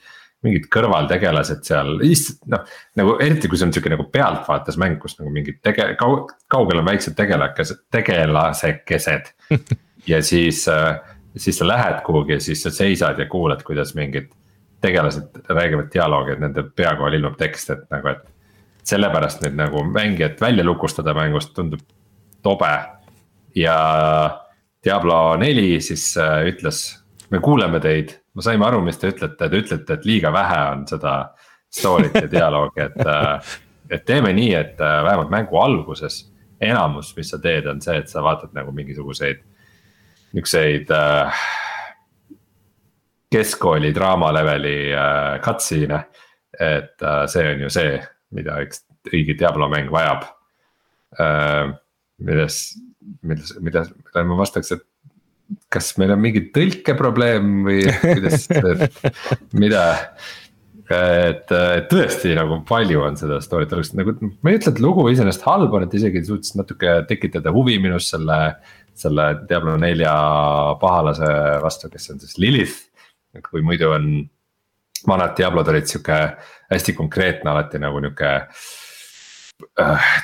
mingid kõrvaltegelased seal, lihtsalt noh, nagu eriti kui see on sihuke nagu pealtvaates mäng, kus nagu mingid tege-, kau-, kaugel on väiksed tegelakesed, tegelasekesed *laughs* ja siis, äh, siis sa lähed kuhugi ja siis sa seisad ja kuulad, kuidas mingid tegelased räägivad dialoogi, et nende pea kohal ilmub tekst, et nagu, et. sellepärast nüüd nagu mängijat välja lukustada mängust tundub tobe ja Diablo neli siis äh, ütles, me kuuleme teid me saime aru, mis te ütlete, te ütlete, et liiga vähe on seda story't ja dialoogi, et. Äh, et teeme nii, et äh, vähemalt mängu alguses enamus, mis sa teed, on see, et sa vaatad nagu mingisuguseid, niukseid äh,. keskkooli draama leveli äh, cutscene'e, et äh, see on ju see, mida üks õige Diablo mäng vajab äh,. milles, milles, mida, mida ma vastaks, et kas meil on mingi tõlkeprobleem või kuidas *laughs* mida et tõesti nagu palju on seda storytelling'it nagu ma ei ütle, et lugu iseenesest halb on, et isegi suutis natuke tekitada huvi minus selle. selle Diablo nelja pahalase vastu, kes on siis Lilith. kui muidu on vanad Diablod olid sihuke hästi konkreetne alati nagu nihuke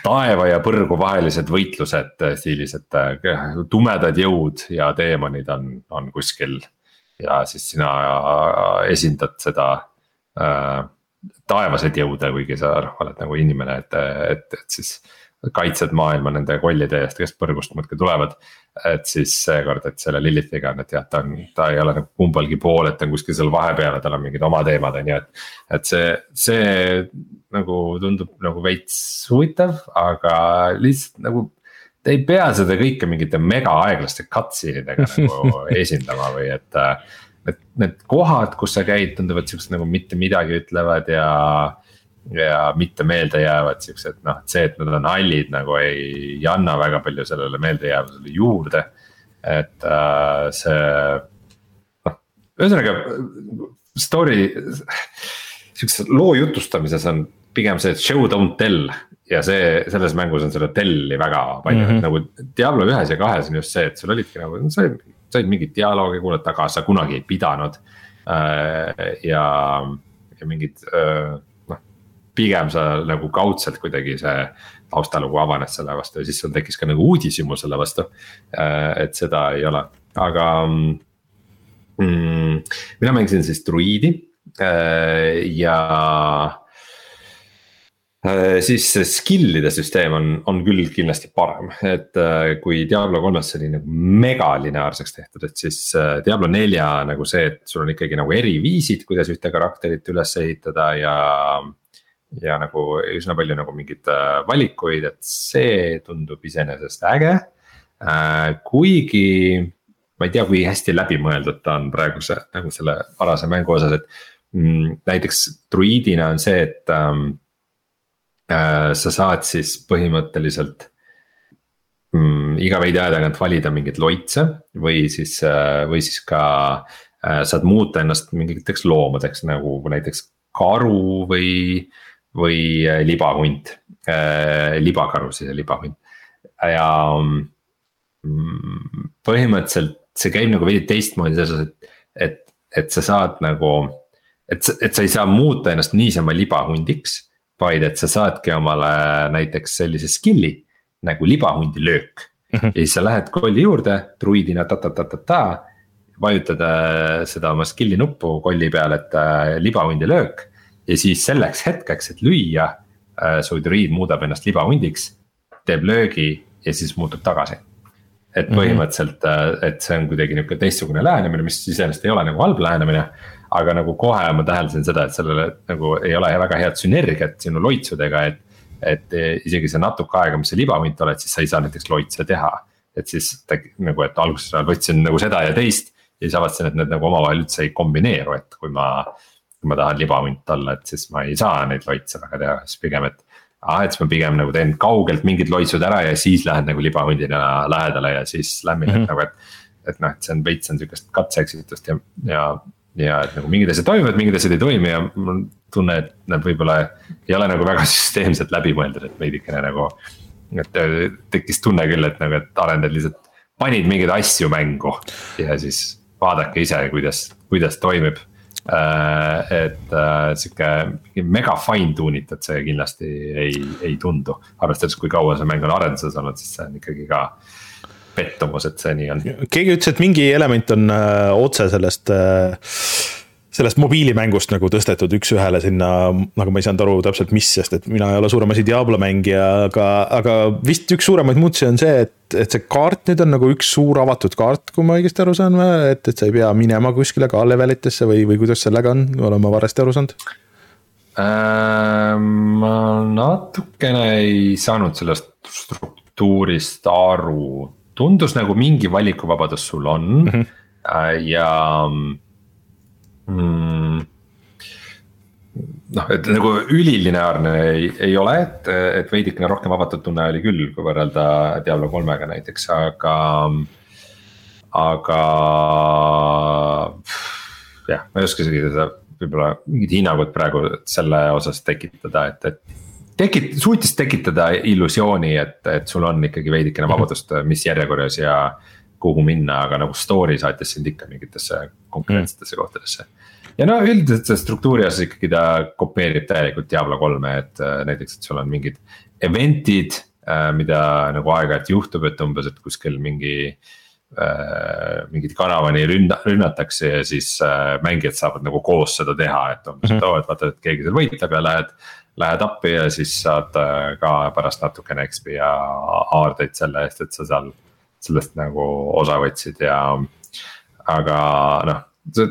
taeva ja põrgu vahelised võitlused äh, stiilis, et äh, tumedad jõud ja teemonid on, on kuskil. ja siis sina esindad seda äh, taevaseid jõude, kuigi sa oled nagu inimene, et, et, et siis kaitsed maailma nende kollide eest, kes põrgust muudkui tulevad. et siis seekord, et selle Lilithiga on, et jah, ta on, ta ei ole nagu kumbalgi pool, et ta on kuskil seal vahepeal ja tal on mingid oma teemad, on ju, et. et see, see nagu tundub nagu veits huvitav, aga lihtsalt nagu te ei pea seda kõike mingite mega aeglaste cutscene idega nagu *laughs* esindama või et. et need kohad, kus sa käid, tunduvad siuksed nagu mitte midagi ütlevad ja ja mitte meeldejäävad siuksed noh, et see, et nad on hallid nagu ei, ei anna väga palju sellele meeldejäävusele juurde. et äh, see noh, ühesõnaga story, sihukeses loo jutustamises on pigem see, et show don't tell. ja see, selles mängus on seda tell'i väga palju mm, -hmm. et nagu Diablo ühes ja kahes on just see, et sul olidki nagu, sa said mingit dialoogi kuulata, aga sa kunagi ei pidanud äh,. ja, ja mingid äh, pigem sa nagu kaudselt kuidagi see taustalugu avanes selle vastu ja siis sul tekkis ka nagu uudishimu selle vastu. Äh, et seda ei ole, aga mm, mina mängisin siis druiidi äh, ja äh, siis see skill'ide süsteem on, on küll kindlasti parem, et kui Diablo kolmes oli nagu megalineaarseks tehtud, et siis Diablo nelja nagu see, et sul on ikkagi nagu eriviisid, kuidas ühte karakterit üles ehitada ja ja nagu üsna palju nagu mingeid äh, valikuid, et see tundub iseenesest äge. Äh, kuigi ma ei tea, kui hästi läbimõeldud ta on praeguse nagu selle varase mängu osas, et mm, näiteks druiidina on see, et ähm, äh, sa saad siis põhimõtteliselt mm, iga veidi aja tagant valida mingeid loitse või siis äh,, või siis ka äh, saad muuta ennast mingiteks loomadeks nagu näiteks karu või äh, või äh, libahunt, äh, libakaru siis ja libahunt ja mm, põhimõtteliselt see käib nagu veidi teistmoodi selles osas, et, et, et sa saad nagu. et, et sa ei saa muuta ennast niisama libahundiks, vaid et sa saadki omale näiteks sellise skill'i nagu libahundi löök mm. -hmm. ja siis sa lähed kolli juurde, druidina ta-ta-ta-ta-ta. vajutad äh, seda oma skill'i nuppu kolli peal, et libahundi löök ja siis selleks hetkeks, et lüüa äh,, su druiid muudab ennast libahundiks, teeb löögi ja siis muutub tagasi. et mhm. põhimõtteliselt mm, -hmm. et see on kuidagi nihuke teistsugune lähenemine, mis iseenesest ei ole nagu halb lähenemine. aga nagu kohe ma täheldasin seda, et sellele nagu ei ole väga head sünergiat sinu loitsudega, et. et isegi see natuke aega, mis sa libahunt oled, siis sa ei saa näiteks loitse teha. et siis ta, nagu, et alguses võtsin nagu seda ja teist ja siis avastasin, et need nagu omavahel üldse ei kombineeru, et kui ma kui ma tahan libahunt olla, et siis ma ei saa neid loitse väga teha, siis pigem, et. aa, et siis ma pigem nagu teen kaugelt mingid loitsud ära ja siis lähen nagu libahundina lähedale ja siis lämmin mm, -hmm. et nagu, et. et noh, et see on veits on sihukest katse-eksitust ja, ja, ja et nagu mingid asjad toimivad, mingid asjad ei toimi ja mul tunne, et nad võib-olla ei ole nagu väga *laughs* süsteemselt läbi mõeldud, et veidikene nagu. et tekkis tunne küll, et nagu, et arendajad lihtsalt panid mingeid asju mängu ja siis vaadake ise, kuidas, kuidas toimib Äh, et äh, sihuke mega fine tune itud see kindlasti ei, ei tundu, arvestades, kui kaua see mäng on arenduses olnud, siis see on ikkagi ka pettumus, et see nii on. keegi ütles, et mingi element on äh, otse sellest äh, sellest mobiilimängust nagu tõstetud üks-ühele sinna, nagu ma ei saanud aru täpselt, mis, sest et mina ei ole suurem asi Diablo mängija, aga, aga vist üks suuremaid muutusi on see, et, et see kaart nüüd on nagu üks suur avatud kaart, kui ma õigesti aru saan, et, et sa ei pea minema kuskile ka level itesse või, või kuidas sellega on, olen ma valesti aru saanud äh,? ma natukene ei saanud sellest struktuurist aru, tundus nagu mingi valikuvabadus sul on mm -hmm. ja mm, noh, et nagu ülilineaarne ei, ei ole, et, et veidikene rohkem avatud tunne oli küll, kui võrrelda Diablo kolmega näiteks, aga. aga jah, ma ei oska isegi seda võib-olla mingit hinnangut praegu selle osas tekitada, et, et. tekit-, suutis tekitada illusiooni, et, et sul on ikkagi veidikene vabadust, mis järjekorras ja kuhu minna, aga nagu story saatis sind ikka mingitesse konkreetsetesse mm. kohtadesse. ja no üldiselt see struktuuri osas ikkagi ta kopeerib täielikult Diablo kolme, et äh, näiteks, et sul on mingid event'id äh,. mida nagu aeg-ajalt juhtub, et umbes, et kuskil mingi äh,. mingit karavani rünna-, rünnatakse ja siis mängijad saavad nagu koos seda teha, et umbes mm, -hmm. et oo, et vaata, et keegi seal võitleb ja lähed lähed appi ja siis saad ka pärast natukene XP ja aardeid selle eest, et sa seal sellest nagu osa võtsid ja. aga noh, see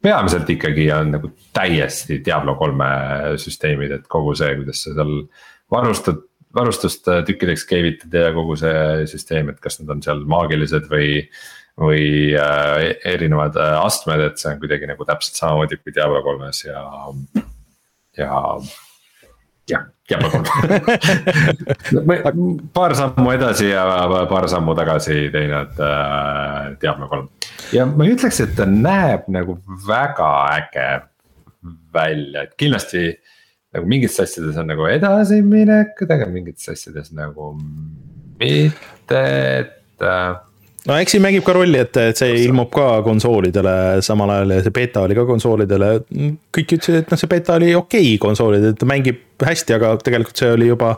peamiselt ikkagi on nagu täiesti Diablo kolme süsteemid, et kogu see, kuidas sa seal varustad varustust tükkideks keevitad ja kogu see süsteem, et kas nad on seal maagilised või. või äh, erinevad äh, astmed, et see on kuidagi nagu täpselt samamoodi kui Diablo kolmes ja, ja jah, Diablo kolm paar sammu edasi ja paar sammu tagasi teinud äh, Diablo kolm. ja ma ei ütleks, et ta näeb nagu väga äge välja, et kindlasti nagu mingites asjades on nagu edasiminekud, aga mingites asjades nagu mitte, et äh, no eks siin mängib ka rolli, et, et see ilmub ka konsoolidele samal ajal ja see beeta oli ka konsoolidele. kõik ütlesid, et noh, see beeta oli okei okay konsoolidel, ta mängib hästi, aga tegelikult see oli juba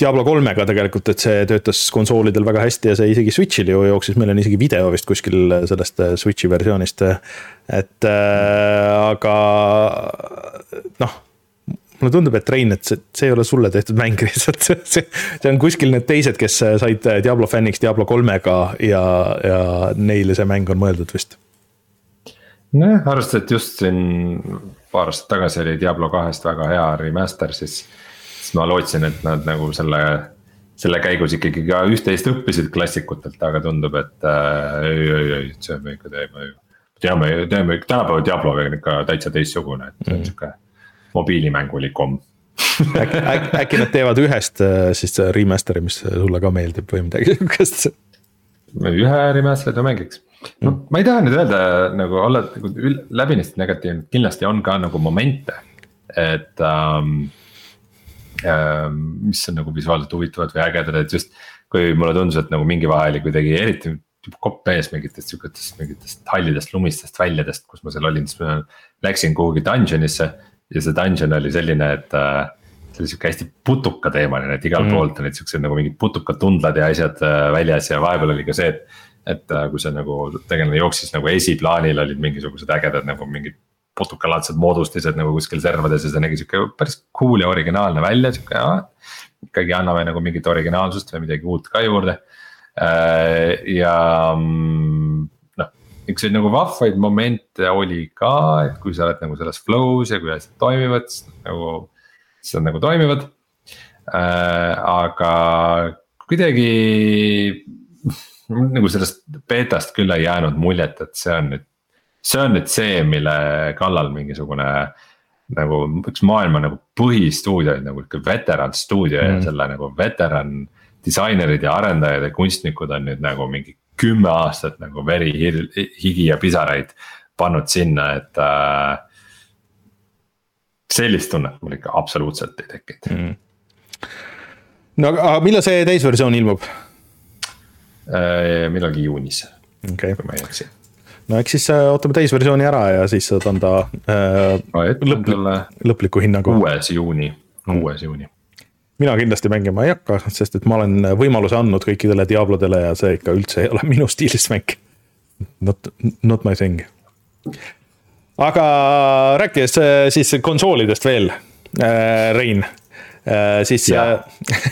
Diablo kolmega tegelikult, et see töötas konsoolidel väga hästi ja see isegi Switch'il ju jooksis, meil on isegi video vist kuskil sellest Switch'i versioonist. et äh, aga noh mulle tundub, et Rein, et see, see ei ole sulle tehtud mäng *laughs* lihtsalt, see, see, see on kuskil need teised, kes said Diablo fänniks Diablo kolmega ja, ja neile see mäng on mõeldud vist. nojah, arvestades, et just siin paar aastat tagasi oli Diablo kahest väga hea remaster, siis, siis ma lootsin, et nad nagu selle selle käigus ikkagi ka üht-teist õppisid klassikutelt, aga tundub, et äh, ei, ei, ei, see me ikka teeme ju. teame, teeme tänapäeva Diablo on ikka täitsa teistsugune, et see on mm. Sihuke mobeilimängulikum äkki, äkki, äkki nad teevad ühest äh, siis remaster'i, mis sulle ka meeldib või midagi sihukest? ühe remaster'i ma mängiks. no mm. ma ei taha nüüd öelda nagu olla nagu läbinisti negatiivne, kindlasti on ka nagu momente, et ähm,. Ähm, mis on nagu visuaalselt huvitavad või ägedad, et just kui mulle tundus, et nagu mingi vahe oli kuidagi eriti kopp ees mingitest sihukestest, mingitest hallidest lumistest väljadest, kus ma seal olin, siis ma läksin kuhugi dungeon'isse ja see dungeon oli selline, et äh, see oli sihuke hästi putukateemaline, et igalt mm. poolt olid siuksed nagu mingid putukatundlad ja asjad äh, väljas ja vahepeal oli ka see, et. et äh, kui see nagu tegelane jooksis nagu esiplaanil olid mingisugused ägedad nagu mingid putukalaadsed moodustised nagu kuskil servades ja see nägi sihuke päris cool ja originaalne välja, sihuke ikkagi anname nagu mingit originaalsust või midagi uut ka juurde. ja üks nagu vahvaid momente oli ka, et kui sa oled nagu selles flow's ja kui asjad toimivad, siis nagu, siis nad nagu toimivad äh,. aga kuidagi nagu sellest betast küll ei jäänud muljet, et see on nüüd see on nüüd see, mille kallal mingisugune nagu üks maailma nagu põhistuudioid nagu ikka veteran stuudio mm. ja selle nagu veteran disainerid ja arendajad ja kunstnikud on nüüd nagu mingi kümme aastat nagu veri, higi ja pisaraid pannud sinna, et äh,. sellist tunnet mul ikka absoluutselt ei tekkinud mm.. no aga millal see täisversioon ilmub äh,? millalgi juunis okay., kui ma ei eksi no eks siis äh, ootame täisversiooni ära ja siis saad anda äh, lõplik, lõpliku hinnangu. kuues juuni, kuues juuni. Mina kindlasti mängima ei hakka, sest et ma olen võimaluse andnud kõikidele Diablodele ja see ikka üldse ei ole *laughs* minu stiilis mäng. Not, not my thing. aga rääkides siis konsoolidest veel, äh, Rein Äh, siis. Äh,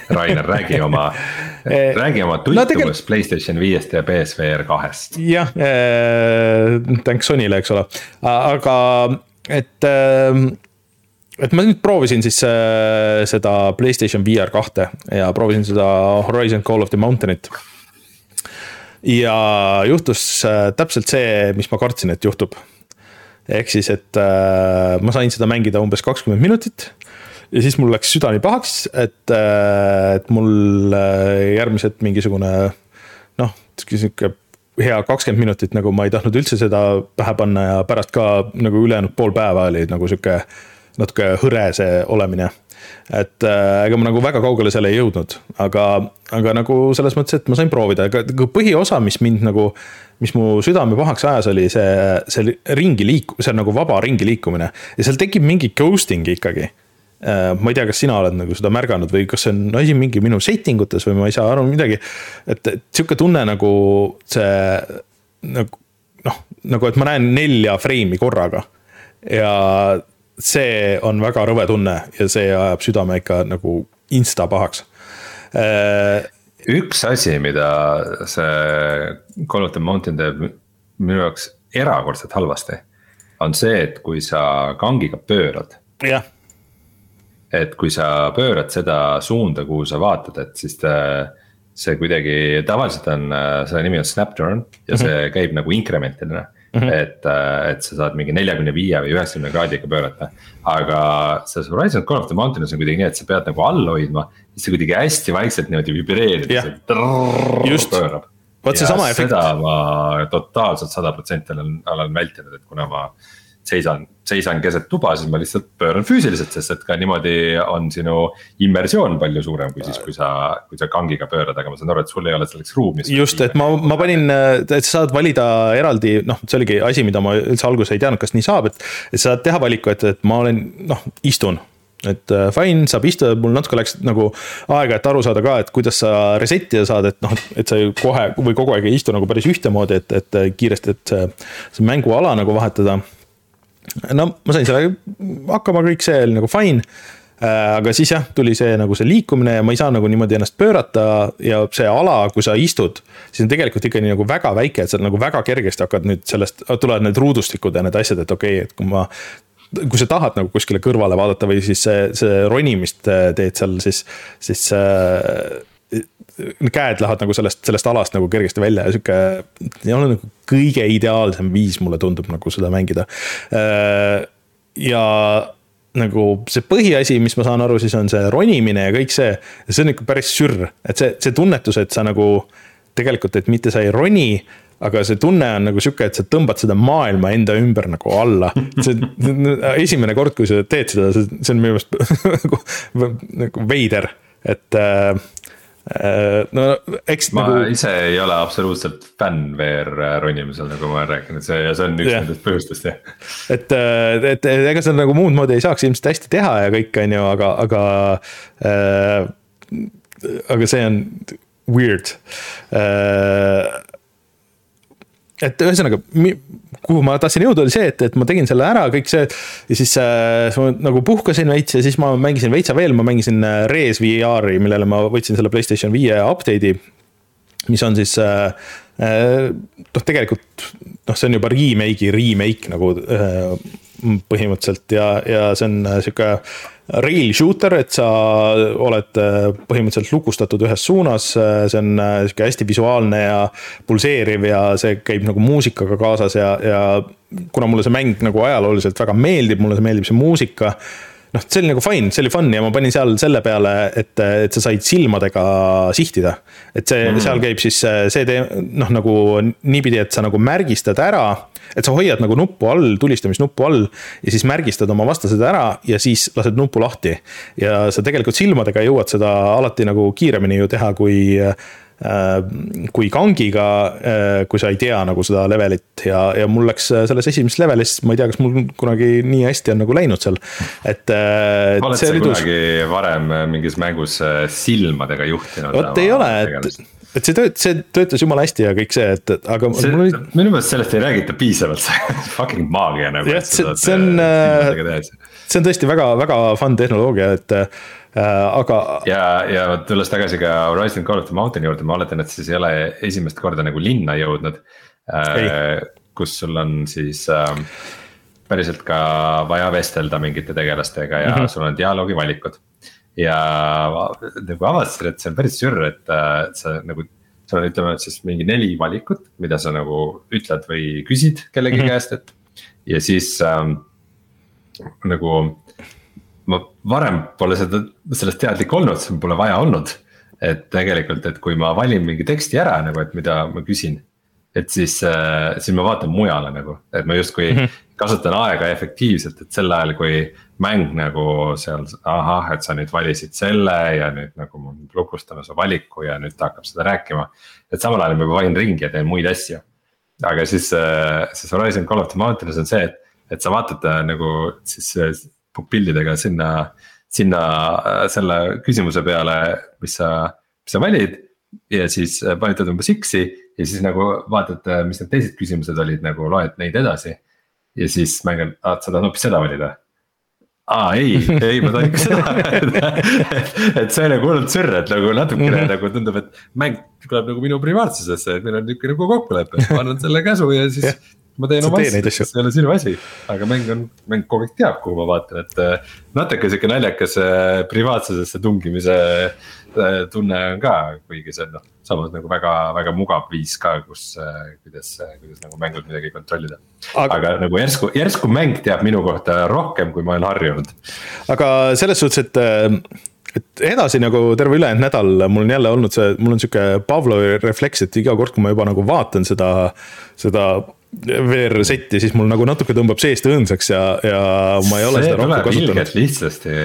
Rainer, räägi oma *laughs* räägi oma tutvumus no, tegel... Playstation viiest ja BSVR kahest. jah thanks Sonyle, eks ole, aga et äh, et ma nüüd proovisin siis äh, seda Playstation VR kahte ja proovisin seda Horizon Call of the Mountain'it. ja juhtus äh, täpselt see, mis ma kartsin, et juhtub. ehk siis, et äh, ma sain seda mängida umbes kakskümmend minutit ja siis mul läks südani pahaks, et, äh, et mul äh, järgmised mingisugune noh, sihuke hea kakskümmend minutit nagu ma ei tahtnud üldse seda pähe panna ja pärast ka nagu ülejäänud pool päeva oli nagu sihuke natuke hõre see olemine. et äh, ega ma nagu väga kaugele seal ei jõudnud, aga, aga nagu selles mõttes, et ma sain proovida, aga põhiosa, mis mind nagu, mis mu südame pahaks ajas, oli see, see ringi liik-, see on nagu vaba ringi liikumine ja seal tekib mingi ghosting ikkagi Äh, ma ei tea, kas sina oled nagu seda märganud või kas see on asi mingi minu setting utes või ma ei saa aru midagi. et, et sihuke tunne nagu see nagu noh, nagu et ma näen nelja freimi korraga. ja see on väga rõve tunne ja see ajab südame ikka nagu insta pahaks. Äh, üks asi, mida see Call of the Mountain teeb minu jaoks erakordselt halvasti. on see, et kui sa kangiga pöörad. jah et kui sa pöörad seda suunda, kuhu sa vaatad, et siis ta, see kuidagi, tavaliselt on, selle nimi on Snapturn ja see mm -hmm. käib nagu inkrementidena mm. -hmm. et, et sa saad mingi neljakümne viie või üheksakümne kraadiga pöörata. aga selles Horizon Call of the Mountain'is on kuidagi nii, et sa pead nagu all hoidma, siis see kuidagi hästi vaikselt niimoodi vibreerides yeah.. just, vot seesama efekt. seda ma totaalselt sada protsenti olen, olen vältinud, et kuna ma seisan, seisan keset tuba, siis ma lihtsalt pööran füüsiliselt, sest et ka niimoodi on sinu immersioon palju suurem kui siis, kui sa, kui sa kangiga pöörad, aga ma saan aru, et sul ei ole selleks ruumi. just, et ma, ma panin, et sa saad valida eraldi, noh, see oligi asi, mida ma üldse alguses ei teadnud, kas nii saab, et. et sa saad teha valiku, et, et ma olen, noh, istun et uh, fine, saab istuda, mul natuke läks nagu aega, et aru saada ka, et kuidas sa reset ida saad, et noh, et sa ju kohe või kogu aeg ei istu nagu päris ühtemoodi, et, et kiiresti, et see, see mänguala nagu vahetada no ma sain sellega hakkama, kõik see oli nagu fine äh, aga siis jah, tuli see nagu see liikumine ja ma ei saa nagu niimoodi ennast pöörata ja see ala, kui sa istud, siis on tegelikult ikkagi nagu väga väike, et sa nagu väga kergesti hakkad nüüd sellest, tulevad need ruudustikud ja need asjad, et okei okay,, et kui ma. kui sa tahad nagu kuskile kõrvale vaadata või siis see, see ronimist äh, teed seal, siis, siis äh, käed lähevad nagu sellest, sellest alast nagu kergesti välja ja sihuke. ei ole nagu kõige ideaalsem viis, mulle tundub nagu seda mängida. Äh, ja nagu see põhiasi, mis ma saan aru, siis on see ronimine ja kõik see. see on ikka päris sürr, et see, see tunnetus, et sa nagu tegelikult, et mitte sa ei roni aga see tunne on nagu sihuke, et sa tõmbad seda maailma enda ümber nagu alla. see esimene kord, kui sa teed seda, see on minu meelest *laughs* nagu, nagu veider, et äh, no eks ma nagu... ise ei ole absoluutselt fänn VR ronimisel, nagu ma olen rääkinud, see ja see on üks yeah. nendest põhjustest jah. et, äh, et, et ega seda nagu muud moodi ei saaks ilmselt hästi teha ja kõik, on ju, aga, aga äh,. aga see on weird äh, et ühesõnaga, kuhu ma tahtsin jõuda, oli see, et, et ma tegin selle ära, kõik see. ja siis äh, ma nagu puhkasin veits ja siis ma mängisin veitsa veel, ma mängisin äh, Res VR-i, millele ma võtsin selle Playstation viie update'i. mis on siis äh, äh, noh, tegelikult noh, see on juba remake'i remake nagu äh, põhimõtteliselt ja, ja see on äh, sihuke rail shooter, et sa oled põhimõtteliselt lukustatud ühes suunas, see on sihuke hästi visuaalne ja pulseeriv ja see käib nagu muusikaga kaasas ja, ja kuna mulle see mäng nagu ajalooliselt väga meeldib, mulle meeldib see muusika noh, see oli nagu fine, see oli fun ja ma panin seal selle peale, et, et sa said silmadega sihtida. et see mm, -hmm. seal käib siis see tee-, noh, nagu niipidi, et sa nagu märgistad ära, et sa hoiad nagu nuppu all, tulistamisnuppu all ja siis märgistad oma vastased ära ja siis lased nupu lahti. ja sa tegelikult silmadega jõuad seda alati nagu kiiremini ju teha, kui Äh, kui kangiga, äh, kui sa ei tea nagu seda levelit ja, ja mul läks äh, selles esimeses levelis, ma ei tea, kas mul kunagi nii hästi on nagu läinud seal, et. oled sa kunagi varem mingis mängus silmadega juhtinud? vot ei ole, et et see tööt-, see töötas jumala hästi ja kõik see, et, et aga. Oli... minu meelest sellest ei räägita piisavalt, see on *laughs* fucking maagia nagu. jah, see, see on, see on tõesti väga, väga fun tehnoloogia, et Äh, aga. ja, ja tulles tagasi ka Horizon Call of the Mountain'i juurde, ma oletan, et siis ei ole esimest korda nagu linna jõudnud. Äh, kus sul on siis äh, päriselt ka vaja vestelda mingite tegelastega ja mm -hmm. sul on dialoogivalikud. Ja nagu avastasin, et see on päris sürr, et sa nagu sul on, ütleme siis mingi neli valikut, mida sa nagu ütled või küsid kellegi mm -hmm. käest, et. ja siis ähm, nagu ma varem pole seda, sellest teadlik olnud, see pole vaja olnud. et tegelikult, et kui ma valin mingi teksti ära nagu, et mida ma küsin. et siis, äh, siis ma vaatan mujale nagu, et ma justkui mm -hmm. kasutan aega efektiivselt, et sel ajal, kui mäng nagu seal, ahah, et sa nüüd valisid selle ja nüüd nagu ma lukustame su valiku ja nüüd ta hakkab seda rääkima. et samal ajal ma juba valin ringi ja teen muid asju. aga siis, äh, siis Horizon Call of the Mountains on see, et, et sa vaatad äh, nagu siis pildidega sinna, sinna äh, selle küsimuse peale, mis sa, mis sa valid. ja siis äh, vajutad umbes X-i ja siis nagu vaatad, äh, mis need teised küsimused olid, nagu loed neid edasi. ja siis mäng on, aa, sa tahad hoopis seda valida aa ei, ei ma tahan ikka seda et, et see nagu hullult sürr, et nagu natukene mm -hmm. nagu tundub, et mäng tuleb nagu minu privaatsusesse, et meil on nihuke nagu kokkulepe, ma annan selle käsu ja siis ma teen oma asju, see ei ole sinu asi, aga mäng on, mäng kogu aeg teab, kuhu ma vaatan, et äh, natuke sihuke naljakas äh, privaatsusesse tungimise äh, tunne on ka, kuigi see on noh, samas nagu väga, väga mugav viis ka, kus, kuidas, kuidas nagu mängult midagi kontrollida. aga, aga nagu järsku, järsku mäng teab minu kohta rohkem, kui ma olen harjunud. aga selles suhtes, et et edasi nagu terve ülejäänud nädal mul on jälle olnud see, mul on sihuke Pavlovi refleks, et iga kord, kui ma juba nagu vaatan seda, seda VR-setti, siis mul nagu natuke tõmbab seest õõnsaks ja, ja ma ei ole see seda rohkem kasutanud. lihtsasti,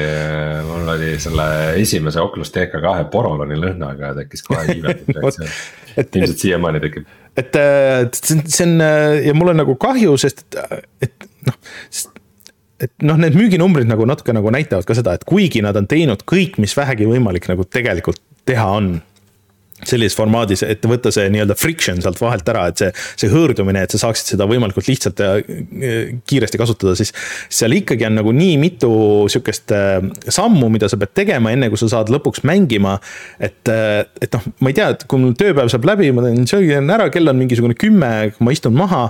mul oli selle esimese Oculus TK2 poroloni lõhnaga tekkis kohe *laughs* iivetud reaktsioon ilmselt siiamaani tekib. et, et see on ja mul on nagu kahju, sest et, et noh, et noh, need müüginumbrid nagu natuke nagu näitavad ka seda, et kuigi nad on teinud kõik, mis vähegi võimalik nagu tegelikult teha on sellises formaadis, et võtta see nii-öelda friction sealt vahelt ära, et see, see hõõrdumine, et sa saaksid seda võimalikult lihtsalt ja kiiresti kasutada, siis seal ikkagi on nagu nii mitu sihukest äh, sammu, mida sa pead tegema, enne kui sa saad lõpuks mängima. et, äh, et noh, ma ei tea, et kui mul tööpäev saab läbi, ma teen söögi ära, kell on mingisugune kümme, ma istun maha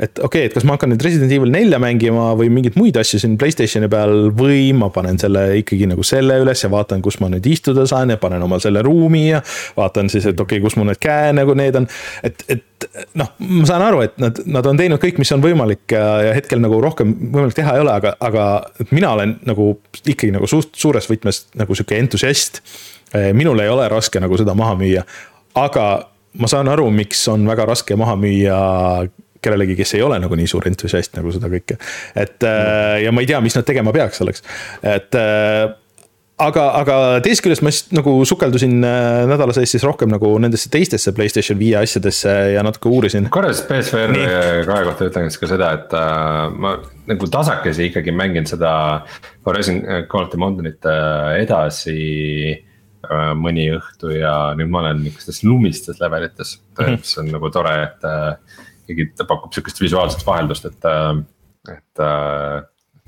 et okei okay,, et kas ma hakkan nüüd Resident Evil nelja mängima või mingeid muid asju siin Playstationi peal või ma panen selle ikkagi nagu selle üles ja vaatan, kus ma nüüd istuda saan ja panen omal selle ruumi ja vaatan siis, et okei okay,, kus mul need käe nagu need on. et, et noh, ma saan aru, et nad, nad on teinud kõik, mis on võimalik ja, ja hetkel nagu rohkem võimalik teha ei ole, aga, aga mina olen nagu ikkagi nagu suht suures võtmes nagu sihuke entusiast. minul ei ole raske nagu seda maha müüa, aga ma saan aru, miks on väga raske maha müüa kellelegi, kes ei ole nagu nii suur entusiast nagu seda kõike. et mm. ja ma ei tea, mis nad tegema peaks selleks, et äh, aga, aga teisest küljest ma siis nagu sukeldusin äh, nädala sees siis rohkem nagu nendesse teistesse Playstation viie asjadesse ja natuke uurisin. korra siis PSVR kahe kohta ütlen siis ka seda, et äh, ma nagu tasakesi ikkagi mängin seda Horizon Call of the Mountain'it edasi äh, mõni õhtu ja nüüd ma olen niisugustes lumistes levelites mm, -hmm. mis on nagu tore, et äh, ikkagi ta pakub sihukest visuaalset vaheldust, et, äh, et äh,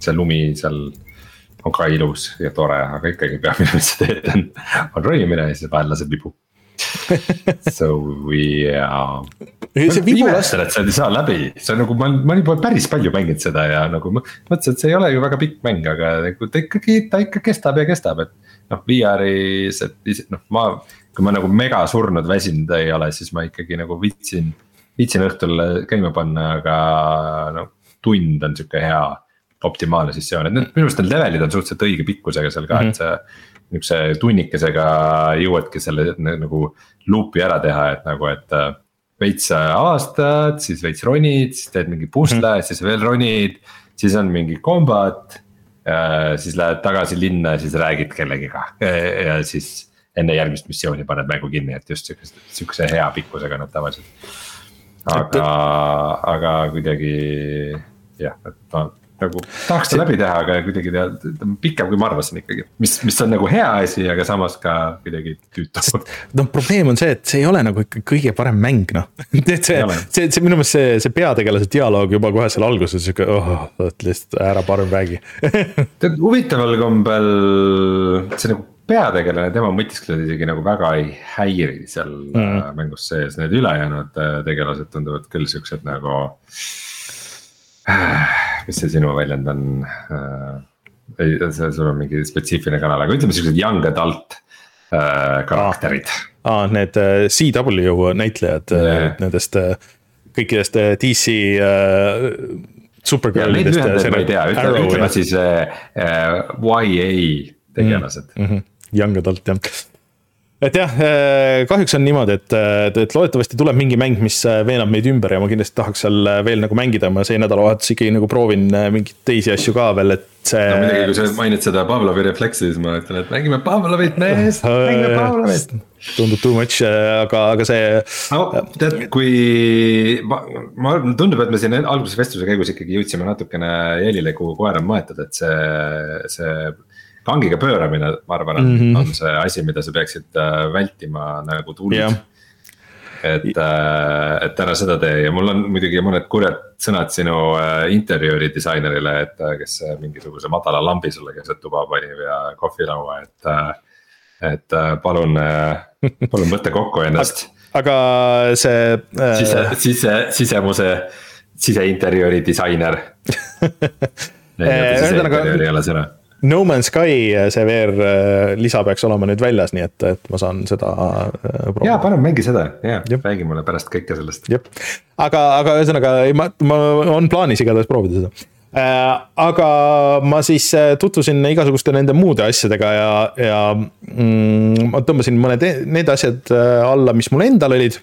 see lumi seal on ka ilus ja tore, aga ikkagi peamine, *laughs* mis sa teed, on, on ronimine ja siis vahel laseb vibu. *laughs* So yeah see vibulas, et sa ei saa läbi, see on nagu ma, ma olen juba päris palju mänginud seda ja nagu ma mõtlesin, et see ei ole ju väga pikk mäng, aga nagu ta ikkagi, ta ikka kestab ja kestab, et. noh, VR-is, et noh, ma, kui ma nagu mega surnud väsinud ei ole, siis ma ikkagi nagu viitsin. Viitsin õhtul käima panna, aga noh, tund on sihuke hea optimaalne sessioon, et need minu meelest need levelid on suhteliselt õige pikkusega seal ka mm, -hmm. et sa. Niukse tunnikesega jõuadki selle nagu loop'i ära teha, et nagu, et äh, veits avastad, siis veits ronid, siis teed mingi pusle mm, -hmm. siis veel ronid, siis on mingi kombat. siis lähed tagasi linna ja siis räägid kellegiga ja siis enne järgmist missiooni paned mängu kinni, et just sihukese, sihukese hea pikkusega nad tavaliselt. Aga, aga kuidagi jah, et ma nagu tahaks ta läbi teha, aga kuidagi ta ta on pikem, kui ma arvasin ikkagi, mis, mis on nagu hea asi, aga samas ka kuidagi tüütu. noh, probleem on see, et see ei ole nagu ikka kõige parem mäng, noh. *laughs* see ole., see, see minu meelest see, see peategelase dialoog juba kohe seal alguses sihuke, oh, lihtsalt ära parem räägi *laughs* tead huvitaval kombel see nagu peategelane, tema mõtisklused isegi nagu väga ei häiri seal mm. mängus sees, need ülejäänud äh, tegelased tunduvad küll siuksed nagu. mis see sinu väljend on? ei, see, sul on mingi spetsiifiline kanal, aga ütleme siuksed young adult äh, karakterid aa, need äh, CW näitlejad yeah. nendest äh, kõikidest äh, DC äh, supergirlidest. lühendeid ma ei tea, ütleme, ütleme siis äh, äh, YA tegelased mm. -hmm. Young adult jah. et jah, kahjuks on niimoodi, et, et loodetavasti tuleb mingi mäng, mis äh, veenab meid ümber ja ma kindlasti tahaks seal äh, veel nagu mängida, ma see nädalavahetus ikkagi nagu proovin mingeid teisi asju ka veel, et see no muidugi, kui sa mainid seda Pavlovi refleksi, siis ma ütlen, et mängime Pavlovit mees, *laughs* mängime Pavlovit. tundub too much, aga, aga see no tead, kui ma, ma, tundub, et me siin alguses vestluse käigus ikkagi jõudsime natukene jälile, kuhu koer on maetud, et see, see. Kangiga pööramine, ma arvan, on mm, -hmm. on see asi, mida sa peaksid äh, vältima nagu tuld Jah. et, et ära seda tee ja mul on muidugi mõned kurjad sõnad sinu äh, interjööri disainerile, et äh, kes äh, mingisuguse madala lambi sulle keset tuba pani ja kohvilaua, et äh,. et äh, palun, palun võta kokku *laughs* ennast aga see äh, sise, sise, sisemuse, *laughs* siseinterjööri disainer. ühesõnaga-. No Man's Sky see VR äh, lisa peaks olema nüüd väljas, nii et, et ma saan seda äh, ja proovida. palun mängi seda ja räägi mulle pärast kõike sellest. aga, aga ühesõnaga ei, ma, ma on plaanis igatahes proovida seda äh,. aga ma siis äh, tutvusin igasuguste nende muude asjadega ja, ja mm, ma tõmbasin mõned e- need asjad äh, alla, mis mul endal olid.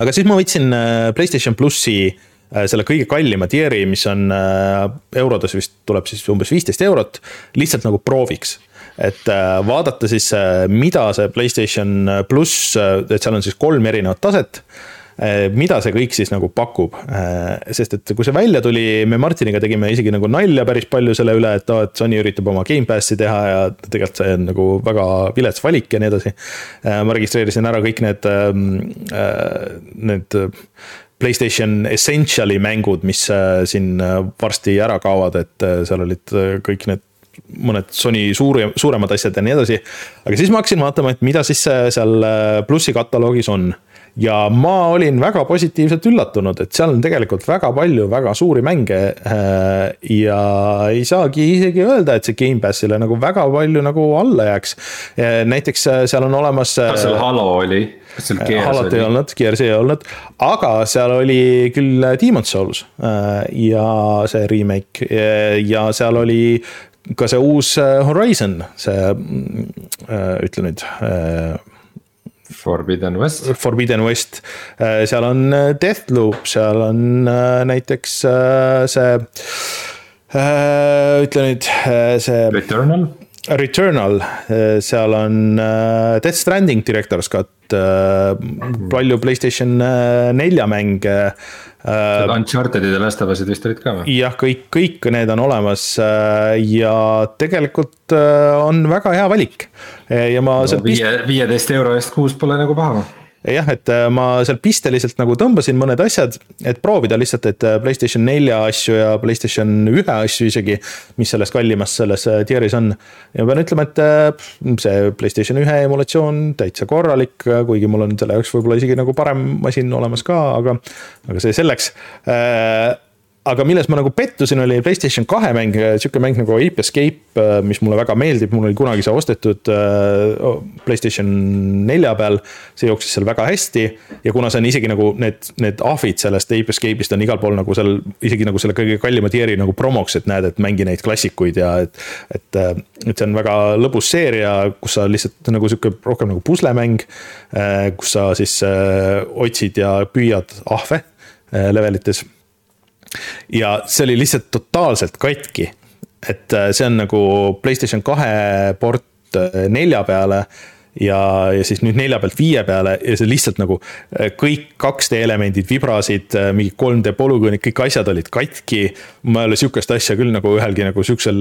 aga siis ma võtsin äh, Playstation plussi äh, selle kõige kallima tier'i, mis on äh, eurodes vist tuleb siis umbes viisteist eurot, lihtsalt nagu prooviks et äh, vaadata siis, mida see Playstation pluss, et seal on siis kolm erinevat taset. mida see kõik siis nagu pakub, sest et kui see välja tuli, me Martiniga tegime isegi nagu nalja päris palju selle üle, et aa, et Sony üritab oma Gamepassi teha ja tegelikult see on nagu väga vilets valik ja nii edasi. ma registreerisin ära kõik need, need Playstation Essential'i mängud, mis äh, siin äh, varsti ära kaovad, et äh, seal olid kõik need mõned Sony suuri, suuremad asjad ja nii edasi. aga siis ma hakkasin vaatama, et mida siis seal plussi kataloogis on. Ja ma olin väga positiivselt üllatunud, et seal on tegelikult väga palju väga suuri mänge. ja ei saagi isegi öelda, et see Gamepassile nagu väga palju nagu alla jääks. näiteks äh, seal on olemas. kas seal Halo oli? kas seal Gears Halot ei oli? olnud, Gears ei olnud, aga seal oli küll Demon's Souls äh, ja see remake ja- seal oli ka see uus äh, Horizon, see, ütle nüüd, Forbidden West. Forbidden West. seal on äh, Deathloop, seal on äh, näiteks äh, see, ütle nüüd, see Returnal. Returnal, seal on äh, Death Stranding Director's Cut, palju Playstation nelja mänge. Uncharted'id ja Last of Us'id vist olid ka või? jah, kõik, kõik need on olemas ja tegelikult on väga hea valik. ja ma pist-, viie, viieteist euro eest kuus pole nagu paha. Jah, et äh, ma seal pisteliselt nagu tõmbasin mõned asjad, et proovida lihtsalt, et äh, Playstation nelja asju ja Playstation ühe asju isegi, mis selles kallimas selles äh, tier'is on. ja pean ütlema, et see Playstation ühe emulatsioon täitsa korralik, kuigi mul on selle jaoks võib-olla isegi nagu parem masin olemas ka, aga, aga see selleks aga milles ma nagu pettusin, oli Playstation kahe mäng, sihuke mäng nagu Ape Escape, äh, mis mulle väga meeldib, mul oli kunagi see ostetud äh, Playstation nelja peal. see jooksis seal väga hästi ja kuna see on isegi nagu need, need ahvid sellest Ape Escape'ist on igal pool nagu seal isegi nagu selle kõige kallima tier'i nagu promoks, et näed, et mängi neid klassikuid ja et. et, äh, et see on väga lõbus seeria, kus sa lihtsalt nagu sihuke rohkem nagu puslemäng. kus sa siis otsid ja püüad ahve levelites ja see oli lihtsalt totaalselt katki. et äh, see on nagu Playstation kahe port äh, nelja peale ja, ja siis nüüd nelja pealt viie peale ja see lihtsalt nagu äh, kõik 2D elemendid vibrasid, mingi 3D polügoonid, kõik asjad olid katki. ma ei ole sihukest asja küll nagu ühelgi nagu sihukesel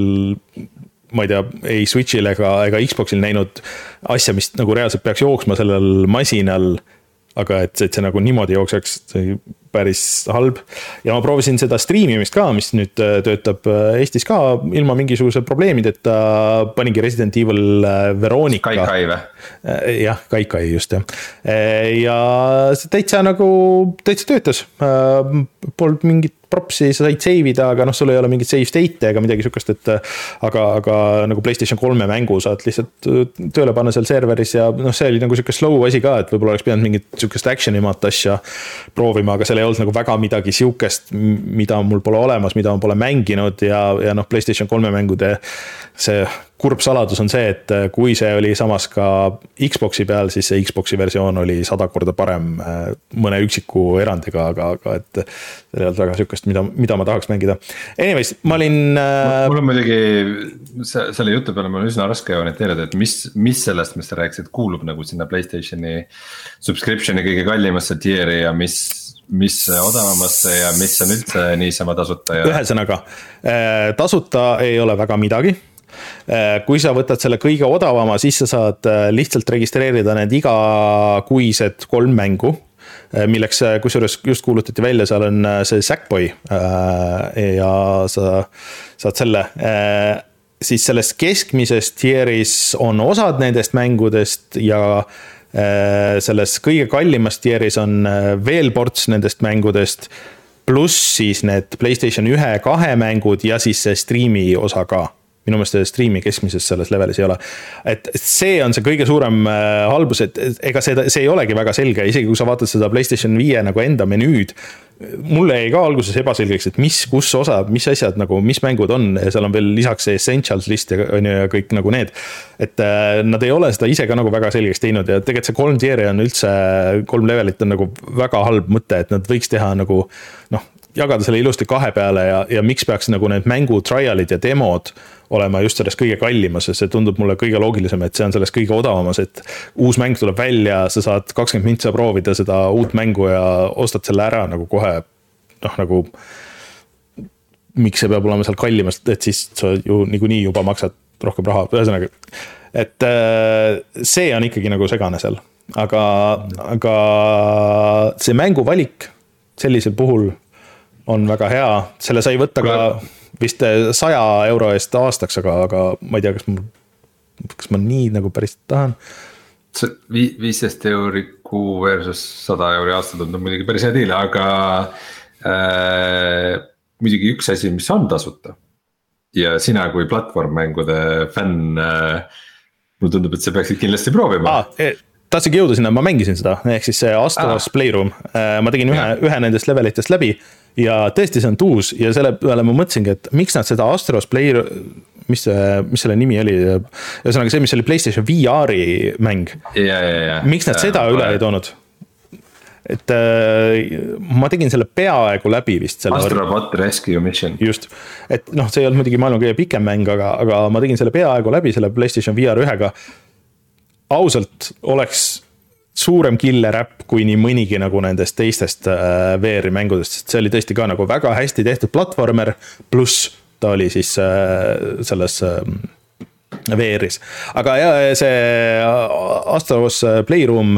ma ei tea, ei Switch'il ega, ega Xbox'il näinud asja, mis nagu reaalselt peaks jooksma sellel masinal aga et, et see nagu niimoodi jookseks, see päris halb. ja ma proovisin seda striimimist ka, mis nüüd äh, töötab äh, Eestis ka ilma mingisuguse probleemideta. paningi Resident Evil äh, Veronica. Kaikai või? jah, Kaikai just jah. ja see täitsa nagu, täitsa töötas. Polnud mingit propsi, sa said save ida, aga noh, sul ei ole mingit save state'e ega midagi sihukest, et. aga, aga nagu Playstation kolme mängu saad lihtsalt äh, tööle panna seal serveris ja noh, see oli nagu sihuke slow asi ka, et võib-olla oleks pidanud mingit sihukest action imat asja proovima, aga seal ei olnud nagu väga midagi sihukest, mida mul pole olemas, mida ma pole mänginud ja, ja noh, Playstation kolme mängude see kurb saladus on see, et äh, kui see oli samas ka Xbox'i peal, siis see Xbox'i versioon oli sada korda parem äh, mõne üksiku erandiga, aga, aga et. seal ei olnud väga sihukest, mida, mida ma tahaks mängida. Anyways, ma olin äh.... mul on muidugi selle jutu peale mul on üsna raske orienteeruda, et mis, mis sellest, mis sa rääkisid, kuulub nagu sinna Playstationi. Subscription'i kõige kallimasse tier'i ja mis mis odavamasse ja mis on üldse niisama tasuta ja. ühesõnaga, tasuta ei ole väga midagi kui sa võtad selle kõige odavama, siis sa saad äh, lihtsalt registreerida need igakuised kolm mängu äh, milleks kusjuures just kuulutati välja, seal on see Sackboy ja sa saad selle. siis selles keskmises tier'is on osad nendest mängudest ja selles kõige kallimas tier'is on veel ports nendest mängudest. pluss siis need Playstation ühe, kahe mängud ja siis see striimi osa ka minu meelest striimi keskmises selles levelis ei ole. et see on see kõige suurem äh, halbus, et ega see, see ei olegi väga selge, isegi kui sa vaatad seda Playstation viie nagu enda menüüd. mulle jäi ka alguses ebaselgeks, et mis, kus osa, mis asjad nagu, mis mängud on ja seal on veel lisaks see essentials list ja on ju ja kõik nagu need. et äh, nad ei ole seda ise ka nagu väga selgeks teinud ja tegelikult see kolm tier'i on üldse, kolm levelit on nagu väga halb mõte, et nad võiks teha nagu noh jagada selle ilusti kahe peale ja, ja miks peaks nagu need mängu trial'id ja demod olema just selles kõige kallimas ja see tundub mulle kõige loogilisem, et see on selles kõige odavamas, et. uus mäng tuleb välja, sa saad kakskümmend mintsa proovida seda uut mängu ja ostad selle ära nagu kohe noh, nagu. miks see peab olema seal kallimas, et siis sa ju niikuinii juba maksad rohkem raha, ühesõnaga. et äh, see on ikkagi nagu segane seal, aga, aga see mänguvalik sellisel puhul on väga hea, selle sai võtta ka vist eh, saja euro eest aastaks, aga, aga ma ei tea, kas mul, kas ma nii nagu päris tahan. see viisteist euri kuu versus sada euri aasta tundub muidugi päris hea deal, aga äh, muidugi üks asi, mis on tasuta. ja sina kui platvormmängude fänn äh,, mulle tundub, et sa peaksid kindlasti proovima ah, e tahtsingi jõuda sinna, ma mängisin seda, ehk siis see Astros ah. Playroom, äh, ma tegin ühe, ühe nendest levelitest läbi ja tõesti, see on tuus ja selle peale ma mõtlesingi, et miks nad seda Astros Play, mis see, mis selle nimi oli, ühesõnaga see, mis oli Playstation VR-i mäng. miks nad ja, seda ja, üle ei toonud? et äh, ma tegin selle peaaegu läbi vist. Astrobot Rescue Mission. just, et noh, see ei olnud muidugi maailma kõige pikem mäng, aga, aga ma tegin selle peaaegu läbi selle Playstation VR ühega. ausalt oleks suurem killer äpp kui nii mõnigi nagu nendest teistest äh, VR-i mängudest, sest see oli tõesti ka nagu väga hästi tehtud platvormer. pluss ta oli siis äh, selles äh, VR-is, aga ja see Astros Playroom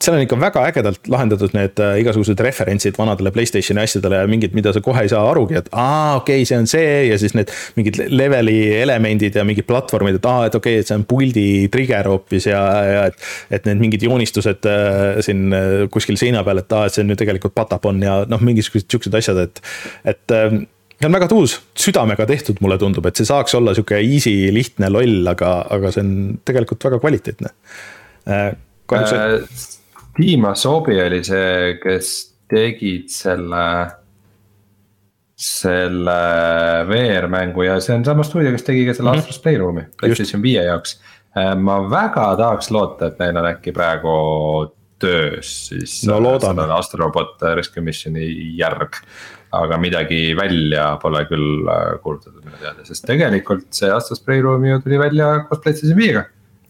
seal on ikka väga ägedalt lahendatud need äh, igasugused referentsid vanadele Playstationi asjadele ja mingid, mida sa kohe ei saa arugi, et aa, okei okay,, see on see ja siis need mingid leveli elemendid ja mingid platvormid, et aa, et okei okay,, et see on puldi trigger hoopis ja, ja et. et need mingid joonistused äh, siin äh, kuskil seina peal, et aa, et see on ju tegelikult patapon ja noh, mingisugused siuksed asjad, et, et äh, see on väga tuus, südamega tehtud, mulle tundub, et see saaks olla sihuke easy, lihtne, loll, aga, aga see on tegelikult väga kvaliteetne äh,. kahjuks äh, Team Asobi oli see, kes tegid selle. selle VR-mängu ja see on sama stuudio, kes tegi ka selle mm -hmm. Astros Playroom'i, PlayStation viie jaoks. Äh, ma väga tahaks loota, et neil on äkki praegu töös siis no, loodame. Astrobot Rescue Missioni järg. aga midagi välja pole küll äh, kuulutatud minu teada, sest tegelikult see Astros Playroom ju tuli välja koos PlayStation viiega.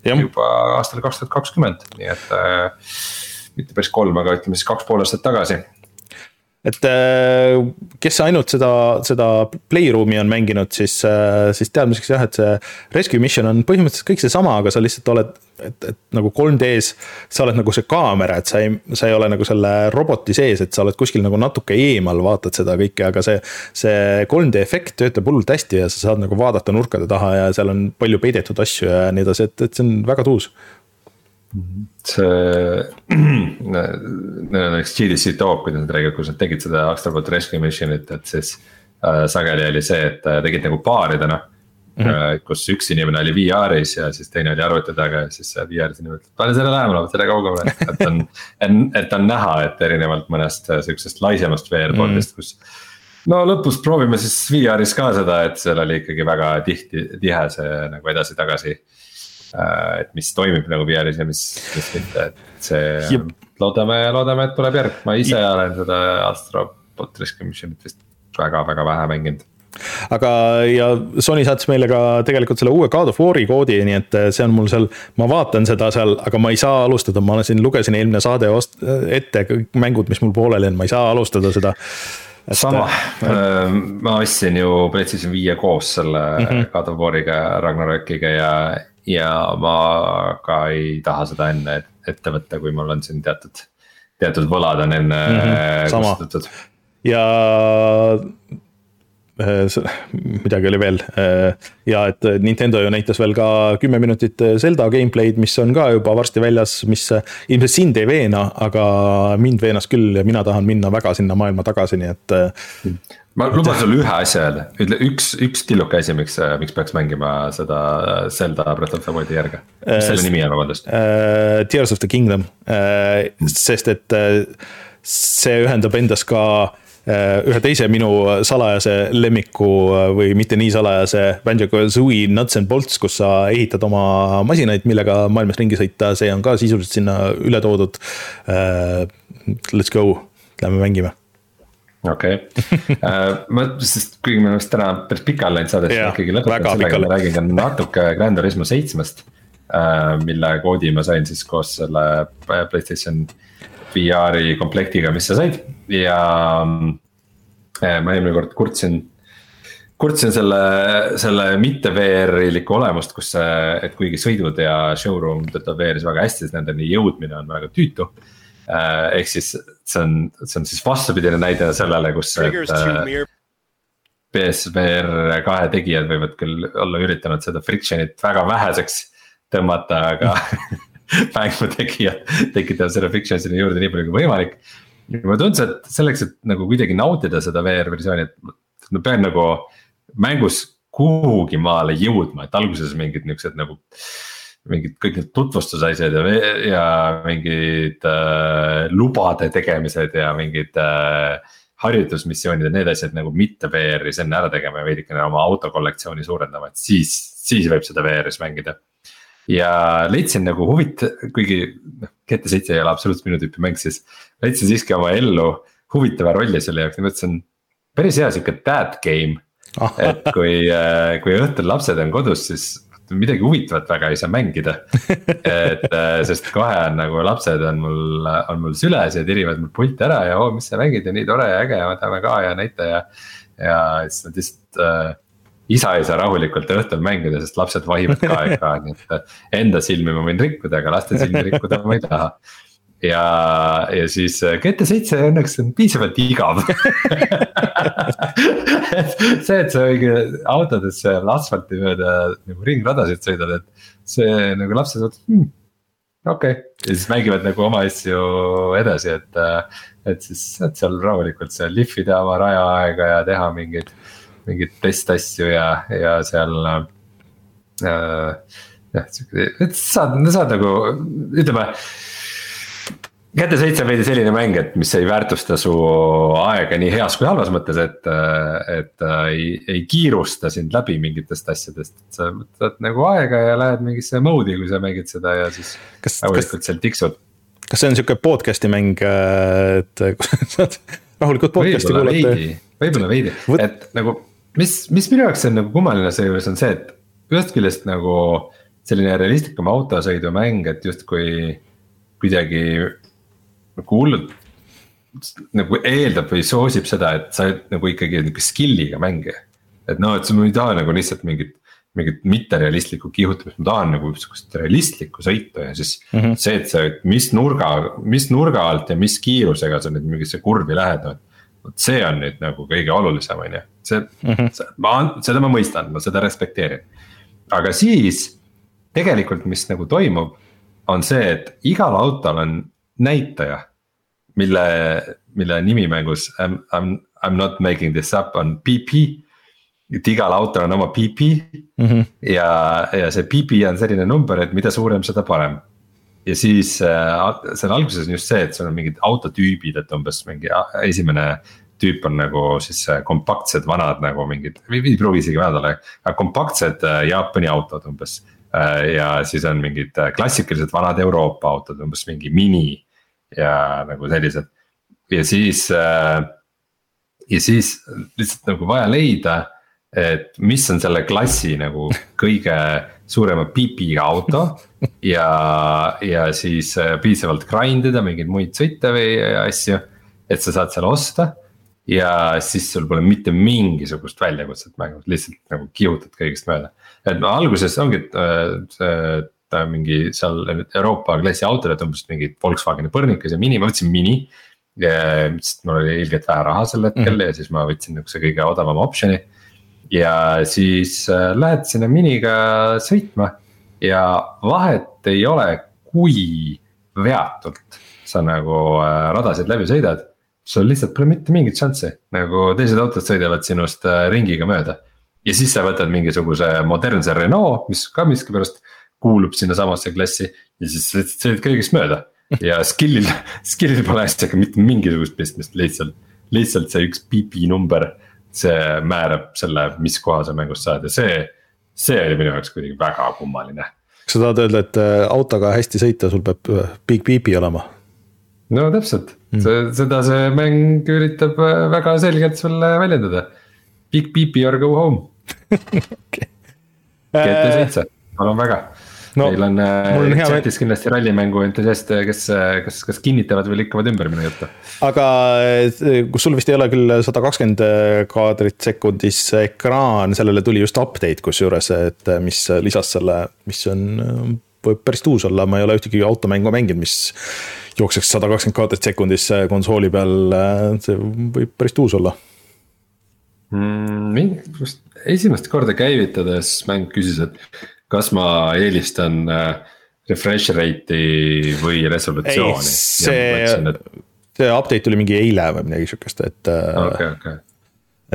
juba aastal kaks tuhat kakskümmend, nii et äh, mitte päris kolm, aga ütleme siis kaks pool aastat tagasi et äh, kes ainult seda, seda playroom'i on mänginud, siis, äh, siis teadmiseks jah, et see rescue mission on põhimõtteliselt kõik seesama, aga sa lihtsalt oled, et, et nagu 3D-s. sa oled nagu see kaamera, et sa ei, sa ei ole nagu selle roboti sees, et sa oled kuskil nagu natuke eemal, vaatad seda kõike, aga see. see 3D efekt töötab hullult hästi ja sa saad nagu vaadata nurkade taha ja seal on palju peidetud asju ja nii edasi, et, et see on väga tuus see, *clears throat* neil on üks GDC talk, kuidas nad räägivad, kus nad tegid seda Astrobot Rescue Missionit, et siis äh,. sageli oli see, et äh, tegid nagu paaridena mm. -hmm. kus üks inimene oli VR-is ja siis teine oli arvuti taga ja siis VR-is inimene ütleb, pane selle lähemale, selle kaugemale, *laughs* et on. et on näha, et erinevalt mõnest äh, sihukesest laisemast VR-pordist mm, -hmm. kus no lõpus proovime siis VR-is ka seda, et seal oli ikkagi väga tihti, tihe see nagu edasi-tagasi äh, Äh, et mis toimib nagu VR-is ja mis, mis mitte, et see Jep. loodame, loodame, et tuleb järg, ma ise Jep. olen seda Astro Rescue Missionit vist väga-väga vähe mänginud aga, ja Sony saatis meile ka tegelikult selle uue God of War'i koodi, nii et see on mul seal, ma vaatan seda seal, aga ma ei saa alustada, ma siin lugesin eelmine saade ette kõik mängud, mis mul pooleli on, ma ei saa alustada seda sama äh,, ma ostsin ju PlayStation viie koos selle mm -hmm. God of War'iga, Ragnarokiga ja, ja ma ka ei taha seda enne ette võtta, kui mul on siin teatud, teatud võlad on enne mm -hmm, kustutatud. ja äh, midagi oli veel äh, ja et Nintendo ju näitas veel ka kümme minutit Zelda gameplay'd, mis on ka juba varsti väljas, mis ilmselt sind ei veena, aga mind veenas küll ja mina tahan minna väga sinna maailma tagasi, nii et. Äh, ma luban sulle ühe asja öelda, ütle üks, üks tilluke asi, miks, miks peaks mängima seda Zelda Breath of the Wild'i järge, mis selle nimi on, vabandust? uh,? Tears of the Kingdom. Uh,, sest et uh, see ühendab endas ka ühe teise minu salajase lemmiku või mitte nii salajase Banjo-Kazooie Nuts and Bolts, kus sa ehitad oma masinaid, millega maailmas ringi sõita, see on ka sisuliselt sinna üle toodud. Let's go, lähme mängime okei okay. uh,, ma, sest kuigi me vist täna päris pikalt läinud saade, siis ma ikkagi lõpetan sellega, ma räägin ka natuke Grand Turismo seitsmest uh,. mille koodi ma sain siis koos selle Playstation VR-i komplektiga, mis sa said ja uh, ma eelmine kord kurtsin kurtsin selle, selle mitte VR-ilikku olemust, kus, et kuigi sõidud ja showroom töötab VR-is väga hästi, siis nendeni jõudmine on väga tüütu Äh, ehk siis see on, see on siis vastupidine näide sellele, kus. PSVR äh, kahe tegijad võivad küll olla üritanud seda friction'it väga väheseks tõmmata, aga *laughs* mängu tegijad tekitavad selle friction sinna juurde nii palju kui võimalik. ja mulle tundus, et selleks, et nagu kuidagi nautida seda VR versiooni, et ma pean nagu mängus kuhugi maale jõudma, et alguses mingid niuksed nagu mingid kõik need tutvustusasjad ja, ja mingid äh, lubade tegemised ja mingid äh, harjutusmissioonid ja need asjad nagu mitte VR-is enne ära tegema ja veidikene oma autokollektsiooni suurendama, et siis, siis võib seda VR-is mängida. ja leidsin nagu huvit-, kuigi noh, GT7 ei ole absoluutselt minu tüüpi mäng, siis leidsin siiski oma ellu huvitava rolli selle jaoks, mõtlesin päris hea sihuke dad game. et kui, äh, kui õhtul lapsed on kodus, siis midagi huvitavat väga ei saa mängida. et äh, sest kohe on nagu lapsed on mul, on mul süles ja tirivad mul pulti ära ja oo, mis sa mängid ja nii tore ja äge ja võtame ka ja näita ja. ja siis nad lihtsalt äh, isa ei saa rahulikult õhtul mängida, sest lapsed vahivad ka ekraani, et enda silmi ma võin rikkuda, aga laste silmi rikkuda ma ei taha. Ja, ja siis äh, GT7 õnneks on piisavalt igav *laughs* see, et sa mingi autodes seal asfalti mööda nagu ringradasid sõidad, et see nagu lapsed mõtlevad hmm, okei okay., ja siis mängivad nagu oma asju edasi, et. et siis saad seal rahulikult seal lihvida oma rajaaega ja teha mingeid, mingeid testasju ja, ja seal äh,. jah, sihuke, et saad, saad nagu ütleme käte seitse on veidi selline mäng, et mis ei väärtusta su aega nii heas kui halvas mõttes, et, et ei, ei kiirusta sind läbi mingitest asjadest. sa võtad nagu aega ja lähed mingisse mode'i, kui sa mängid seda ja siis rahulikult seal tiksud. kas see on sihuke podcast'i mäng, et saad *laughs* rahulikult podcast'i kuulata? võib-olla veidi, et nagu mis, mis minu jaoks on nagu kummaline seejuures on see, et ühest küljest nagu selline realistlikum autosõidumäng, et justkui kuidagi nagu hullult nagu eeldab või soosib seda, et sa oled nagu ikkagi nihuke skill'iga mängija. et noh, et sa ei taha nagu lihtsalt mingit, mingit mitterealistlikku kihutamist, ma tahan nagu sihukest realistlikku sõitu ja siis mm. -hmm. see, et sa, mis nurga, mis nurga alt ja mis kiirusega sa nüüd mingisse kurvi lähed, noh. vot see on nüüd nagu kõige olulisem, on ju, see mm, -hmm. ma, seda ma mõistan, ma seda respekteerin. aga siis tegelikult, mis nagu toimub, on see, et igal autol on näitaja mille, mille nimi mängus I m, I m, I m not making this up on PP. et igal autol on oma PP mm -hmm. ja, ja see PP on selline number, et mida suurem, seda parem. ja siis äh, seal alguses on just see, et sul on mingid autotüübid, et umbes mingi esimene tüüp on nagu siis äh, kompaktsed vanad nagu mingid, ei pruugi isegi vanad olla, aga kompaktsed äh, Jaapani autod umbes. ja siis on mingid klassikalised vanad Euroopa autod, umbes mingi mini ja nagu sellised. ja siis äh,, ja siis lihtsalt nagu vaja leida, et mis on selle klassi nagu kõige suurema pipiga auto. ja, ja siis äh, piisavalt grind ida mingeid muid sõite või asju, et sa saad selle osta ja siis sul pole mitte mingisugust väljakutset mängus, lihtsalt nagu kihutad kõigest mööda. et alguses ongi, et äh, Äh, mingi seal Euroopa klassi autod, et umbes mingi Volkswageni põrnikas ja mini, ma võtsin mini. sest mul oli ilgelt vähe raha sel hetkel mm -hmm. ja siis ma võtsin niukse kõige odavama optsiooni. ja siis äh, lähed sinna miniga sõitma ja vahet ei ole, kui veatult sa nagu äh, radasid läbi sõidad. sul lihtsalt pole mitte mingit šanssi, nagu teised autod sõidavad sinust ringiga mööda. ja siis sa võtad mingisuguse modernse Renault, mis ka miskipärast kuulub sinnasamasse klassi ja siis sõidad kõigest mööda. ja skill'il, skill'il pole asjaga mitte mingisugust pistmist, lihtsalt, lihtsalt see üks PP number. see määrab selle, mis koha sa mängust saad ja see, see oli minu jaoks kuidagi väga kummaline. kas sa tahad öelda, et äh, autoga hästi sõita, sul peab äh, big PP olema? no täpselt mm., seda see mäng üritab äh, väga selgelt sulle väljendada. Big PP or go home *laughs* okay.. GT7, palun väga no, meil on, äh, on chatis kindlasti rallimängu entusiaste, kes, äh, kas, kas kinnitavad või lükkavad ümber minu juttu. aga äh, kus sul vist ei ole küll sada kakskümmend kaadrit sekundis ekraan, sellele tuli just update kusjuures, et mis lisas selle, mis on, võib päris uus olla, ma ei ole ühtegi automängu mänginud, mis jookseks sada kakskümmend kaadrit sekundis konsooli peal, see võib päris uus olla mm,. esimest korda käivitades mäng küsis, et kas ma eelistan äh, refresh rate'i või resolutsiooni? see, et... see update tuli mingi eile või midagi sihukest, et okay,. Okay.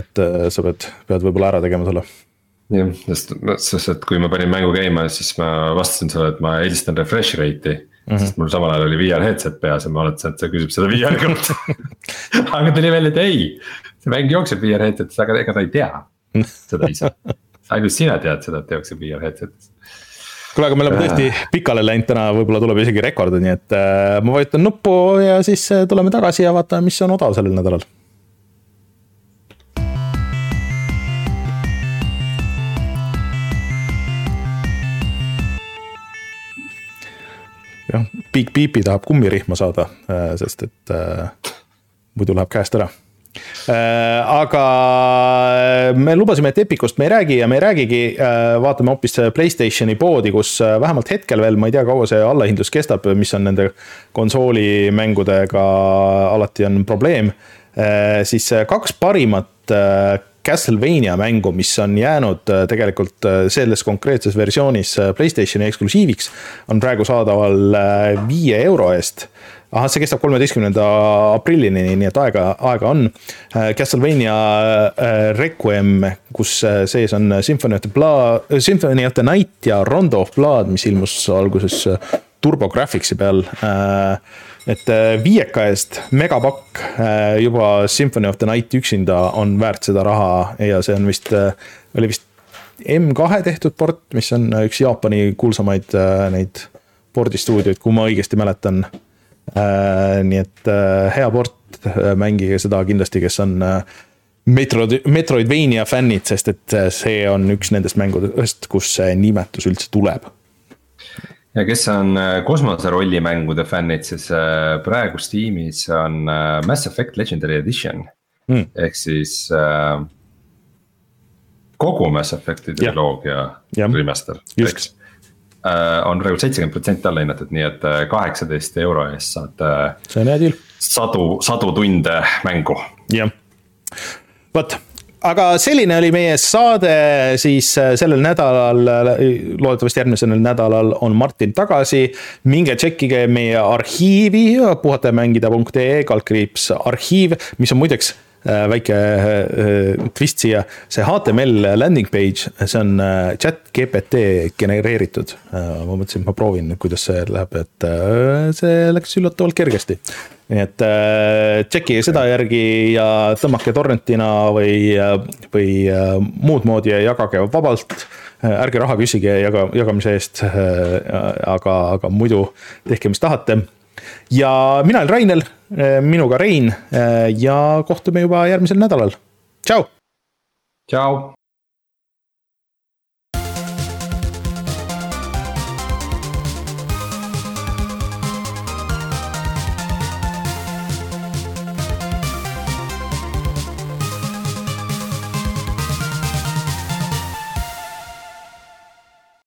et äh, sa pead, pead võib-olla ära tegema selle jah, sest, sest et kui ma panin mängu käima, siis ma vastasin sulle, et ma eelistan refresh rate'i mm. -hmm. sest mul samal ajal oli VR headset peas ja ma mõtlesin, et see küsib seda VR kohta *laughs* aga tuli välja, et ei, see mäng jookseb VR headset'is, aga ega ta ei tea *laughs* seda ise ainult sina tead seda, et tehakse VR headset'is. Kuule, aga me oleme tõesti pikale läinud täna, võib-olla tuleb isegi rekord, nii et äh, ma vajutan nuppu ja siis äh, tuleme tagasi ja vaatame, mis on odav sellel nädalal. jah, Big Beepi tahab kummirihma saada, äh, sest et äh, muidu läheb käest ära aga me lubasime, et Epicust me ei räägi ja me ei räägigi, vaatame hoopis Playstationi poodi, kus vähemalt hetkel veel, ma ei tea, kaua see allahindlus kestab, mis on nende konsoolimängudega alati on probleem. siis kaks parimat Castlevania mängu, mis on jäänud tegelikult selles konkreetses versioonis Playstationi eksklusiiviks, on praegu saadaval viie euro eest ahah, see kestab kolmeteistkümnenda aprillini, nii et aega, aega on. Äh, Castlevania äh, Requiem, kus äh, sees on Symphony of the Blood, Symphony of the Night ja Rondo of Blood, mis ilmus alguses Turbo Graphicsi peal. et viieka eest megapakk, juba Symphony of the Night üksinda on väärt seda raha ja see on vist, oli vist M2 tehtud port, mis on üks Jaapani kuulsamaid neid pordistuudioid, kui ma õigesti mäletan nii et äh, hea port, äh, mängige seda kindlasti, kes on Metroid, Metroidvania fännid, sest et see on üks nendest mängudest, kus see nimetus üldse tuleb. ja kes on kosmose rollimängude fännid, siis praegu Steamis on Mass Effect Legendary Edition. Mm. ehk siis äh, kogu Mass Effect'i triloogia remaster, eks. Äh, on praegu seitsekümmend protsenti alla hinnatud, nii et äh, kaheksateist euro eest saad. Äh, see on hea deal. sadu, sadu tunde mängu. jah, vot aga selline oli meie saade siis sellel nädalal, loodetavasti järgmisel nädalal on Martin tagasi. minge tšekkige meie arhiivi, puhatajamängida.ee kaldkriips arhiiv, mis on muideks Äh, väike äh, twist siia, see HTML landing page, see on äh, chat GPT genereeritud. ma mõtlesin, et ma proovin, kuidas see läheb, et see läks üllatavalt kergesti. nii et tšekkige seda järgi ja tõmmake torrentina või, või muud moodi ja jagage vabalt ärge raha küsige jaga, jagamise eest. aga, aga muidu tehke, mis tahate ja mina olen Rainel, minuga Rein eh, ja kohtume juba järgmisel nädalal. tšau. tšau.